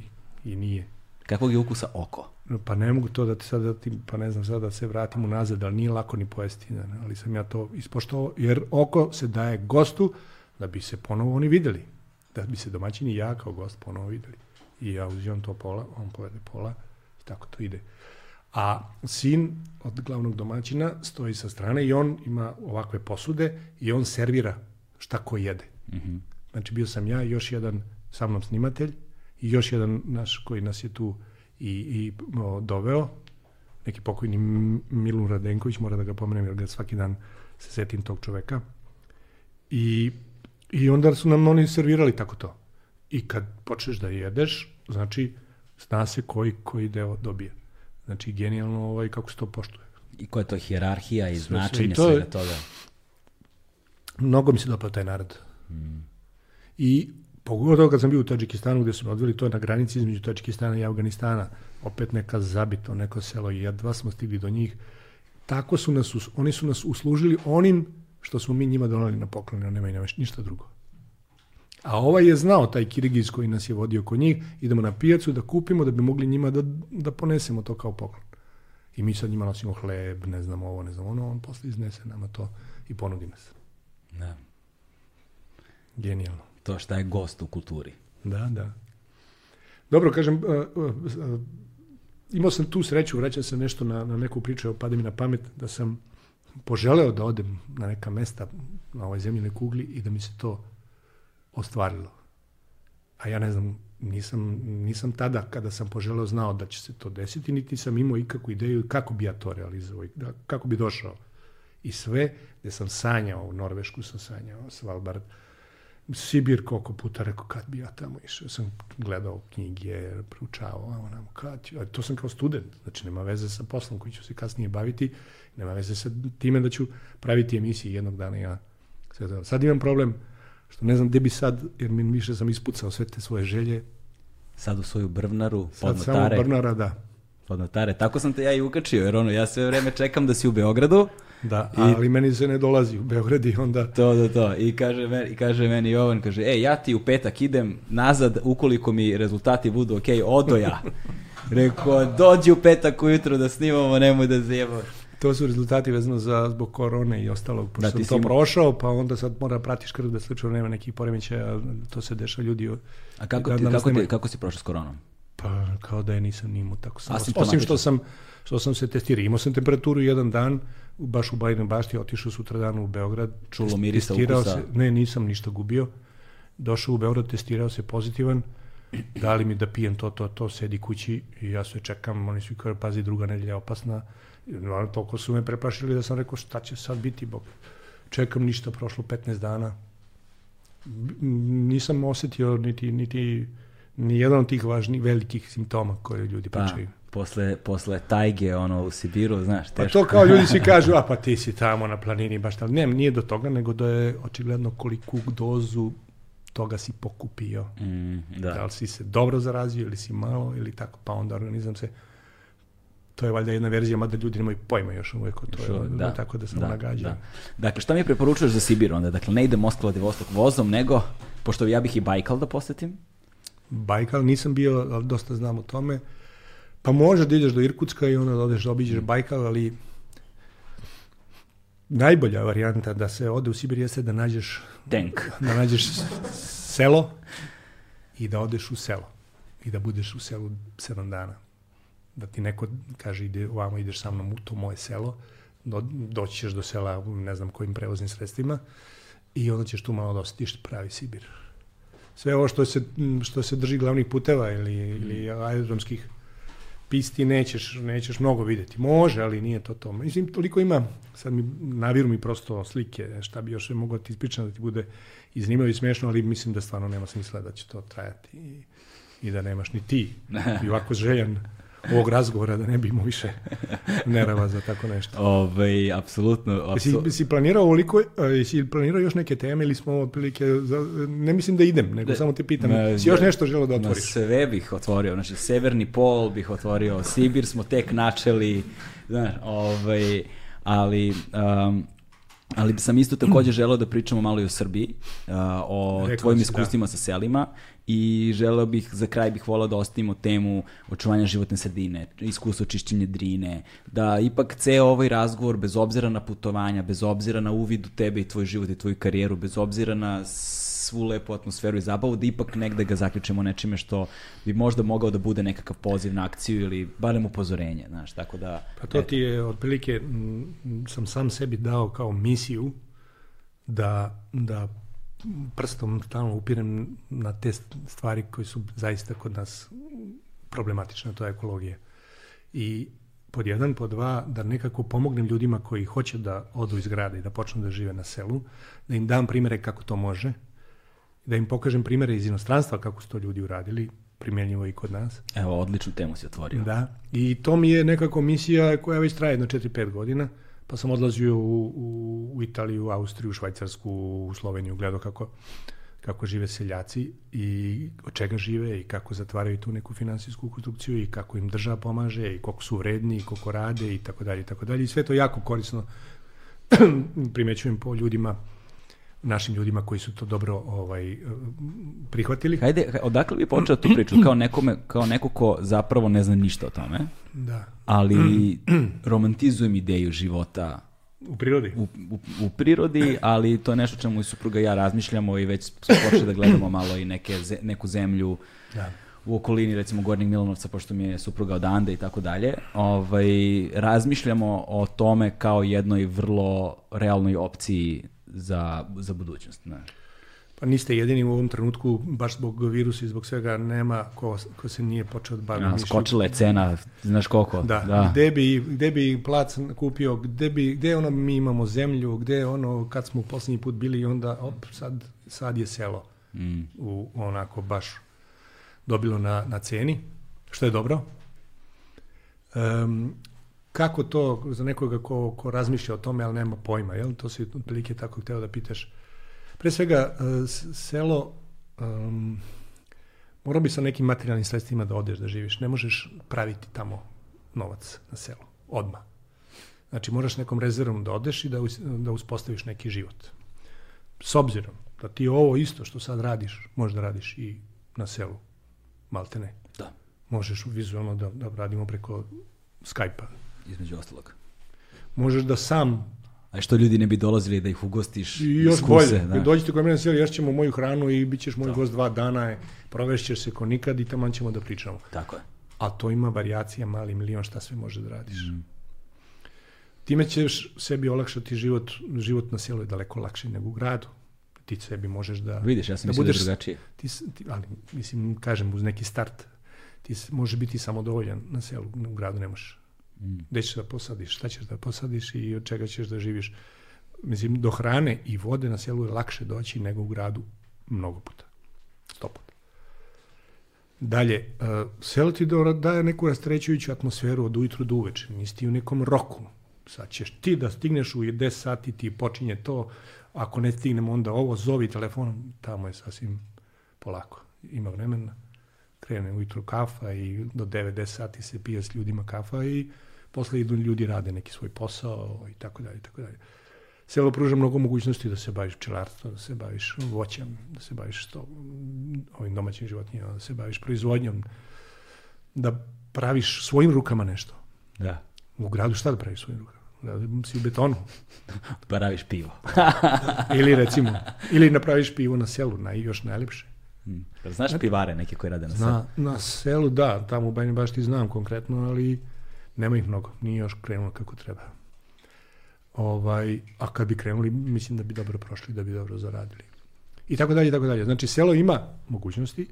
i nije.
Kakvog je ukusa oko?
Pa ne mogu to da ti sad, da ti, pa ne znam sad da se vratim unazad, ali nije lako ni pojesti, ne, ali sam ja to ispoštovao, jer oko se daje gostu da bi se ponovo oni videli, da bi se domaćini i ja kao gost ponovo videli. I ja uzimam to pola, on povede pola i tako to ide. A sin od glavnog domaćina stoji sa strane i on ima ovakve posude i on servira šta ko jede.
Mhm.
Znači bio sam ja i još jedan sa mnom snimatelj i još jedan naš koji nas je tu i, i o, doveo, neki pokojni Milun Radenković, mora da ga pomenem jer ga svaki dan se setim tog čoveka. I, I onda su nam oni servirali tako to. I kad počneš da jedeš, znači zna se koji, koji deo dobije. Znači genijalno ovaj, kako se to poštuje.
I koja je to hijerarhija i
Sve, sve.
značenje
I to
svega toga?
Mnogo mi se dopao taj narod. I pogotovo kad sam bio u Tadžikistanu gde su me odveli, to je na granici između Tadžikistana i Afganistana, opet neka zabito, neko selo i jedva smo stigli do njih. Tako su nas, oni su nas uslužili onim što smo mi njima donali na poklon, on nema i nema ništa drugo. A ovaj je znao, taj Kirgiz koji nas je vodio kod njih, idemo na pijacu da kupimo da bi mogli njima da, da ponesemo to kao poklon. I mi sad njima nosimo hleb, ne znam ovo, ne znam ono, on posle iznese nama to i ponudi nas.
Da.
Genijalno.
To šta je gost u kulturi.
Da, da. Dobro, kažem, uh, uh, uh, imao sam tu sreću, vraćam se nešto na, na neku priču, pade mi na pamet, da sam poželeo da odem na neka mesta na ovoj zemljinoj kugli i da mi se to ostvarilo. A ja ne znam, nisam, nisam tada, kada sam poželeo, znao da će se to desiti, niti sam imao ikakvu ideju kako bi ja to realizovao, da, kako bi došao. I sve, gde sam sanjao, u Norvešku sam sanjao, Svalbard, Sibir koliko puta rekao kad bi ja tamo išao. Sam gledao knjige, proučavao, a onamo kad ću. A to sam kao student, znači nema veze sa poslom koji ću se kasnije baviti, nema veze sa time da ću praviti emisije jednog dana ja. Sad, sad imam problem što ne znam gde bi sad, jer mi više sam ispucao sve te svoje želje.
Sad u svoju brvnaru, pod
Sad samo. Brnara, da.
Pod notare. Tako sam te ja i ukačio, jer ono, ja sve vreme čekam da si u Beogradu.
Da,
I-
ali meni se ne dolazi u Beograd i onda
To, to, to. I kaže, meni, i kaže meni Jovan, kaže, e, ja ti u petak idem nazad, ukoliko mi rezultati budu ok, odo ja. Rekao, dođi u petak ujutro da snimamo, nemoj da zjebamo.
To su rezultati vezano za zbog korone i ostalog, pošto
Da,
sam to
imao-
prošao, pa onda sad mora pratiš krv da slučajno nema nekih poremećaja, to se dešava ljudi.
A kako,
dan
ti, kako, ti, kako si prošao s koronom?
Pa kao da je nisam nimao tako sam. Osim što sam što sam se testirao. Imao sam temperaturu jedan dan, baš u Bajnoj bašti, otišao sutra dan u Beograd.
Čulo mirisa, ukusa?
Se, ne, nisam ništa gubio. Došao u Beograd, testirao se pozitivan. Dali mi da pijem to, to, to, sedi kući i ja sve čekam. Oni svi kao, pazi, druga nedelja je opasna. Ono, toliko su me preplašili da sam rekao šta će sad biti, bog. Čekam ništa, prošlo 15 dana. Nisam osetio niti, niti ni jedan od tih važnih, velikih simptoma koje ljudi
Pa,
pričaju.
Posle, posle tajge, ono, u Sibiru, znaš,
Pa
teško.
to kao ljudi svi kažu, a pa ti si tamo na planini, baš tamo. Ne, nije do toga, nego da je očigledno koliku dozu toga si pokupio.
Mm,
Da.
da.
li si se dobro zarazio ili si malo ili tako, pa onda organizam se to je valjda jedna verzija, mada ljudi nemaju pojma još uvijek o to,
Još
je,
uvek,
da, tako da sam nagađao.
da. Dakle, šta mi preporučuješ za Sibir onda? Dakle, ne ide Moskva Vladivostok vozom, nego, pošto ja bih i Bajkal da posetim,
Bajkal nisam bio, ali dosta znam o tome. Pa može da ideš do Irkutska i onda da odeš da obiđeš Bajkal, ali najbolja varijanta da se ode u Sibir jeste da nađeš
tank.
da nađeš selo i da odeš u selo i da budeš u selu sedam dana. Da ti neko kaže ide ovamo ideš sa mnom u to moje selo, do, doći ćeš do sela ne znam kojim prevoznim sredstvima i onda ćeš tu malo da osjetiš pravi Sibir. Sve ovo što se, što se drži glavnih puteva ili, ili aerodromskih pisti nećeš, nećeš mnogo videti. Može, ali nije to to. Mislim, toliko ima, sad mi naviru mi prosto slike, šta bi još sve moglo ti ispričati da ti bude i zanimljivo i smiješno, ali mislim da stvarno nema smisla da će to trajati i, i da nemaš ni ti i ovako željan ovog razgovora da ne bi imao više nerava za tako nešto.
Ove, apsolutno,
Jesi,
apsolutno.
jesi planirao ovoliko, jesi planirao još neke teme ili smo otprilike, za- ne mislim da idem, nego
Ne,
samo te pitam,
ne,
jesi još
ne.
nešto želeo da
Na
otvoriš?
sve bih otvorio, znači severni pol bih otvorio, Sibir smo tek načeli, znaš, ovaj, ali um, Ali sam isto takođe želeo da pričamo malo i o Srbiji, o
Rekao
tvojim
si,
iskustvima sa selima i želeo bih, za kraj bih volao da ostavimo temu očuvanja životne sredine, iskustvo čišćenja drine, da ipak ceo ovaj razgovor, bez obzira na putovanja, bez obzira na uvid u tebe i tvoj život i tvoju karijeru, bez obzira na svu lepu atmosferu i zabavu, da ipak negde ga zaključimo nečime što bi možda mogao da bude nekakav poziv na akciju ili barem upozorenje, znaš, tako da...
Pa to ti je, otprilike, m, sam sam sebi dao kao misiju da, da prstom stalno upirem na te stvari koje su zaista kod nas problematične, to je ekologija. I pod jedan, pod dva, da nekako pomognem ljudima koji hoće da odu iz grada i da počnu da žive na selu, da im dam primere kako to može, da im pokažem primere iz inostranstva kako su to ljudi uradili, primjenjivo i kod nas.
Evo, odličnu temu si otvorio.
Da, i to mi je nekako misija koja već traje jedno 4-5 godina, pa sam odlazio u, u, u Italiju, u Austriju, u Švajcarsku, u Sloveniju, gledao kako, kako žive seljaci i od čega žive i kako zatvaraju tu neku finansijsku konstrukciju i kako im država pomaže i koliko su vredni i koliko rade i tako dalje i tako dalje. I sve to jako korisno primećujem po ljudima našim ljudima koji su to dobro ovaj prihvatili.
Hajde, odakle bi počeo tu priču? Kao, nekome, kao neko ko zapravo ne zna ništa o tome,
Da.
ali romantizujem ideju života
U prirodi.
u, u, u prirodi, ali to je nešto čemu i supruga i ja razmišljamo i već smo počeli da gledamo malo i neke, neku zemlju
Da.
u okolini recimo Gornjeg Milanovca, pošto mi je supruga odande i tako dalje, ovaj, razmišljamo o tome kao jednoj vrlo realnoj opciji za, za budućnost. Ne.
Pa niste jedini u ovom trenutku, baš zbog virusa i zbog svega, nema ko, ko se nije počeo da bavi
Ja, skočila je cena, znaš koliko?
Da, da. Gde, bi, gde bi plac kupio, gde, bi, gde ono mi imamo zemlju, gde ono kad smo poslednji put bili i onda op, sad, sad je selo
Mm.
u onako baš dobilo na, na ceni, što je dobro. Um, kako to za nekoga ko, ko razmišlja o tome, ali nema pojma, jel? To si otprilike tako hteo da pitaš. Pre svega, e, selo, um, mora bi sa nekim materijalnim sredstvima da odeš da živiš. Ne možeš praviti tamo novac na selu, odmah. Znači, moraš nekom rezervom da odeš i da, da uspostaviš neki život. S obzirom da ti ovo isto što sad radiš, možeš da radiš i na selu, malte ne.
Da,
Možeš vizualno da, da radimo preko Skype-a.
Između ostalog.
Možeš da sam
A što ljudi ne bi dolazili da ih ugostiš,
I još
iskuse,
bolje.
da.
Dođite kod mene na ješćemo moju hranu i bit ćeš moj
Da.
gost dva dana, provešćeš se ko nikad i tamo ćemo da pričamo.
Tako je.
A to ima varijacija, mali milion šta sve može da radiš.
Mm.
Time ćeš sebi olakšati život, život na selu je daleko lakši nego u gradu. Ti sebi možeš da...
Vidiš, ja sam
Da
da
budeš-
drugačije.
Ti, ti, ali, mislim, kažem, uz neki start, ti možeš biti samodovoljan na selu, u gradu ne možeš.
Mm.
Gde ćeš da posadiš, šta ćeš da posadiš i od čega ćeš da živiš. Mislim, do hrane i vode na selu je lakše doći nego u gradu mnogo puta. Sto puta. Dalje, uh, selo ti daje neku rastrećujuću atmosferu od ujutru do uveče. Nisi ti u nekom roku. Sad ćeš ti da stigneš u 10 sati, ti počinje to. Ako ne stignemo, onda ovo, zovi telefonom. Tamo je sasvim polako. Ima vremena. Krene ujutru kafa i do 9-10 sati se pije s ljudima kafa i posle idu ljudi rade neki svoj posao i tako dalje i tako dalje. Selo pruža mnogo mogućnosti da se baviš pčelarstvom, da se baviš voćem, da se baviš sto, ovim domaćim životinjama, da se baviš proizvodnjom, da praviš svojim rukama nešto.
Da.
U gradu šta da praviš svojim rukama? Da si u betonu.
Paraviš pivo.
Ili recimo, ili napraviš pivo na selu, na, još najlepše.
Mm. Jel Znaš pivare neke koje rade na selu?
Na, na selu, da, tamo u Bajni baš ti znam konkretno, ali nema ih mnogo, nije još krenulo kako treba. Ovaj, a kad bi krenuli, mislim da bi dobro prošli, da bi dobro zaradili. I tako dalje, i tako dalje. Znači, selo ima mogućnosti.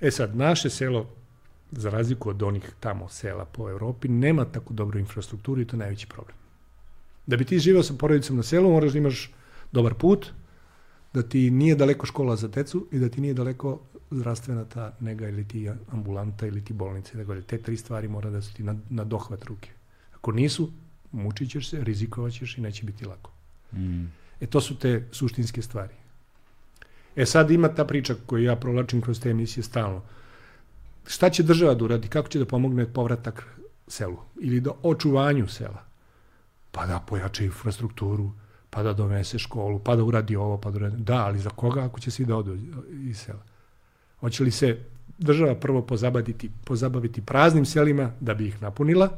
E sad, naše selo, za razliku od onih tamo sela po Evropi, nema tako dobru infrastrukturu i to je najveći problem. Da bi ti živeo sa porodicom na selu, moraš da imaš dobar put, da ti nije daleko škola za decu i da ti nije daleko zdravstvena ta nega ili ti ambulanta ili ti bolnica. Dakle, te tri stvari mora da su ti na, na dohvat ruke. Ako nisu, mučit ćeš se, rizikovat ćeš i neće biti lako.
Mm.
E to su te suštinske stvari. E sad ima ta priča koju ja provlačim kroz te emisije stalno. Šta će država da uradi? Kako će da pomogne povratak selu? Ili da očuvanju sela? Pa da pojača infrastrukturu, pa da donese školu, pa da uradi ovo, pa da uradi... Da, ali za koga ako će svi da odu iz sela? Hoće li se država prvo pozabaviti, pozabaviti praznim selima da bi ih napunila,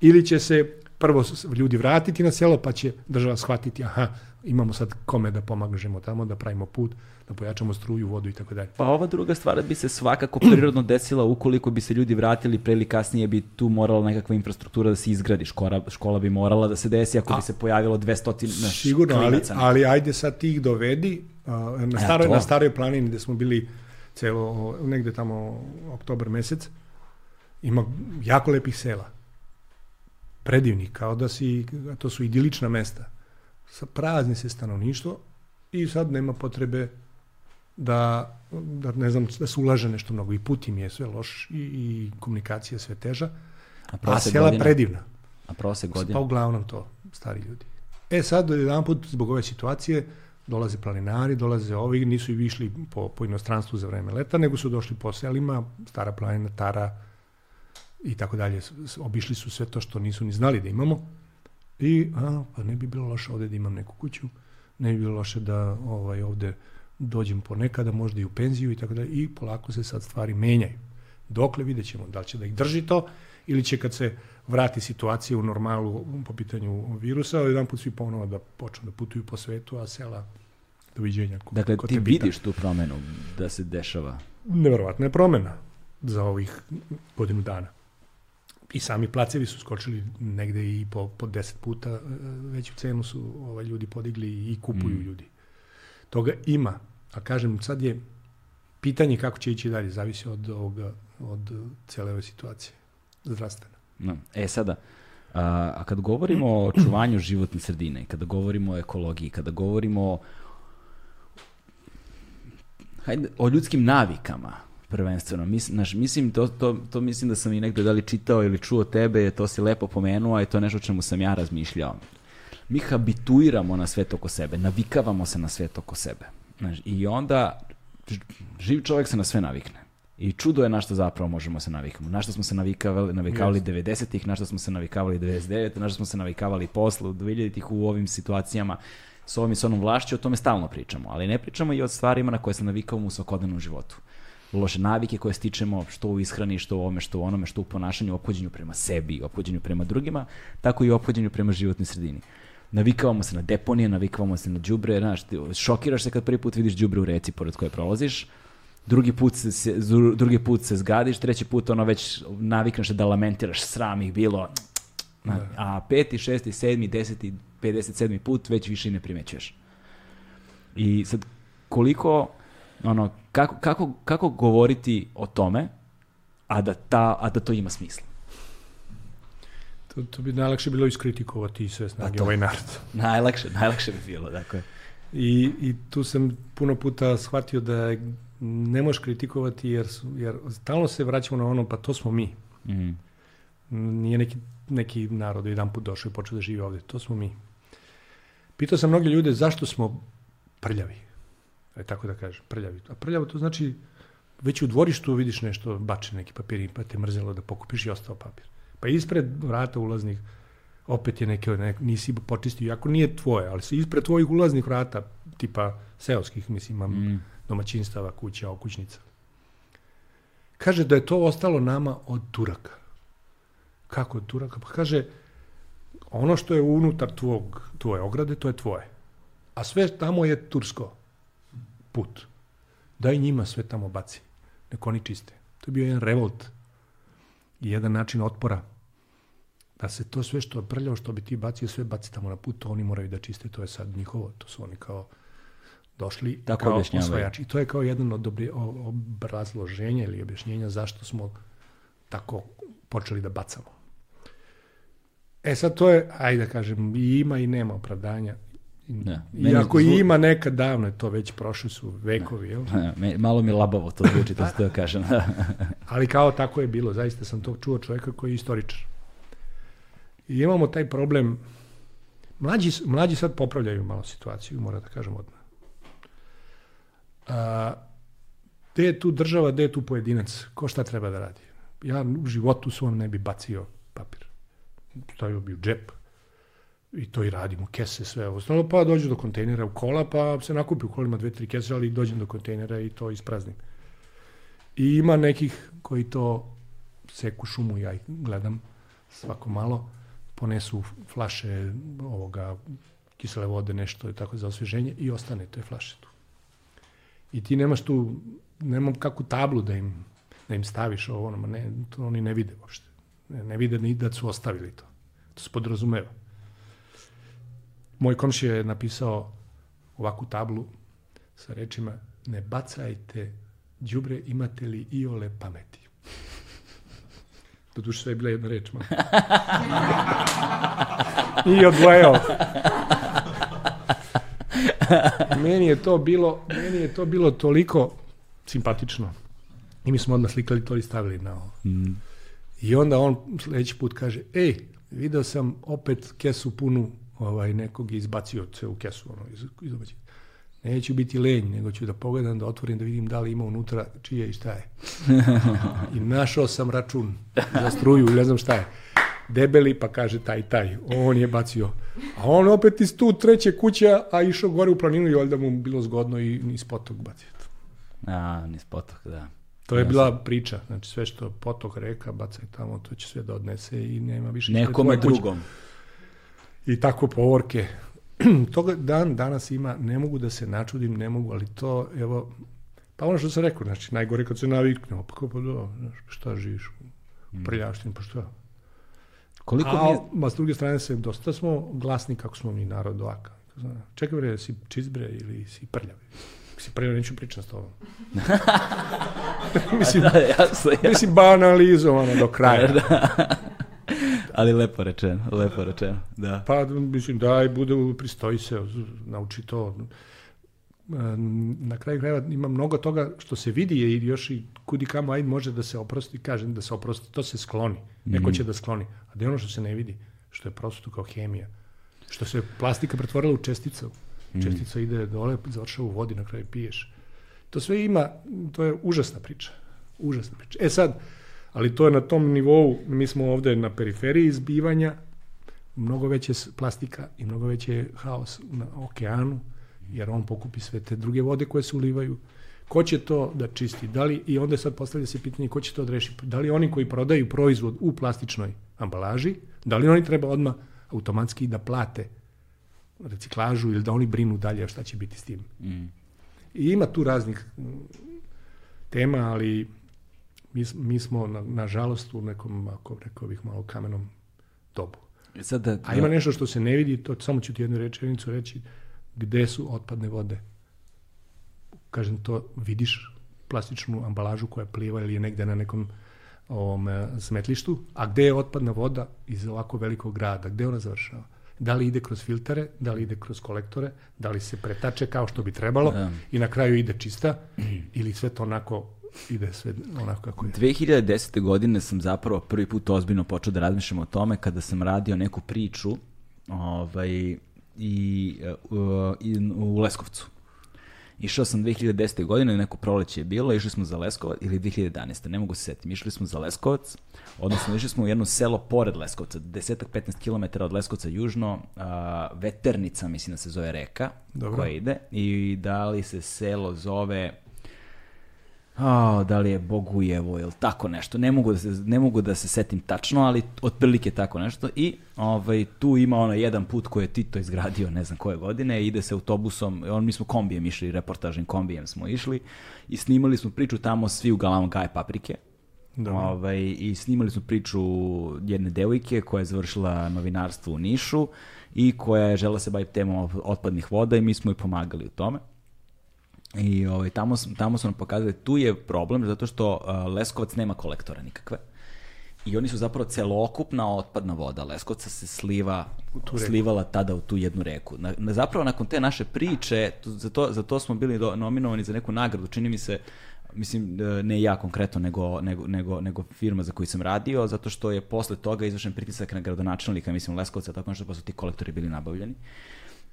ili će se prvo ljudi vratiti na selo, pa će država shvatiti, aha, imamo sad kome da pomažemo tamo, da pravimo put, da pojačamo struju, vodu i tako dalje.
Pa ova druga stvar bi se svakako prirodno desila ukoliko bi se ljudi vratili pre ili kasnije bi tu morala nekakva infrastruktura da se izgradi, škola, škola bi morala da se desi ako A, bi se pojavilo 200 naš,
Sigurno, ali, ali ajde sad ti ih dovedi na, staroj, ja, na staroj planini gde smo bili celo, negde tamo oktobar mesec, ima jako lepih sela. Predivni, kao da si, to su idilična mesta. Sa prazni se stanovništvo i sad nema potrebe da, da ne znam, da se ulaže nešto mnogo. I put im je sve loš i, i komunikacija sve teža. A, a sela godina? predivna.
A prosek godina?
Pa uglavnom to, stari ljudi. E sad, jedan put, zbog ove situacije, dolaze planinari, dolaze ovi, nisu i višli po, po inostranstvu za vreme leta, nego su došli po selima, Stara planina, Tara i tako dalje. Obišli su sve to što nisu ni znali da imamo. I, a, pa ne bi bilo loše ovde da imam neku kuću, ne bi bilo loše da ovaj, ovde dođem ponekada, možda i u penziju i tako dalje. I polako se sad stvari menjaju. Dokle vidjet ćemo da li će da ih drži to ili će kad se vrati situacija u normalu po pitanju virusa, jedan put svi ponovo da počnu da putuju po svetu, a sela doviđenja.
Ko, dakle, ko ti vidiš tu promenu da se dešava?
Neverovatna je promena za ovih godinu dana. I sami placevi su skočili negde i po, po deset puta, e, veću cenu su ovaj, ljudi podigli i kupuju mm. ljudi. Toga ima, a kažem, sad je pitanje kako će ići dalje, zavisi od, ovoga, od cele ove situacije zdravstvena.
No. E sada, a, a kad govorimo o očuvanju životne sredine, kada govorimo o ekologiji, kada govorimo o, hajde, o ljudskim navikama, prvenstveno. Mis, naš, mislim, to, to, to mislim da sam i negde da li čitao ili čuo tebe, to si lepo pomenuo, a je to nešto o čemu sam ja razmišljao. Mi habituiramo na svet oko sebe, navikavamo se na svet oko sebe. Znaš, I onda živ čovjek se na sve navikne. I čudo je na što zapravo možemo se navikamo. Na što smo se navikavali, navikavali yes. 90-ih, na što smo se navikavali 99 na što smo se navikavali posle u 2000-ih u ovim situacijama s ovom i s onom vlašću, o tome stalno pričamo. Ali ne pričamo i o stvarima na koje se navikavamo u svakodnevnom životu. Loše navike koje stičemo, što u ishrani, što u ovome, što u onome, što u ponašanju, ophođenju prema sebi, ophođenju prema drugima, tako i ophođenju prema životnoj sredini navikavamo se na deponije, navikavamo se na đubre, znaš, šokiraš se kad prvi put vidiš đubre u reci pored koje prolaziš, drugi put se, drugi put se zgadiš, treći put ono već navikneš da lamentiraš, sram ih bilo, da. a peti, šesti, sedmi, deseti, 57. put već više i ne primećuješ. I sad, koliko, ono, kako, kako, kako govoriti o tome, a da, ta, a da to ima smisla?
To, to bi najlakše bilo iskritikovati sve snage pa ovaj narod.
Najlakše, najlakše bi bilo, dakle.
I, I tu sam puno puta shvatio da ne možeš kritikovati jer, jer stalno se vraćamo na ono, pa to smo mi. Mm. Nije neki, neki narod jedan put došao i počeo da živi ovde. To smo mi. Pitao sam mnogi ljude zašto smo prljavi. E, tako da kažem, prljavi. A prljavo to znači već u dvorištu vidiš nešto, bače neki papir pa te mrzelo da pokupiš i ostao papir. Pa ispred vrata ulaznih opet je neke, ne, nisi počistio, ako nije tvoje, ali se ispred tvojih ulaznih vrata, tipa seoskih, mislim, mm domaćinstava, kuća, okućnica. Kaže da je to ostalo nama od Turaka. Kako od Turaka? Pa kaže, ono što je unutar tvog, tvoje ograde, to je tvoje. A sve tamo je tursko put. Daj njima sve tamo baci. Nek oni čiste. To je bio jedan revolt i jedan način otpora da se to sve što je prljavo, što bi ti bacio, sve baci tamo na put, to oni moraju da čiste, to je sad njihovo, to su oni kao došli Tako kao osvajači. I to je kao jedan od obrazloženja ili objašnjenja zašto smo tako počeli da bacamo. E sad to je, ajde da kažem, i ima i nema opravdanja. Ne, Iako zvu... ima nekad davno je to već prošli su vekovi, ne, jel?
Ne, malo mi labavo to zvuči, to što da kažem.
Ali kao tako je bilo, zaista sam to čuo čovjeka koji je istoričar. I imamo taj problem, mlađi, mlađi sad popravljaju malo situaciju, mora da kažem odmah. A, gde je tu država, gde je tu pojedinac? Ko šta treba da radi? Ja u životu svom ne bi bacio papir. Stavio bi u džep. I to i radimo, kese, sve ostalo, pa dođu do kontejnera u kola, pa se nakupi u kolima dve, tri kese, ali dođem do kontejnera i to ispraznim. I ima nekih koji to seku šumu, ja ih gledam svako malo, ponesu flaše ovoga kisele vode, nešto tako za osveženje i ostane te flaše tu. I ti nemaš tu, nemam kakvu tablu da im, da im staviš ovo, ne, to oni ne vide uopšte. Ne, vide ni da su ostavili to. To se podrazumeva. Moj komšija je napisao ovakvu tablu sa rečima ne bacajte đubre, imate li i ole pameti. Do duše sve je bila jedna reč, malo. I odvojao. meni je to bilo, meni je to bilo toliko simpatično. I mi smo odmah slikali to i stavili na ovo. Mm. I onda on sledeći put kaže, ej, video sam opet kesu punu ovaj, nekog je izbacio se u kesu, ono, iz, iz. Neću biti lenj, nego ću da pogledam, da otvorim, da vidim da li ima unutra čije i šta je. I našao sam račun za struju ne znam šta je. Debeli, pa kaže taj, taj. On je bacio. A on opet iz tu treće kuće, a išao gore u planinu i valjda mu bilo zgodno i niz potok bacio.
A, niz potok, da.
To je bila priča, znači sve što potok, reka, bacaj tamo, to će sve da odnese i nema više...
Nekome drugom.
I tako povorke. Toga dan danas ima, ne mogu da se načudim, ne mogu, ali to, evo, pa ono što sam rekao, znači, najgore kad se navikne, pa kao pa da, znaš, šta živiš u mm. prljavštini, pa šta?
Koliko
A,
mi je...
ma s druge strane se, dosta smo glasni kako smo mi narod ovaka. Čekaj bre, si čizbre ili si prljav? Si prvo neću pričati s tobom. mislim,
da, jasno, jasno.
mislim banalizovano do kraja.
da. Ali lepo rečeno, lepo rečeno, da.
Pa, mislim, daj, bude, pristoji se, nauči to. Na kraju krajeva ima mnogo toga što se vidi i još i kudi kamo ajde može da se oprosti, kažem da se oprosti, to se skloni. Neko će da skloni. A da je ono što se ne vidi, što je prosto kao hemija. Što se plastika pretvorila u česticu. Čestica mm. ide dole, završava u vodi, na kraju piješ. To sve ima, to je užasna priča. Užasna priča. E sad, ali to je na tom nivou, mi smo ovde na periferiji izbivanja, mnogo veće plastika i mnogo veće haos na okeanu, jer on pokupi sve te druge vode koje se ulivaju. Ko će to da čisti? Da li, I onda sad postavlja se pitanje ko će to da reši? Da li oni koji prodaju proizvod u plastičnoj ambalaži, da li oni treba odmah automatski da plate reciklažu ili da oni brinu dalje šta će biti s tim. Mm. I ima tu raznih tema, ali mi, mi smo, na, nažalost, u nekom, ako rekao bih, malo kamenom dobu.
Sad da,
A ima nešto što se ne vidi, to samo ću ti jednu rečenicu reći, gde su otpadne vode. Kažem to, vidiš plastičnu ambalažu koja pliva ili je negde na nekom ovom e, smetlištu, a gde je otpadna voda iz ovako velikog grada, gde ona završava? Da li ide kroz filtere, da li ide kroz kolektore, da li se pretače kao što bi trebalo da. i na kraju ide čista ili sve to onako ide sve onako kako je.
2010. godine sam zapravo prvi put ozbiljno počeo da razmišljam o tome kada sam radio neku priču ovaj, i, uh, i u Leskovcu. Išao sam 2010. godine, neko proleće je bilo, išli smo za Leskovac, ili 2011. ne mogu se setiti, išli smo za Leskovac, odnosno išli smo u jedno selo pored Leskovca, desetak, 15 km od Leskovca južno, a, Veternica, mislim da se zove reka, Dobro. koja ide, i da li se selo zove Oh, da li je Bogujevo ili tako nešto. Ne mogu, da se, ne mogu da se setim tačno, ali otprilike tako nešto. I ovaj, tu ima ono jedan put koji je Tito izgradio ne znam koje godine. Ide se autobusom, on, mi smo kombijem išli, reportažnim kombijem smo išli i snimali smo priču tamo svi u galamom Gaj Paprike. Da. Ovaj, I snimali smo priču jedne devojke koja je završila novinarstvo u Nišu i koja je žela se baviti temom otpadnih voda i mi smo joj pomagali u tome. I ovaj, tamo, tamo su nam pokazali, tu je problem zato što uh, Leskovac nema kolektora nikakve. I oni su zapravo celokupna otpadna voda Leskovca se sliva, slivala tada u tu jednu reku. Na, na, zapravo nakon te naše priče, za to, za to smo bili do, nominovani za neku nagradu, čini mi se, mislim, e, ne ja konkretno, nego, nego, nego, nego firma za koju sam radio, zato što je posle toga izvršen pritisak na gradonačelnika, mislim, Leskovca, tako nešto, pa su ti kolektori bili nabavljeni.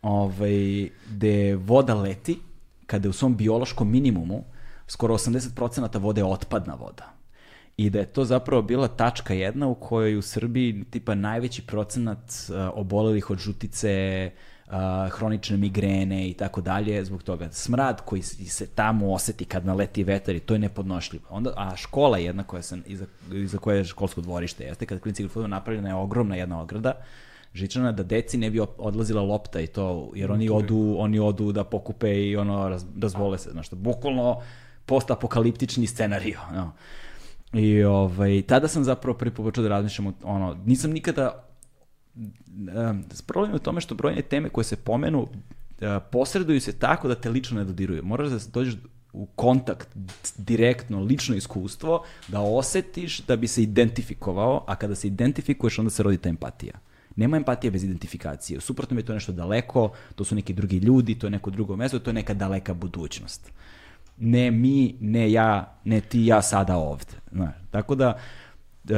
Ovaj, gde voda leti, kada je u svom biološkom minimumu skoro 80% vode je otpadna voda. i da je to zapravo bila tačka jedna u kojoj u Srbiji tipa najveći procenat obolelih od žutice, hronične migrene i tako dalje, zbog toga smrad koji se tamo oseti kad naleti vetar i to je nepodnošljivo. Onda, a škola jedna koja sam, iza, iza koje je školsko dvorište, jeste, kad klinici igraju napravljena je ogromna jedna ograda, žičana da deci ne bi odlazila lopta i to, jer oni odu, oni odu da pokupe i ono, raz, razvole se, znaš, bukvalno postapokaliptični scenariju, no. I ovaj, tada sam zapravo prvi počeo da razmišljam, ono, nisam nikada um, problem je u tome što brojne teme koje se pomenu uh, posreduju se tako da te lično ne dodiruju. Moraš da dođeš u kontakt, direktno, lično iskustvo, da osetiš da bi se identifikovao, a kada se identifikuješ, onda se rodi ta empatija. Nema empatije bez identifikacije. Suprotno je to nešto daleko, to su neki drugi ljudi, to je neko drugo mesto, to je neka daleka budućnost. Ne mi, ne ja, ne ti, ja sada ovde. Znaš, tako da, uh,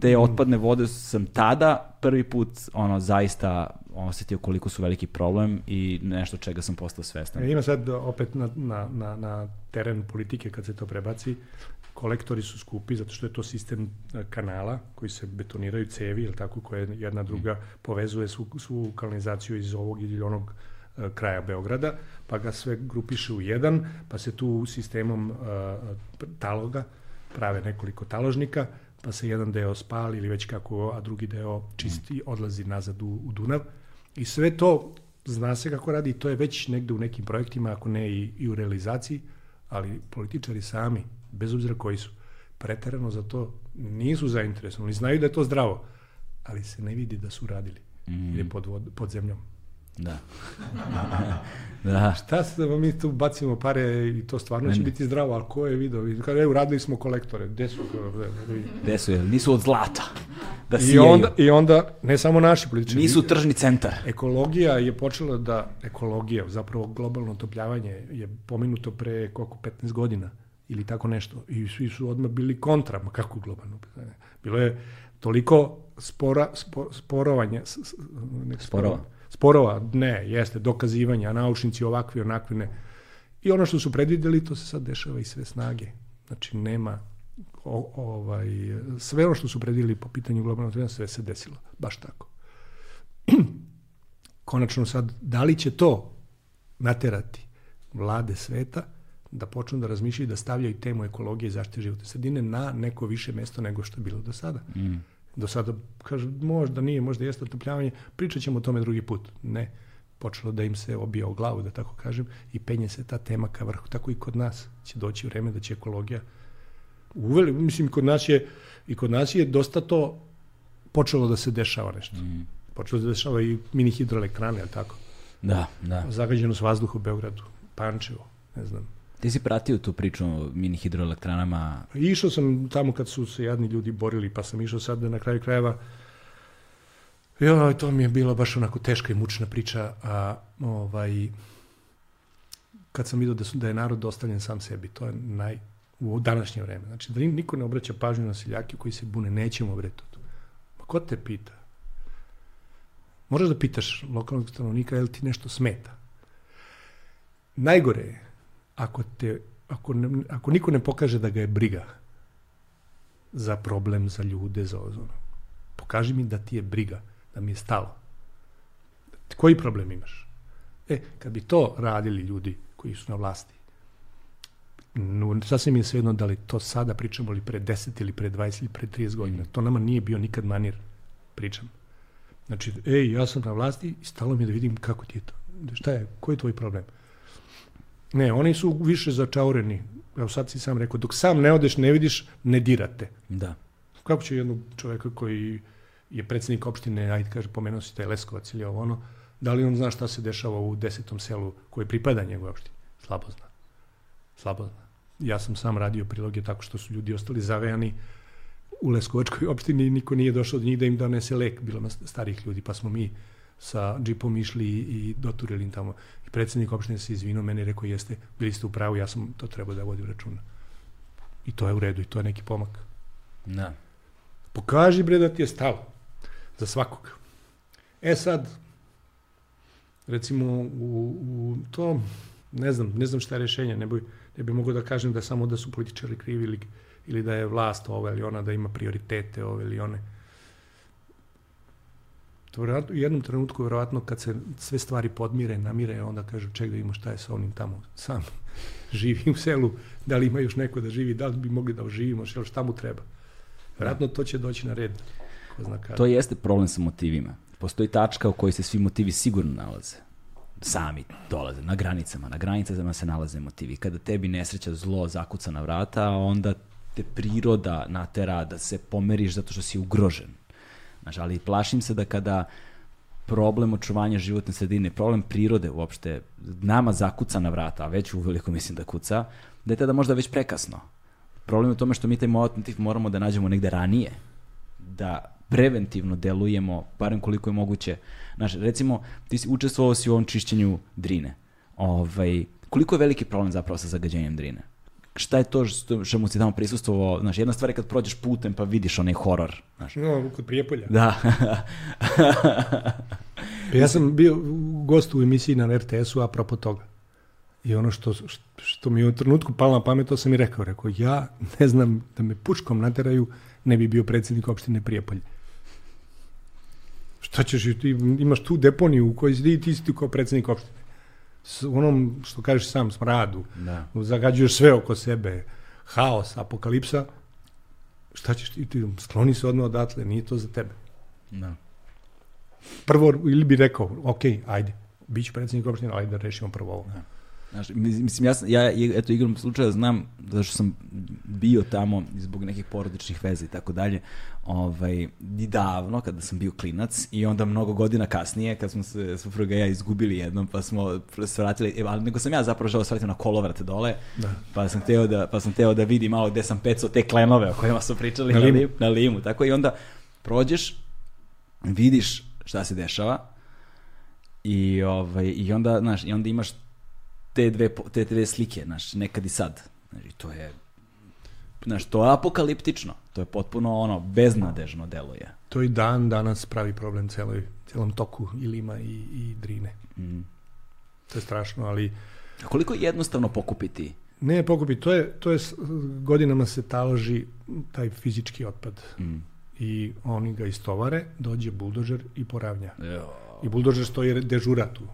te otpadne vode sam tada prvi put ono zaista osetio koliko su veliki problem i nešto čega sam postao svestan.
E, ima sad opet na, na, na, na teren politike kad se to prebaci, kolektori su skupi zato što je to sistem e, kanala koji se betoniraju cevi, ili tako, koje jedna druga mm. povezuje svu, svu kanalizaciju iz ovog ili onog e, kraja Beograda, pa ga sve grupiše u jedan, pa se tu sistemom uh, taloga prave nekoliko taložnika, pa se jedan deo spali ili već kako, a drugi deo čisti, odlazi nazad u, u Dunav. I sve to zna se kako radi, to je već negde u nekim projektima, ako ne i, i u realizaciji, ali političari sami, bez obzira koji su, preterano za to nisu zainteresovani. Znaju da je to zdravo, ali se ne vidi da su radili. Mm. Ili pod, pod zemljom.
Da. da.
Šta se da mi tu bacimo pare i to stvarno će biti zdravo, ali ko je video? Kada je uradili smo kolektore, gde su?
Gde su, nisu od zlata.
Da I, onda, I onda, ne samo naši političari.
Nisu tržni centar.
Ekologija je počela da, ekologija, zapravo globalno otopljavanje je pomenuto pre koliko, 15 godina ili tako nešto. I svi su odmah bili kontra, ma kako globalno? Bilo je toliko spora, spo, sporovanje.
Sporova
sporova, ne, jeste, dokazivanja, naučnici ovakvi, onakvi, ne. I ono što su predvideli, to se sad dešava i sve snage. Znači, nema, o, ovaj, sve ono što su predvideli po pitanju globalnog trenda, sve se desilo. Baš tako. Konačno sad, da li će to naterati vlade sveta da počnu da razmišljaju da stavljaju temu ekologije i zaštite životne sredine na neko više mesto nego što je bilo do sada. Mm do sada, kaže, možda nije, možda jeste otopljavanje, pričat ćemo o tome drugi put. Ne, počelo da im se obija o glavu, da tako kažem, i penje se ta tema ka vrhu. Tako i kod nas će doći vreme da će ekologija uveli, mislim, kod nas je, i kod nas je dosta to počelo da se dešava nešto. Mm. Počelo da se dešava i mini hidroelektrane, ali tako?
Da, da.
Zagađenost vazduha u Beogradu, Pančevo, ne znam,
Ti si pratio tu priču o mini hidroelektranama?
Išao sam tamo kad su se jadni ljudi borili, pa sam išao sad na kraju krajeva. Jo, to mi je bila baš onako teška i mučna priča, a ovaj, kad sam vidio da, su, da je narod dostavljen sam sebi, to je naj, u današnje vreme. Znači, da niko ne obraća pažnju na seljake koji se bune, nećemo bre to. Ma ko te pita? Možeš da pitaš lokalnog stanovnika, je li ti nešto smeta? Najgore je ako, te, ako, ne, ako niko ne pokaže da ga je briga za problem, za ljude, za ozonu, pokaži mi da ti je briga, da mi je stalo. Koji problem imaš? E, kad bi to radili ljudi koji su na vlasti, no, sasvim je svejedno da li to sada pričamo ili pre 10 ili pre 20 ili pre 30 godina. To nama nije bio nikad manir pričam. Znači, ej, ja sam na vlasti i stalo mi je da vidim kako ti je to. Šta je, koji je tvoj problem? Ne, oni su više začaureni. Evo sad si sam rekao, dok sam ne odeš, ne vidiš, ne dirate.
Da.
Kako će jednog čoveka koji je predsednik opštine, ajde kaže, pomenuo si taj Leskovac ili ovo ono, da li on zna šta se dešava u desetom selu koji pripada njegove opštini? Slabo zna. Slabo zna. Ja sam sam radio priloge tako što su ljudi ostali zavejani u Leskovačkoj opštini i niko nije došao od njih da im donese lek, bilo starih ljudi, pa smo mi sa džipom išli i doturili im tamo. I predsednik opštine se izvinuo, meni rekao jeste, bili ste u pravu, ja sam to trebao da vodim računa. I to je u redu i to je neki pomak.
Da.
Pokaži bre da ti je stalo za svakog. E sad, recimo u, u to, ne znam, ne znam šta je rešenje, ne, boj, Ne bi mogao da kažem da samo da su političari krivi ili, ili da je vlast ova ili ona, da ima prioritete ove ili one. U jednom trenutku, verovatno, kad se sve stvari podmire, namire, onda kažu ček da ima šta je sa onim tamo sam živi u selu, da li ima još neko da živi, da li bi mogli da oživimo, šta mu treba. Verovatno to će doći na red. Ko zna kada.
To jeste problem sa motivima. Postoji tačka u kojoj se svi motivi sigurno nalaze. Sami dolaze, na granicama. Na granicama se nalaze motivi. Kada tebi nesreća zlo zakuca na vrata, onda te priroda natera da se pomeriš zato što si ugrožen. Znaš, ali plašim se da kada problem očuvanja životne sredine, problem prirode uopšte, nama zakuca na vrata, a već uveliko mislim da kuca, da je tada možda već prekasno. Problem je u tome što mi taj motiv moramo da nađemo negde ranije, da preventivno delujemo, barem koliko je moguće. Znaš, recimo, ti si učestvovao si u ovom čišćenju drine. Ovaj, koliko je veliki problem zapravo sa zagađenjem drine? Šta je to što, što mu si tamo prisustvovao, znaš, jedna stvar je kad prođeš putem pa vidiš onaj horor, znaš.
No, kod Prijepolja.
Da.
pa ja sam bio gost u emisiji na RTS-u apropo toga. I ono što, što mi je u trenutku palo na pamet, to sam i rekao. Rekao, ja ne znam da me pučkom nateraju, ne bi bio predsjednik opštine Prijepolje. Šta ćeš, ti imaš tu deponiju u kojoj si ti si ti kao predsjednik opštine s onom, što kažeš sam, smradu, da. zagađuješ sve oko sebe, haos, apokalipsa, šta ćeš ti, ti skloni se odmah odatle, nije to za tebe. Da. Prvo, ili bi rekao, ok, ajde, bit ću predsjednik opštine, ajde da rešimo prvo ovo. Da.
Znaš, mislim, ja, ja eto, igram slučaja znam, zato što sam bio tamo zbog nekih porodičnih veza i tako dalje, ovaj, davno, kada sam bio klinac, i onda mnogo godina kasnije, kad smo se supruga i ja izgubili jednom, pa smo se vratili, e, ali nego sam ja zapravo želeo svratiti na kolovrate dole, da. pa sam teo da, pa sam teo da vidim malo gde sam pecao te klenove o kojima su pričali na, na, limu. na limu, tako i onda prođeš, vidiš šta se dešava, i, ovaj, i onda, znaš, i onda imaš te dve, te dve slike, znaš, nekad i sad. Znači, to je, znaš, to je apokaliptično. To je potpuno ono, beznadežno deluje.
To i dan danas pravi problem celoj, celom toku i Lima i, i Drine. Mm. To je strašno, ali...
A koliko je jednostavno pokupiti?
Ne pokupiti, to je, to je godinama se taloži taj fizički otpad. Mm. I oni ga istovare, dođe buldožer i poravnja. Jo. I buldožer stoji dežura tu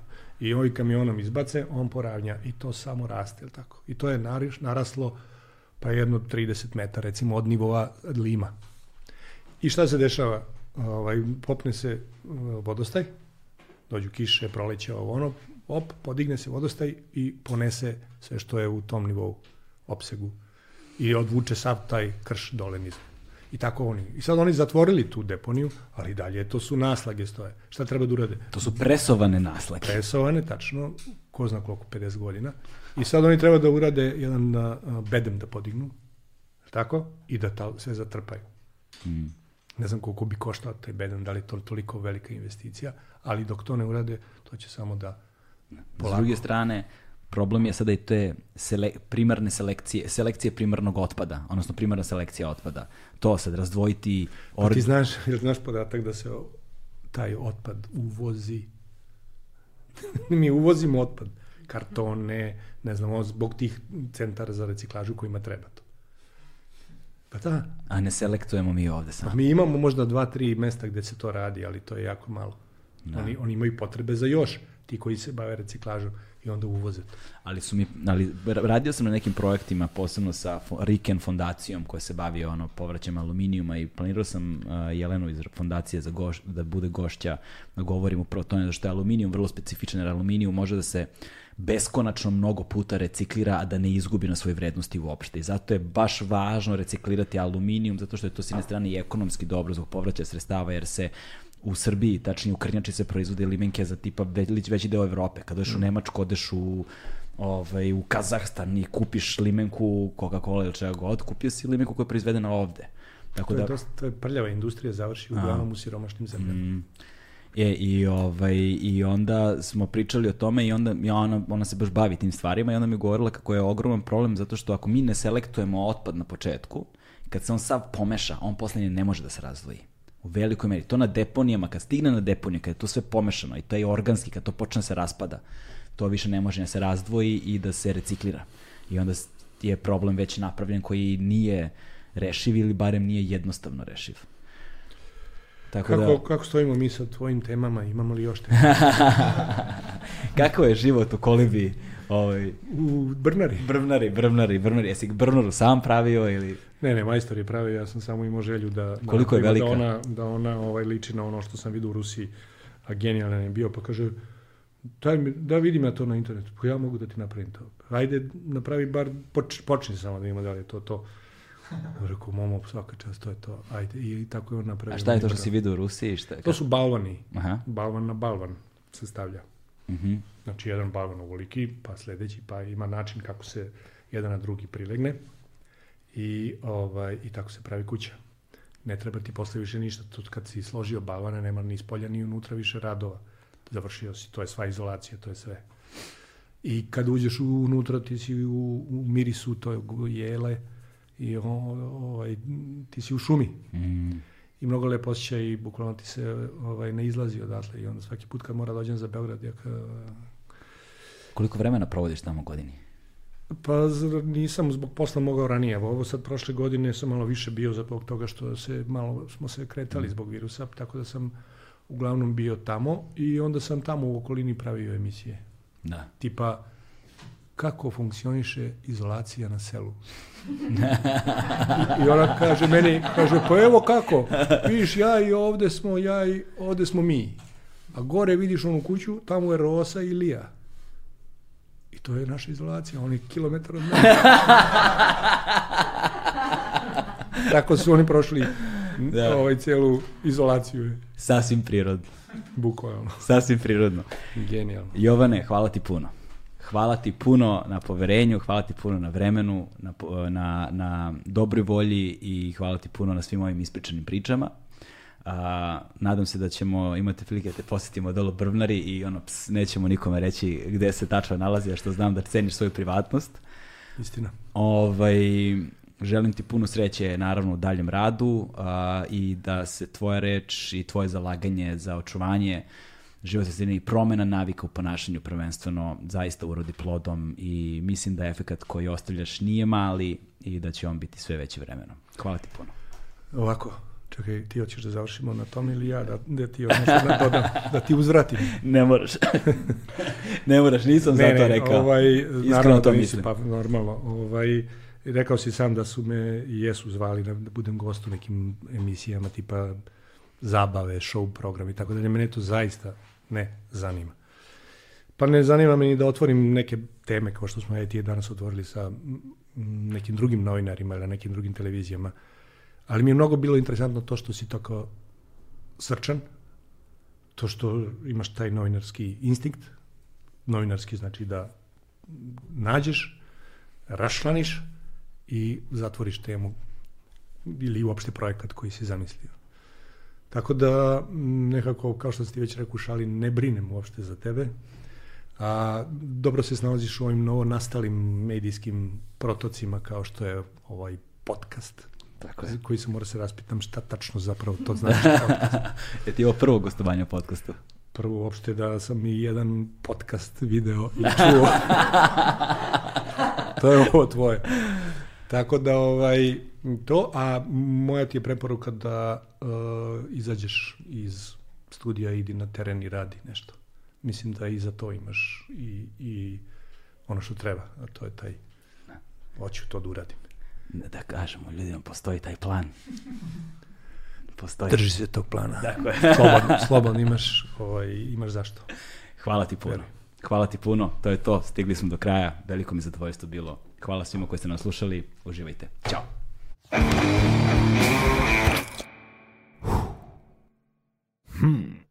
i ovaj kamionom izbace, on poravnja i to samo raste, tako? I to je nariš, naraslo pa jedno 30 metara, recimo, od nivoa lima. I šta se dešava? Ovaj, popne se uh, vodostaj, dođu kiše, proleće ovo ono, op, podigne se vodostaj i ponese sve što je u tom nivou opsegu i odvuče sav taj krš dole nizu. I tako oni. I sad oni zatvorili tu deponiju, ali dalje to su naslage stoje. Šta treba da urade?
To su presovane naslage.
Presovane, tačno, ko zna koliko, 50 godina. I sad oni treba da urade jedan uh, bedem da podignu, tako? I da ta, sve zatrpaju. Mm. Ne znam koliko bi koštao taj bedem, da li je to toliko velika investicija, ali dok to ne urade, to će samo da
polako... S druge strane, problem je sada i te sele, primarne selekcije, selekcije primarnog otpada, odnosno primarna selekcija otpada. To sad razdvojiti...
Or... Pa ti znaš, jel znaš podatak da se taj otpad uvozi? Mi uvozimo otpad, kartone, ne znam, zbog tih centara za reciklažu kojima treba to. Pa da.
A ne selektujemo mi ovde
samo. Pa mi imamo možda dva, tri mesta gde se to radi, ali to je jako malo. Da. Oni, oni imaju potrebe za još, ti koji se bave reciklažom i onda uvoze.
Ali su mi, ali radio sam na nekim projektima, posebno sa Riken fondacijom koja se bavi ono povraćajem aluminijuma i planirao sam uh, Jelenu iz fondacije za goš, da bude gošća da govorim upravo o tome što je aluminijum vrlo specifičan, jer aluminijum može da se beskonačno mnogo puta reciklira, a da ne izgubi na svojoj vrednosti uopšte. I zato je baš važno reciklirati aluminijum, zato što je to s jedne strane i ekonomski dobro zbog povraćaja sredstava, jer se u Srbiji, tačnije u Krnjači se proizvode limenke za tipa već, veći deo Evrope. Kad odeš mm. u Nemačku, odeš u ovaj, u Kazahstan i kupiš limenku Coca-Cola ili čega god, kupio si limenku koja je proizvedena ovde.
Tako to, je da, dosta, to je prljava industrija, završi uglavnom u siromašnim zemljama. Mm,
je, i, ovaj, I onda smo pričali o tome i onda ja, ona, ona se baš bavi tim stvarima i onda mi je govorila kako je ogroman problem zato što ako mi ne selektujemo otpad na početku, kad se on sav pomeša, on poslednje ne može da se razdvoji. U velikoj meri. To na deponijama, kad stigne na deponije, kad je to sve pomešano i to je organski, kad to počne da se raspada, to više ne može da se razdvoji i da se reciklira. I onda je problem već napravljen koji nije rešiv ili barem nije jednostavno rešiv. Tako
Kako,
da,
kako stojimo mi sa tvojim temama? Imamo li još tema?
kako je život u kolibi ovaj,
U Brnari?
brvnari, brvnari, brvnari, jesi brvnaru sam pravio ili...
Ne, ne, majstor je pravio, ja sam samo imao želju da, da,
Koliko je
napravimo
velika?
da ona, da ona ovaj, liči na ono što sam vidio u Rusiji, a genijalan je bio, pa kaže, daj mi, da vidim ja to na internetu, pa ja mogu da ti napravim to. Ajde, napravi bar, poč, počni samo da ima da li je to to. Rekao, momo, svaka čast, to je to, ajde. I, tako je on napravio.
A šta je to što si vidio u Rusiji? Šta je?
To su balvani,
Aha.
balvan na balvan se stavlja.
Mhm.
Znači, jedan balvan ovoliki, pa sledeći, pa ima način kako se jedan na drugi prilegne i, ovaj, i tako se pravi kuća. Ne treba ti posle više ništa. Tu kad si složio balvane, nema ni spolja ni unutra više radova. Završio si, to je sva izolacija, to je sve. I kad uđeš unutra, ti si u, u mirisu tog jele i o, ovaj, ti si u šumi.
Mm.
I mnogo lepo osjećaj i bukvalno ti se ovaj, ne izlazi odatle. I onda svaki put kad mora dođem za Beograd, ja
Koliko vremena provodiš tamo godini?
Pa nisam zbog posla mogao ranije. Ovo sad prošle godine sam malo više bio zbog toga što se malo smo se kretali zbog virusa, tako da sam uglavnom bio tamo i onda sam tamo u okolini pravio emisije.
Da.
Tipa kako funkcioniše izolacija na selu. I ona kaže meni, kaže, pa evo kako, vidiš, ja i ovde smo, ja i ovde smo mi. A gore vidiš onu kuću, tamo je Rosa i Lija. I to je naša izolacija, on je kilometar od mene. Tako su oni prošli
Da.
ovaj celu izolaciju,
Sasvim prirodno.
bukvalno.
Sasvim prirodno.
Genijalno.
Jovane, hvala ti puno. Hvala ti puno na poverenju, hvala ti puno na vremenu, na, na, na dobroj volji i hvala ti puno na svim ovim ispričanim pričama. A, nadam se da ćemo imati prilike da te posjetimo dolo Brvnari i ono, ps, nećemo nikome reći gde se tačno nalazi, a što znam da ceniš svoju privatnost.
Istina.
Ovaj, želim ti puno sreće naravno u daljem radu a, i da se tvoja reč i tvoje zalaganje za očuvanje životne sredine i promena navika u ponašanju prvenstveno zaista urodi plodom i mislim da efekat koji ostavljaš nije mali i da će on biti sve veći vremenom. Hvala ti puno.
Ovako, čekaj, ti hoćeš da završimo na tom ili ja da, da ti još nešto da dodam, da ti uzvratim.
Ne moraš. ne moraš, nisam
Ne,
zato
ne,
rekao.
Ovaj,
Iskreno
naravno
to
to nisi,
mislim.
pa normalno. Ovaj, rekao si sam da su me i jesu zvali da, da budem gost u nekim emisijama tipa zabave, show program i tako dalje. Mene to zaista ne zanima. Pa ne zanima me ni da otvorim neke teme kao što smo ja i ti danas otvorili sa nekim drugim novinarima ili nekim drugim televizijama. Ali mi je mnogo bilo interesantno to što si tako srčan, to što imaš taj novinarski instinkt, novinarski znači da nađeš, rašlaniš i zatvoriš temu ili uopšte projekat koji si zamislio. Tako da m, nekako, kao što ti već rekao šali, ne brinem uopšte za tebe. A dobro se snalaziš u ovim novo nastalim medijskim protocima kao što je ovaj podcast.
Tako je.
Koji se mora se raspitam šta tačno zapravo to znači podcast.
Je ti ovo prvo gostovanje u podcastu?
Prvo uopšte da sam i jedan podcast video i čuo. to je ovo tvoje. Tako da ovaj to, a moja ti je preporuka da uh, izađeš iz studija, idi na teren i radi nešto. Mislim da i za to imaš i, i ono što treba, a to je taj hoću to da uradim.
Da kažemo ljudima, postoji taj plan. Postoji.
Drži se tog plana.
Tako je.
Slobodno, slobodno imaš, ovaj, imaš zašto.
Hvala ti puno. Hvala ti puno, to je to, stigli smo do kraja, veliko mi zadovoljstvo bilo. Hvala svima koji ste nas slušali, uživajte. Ćao. Hmm.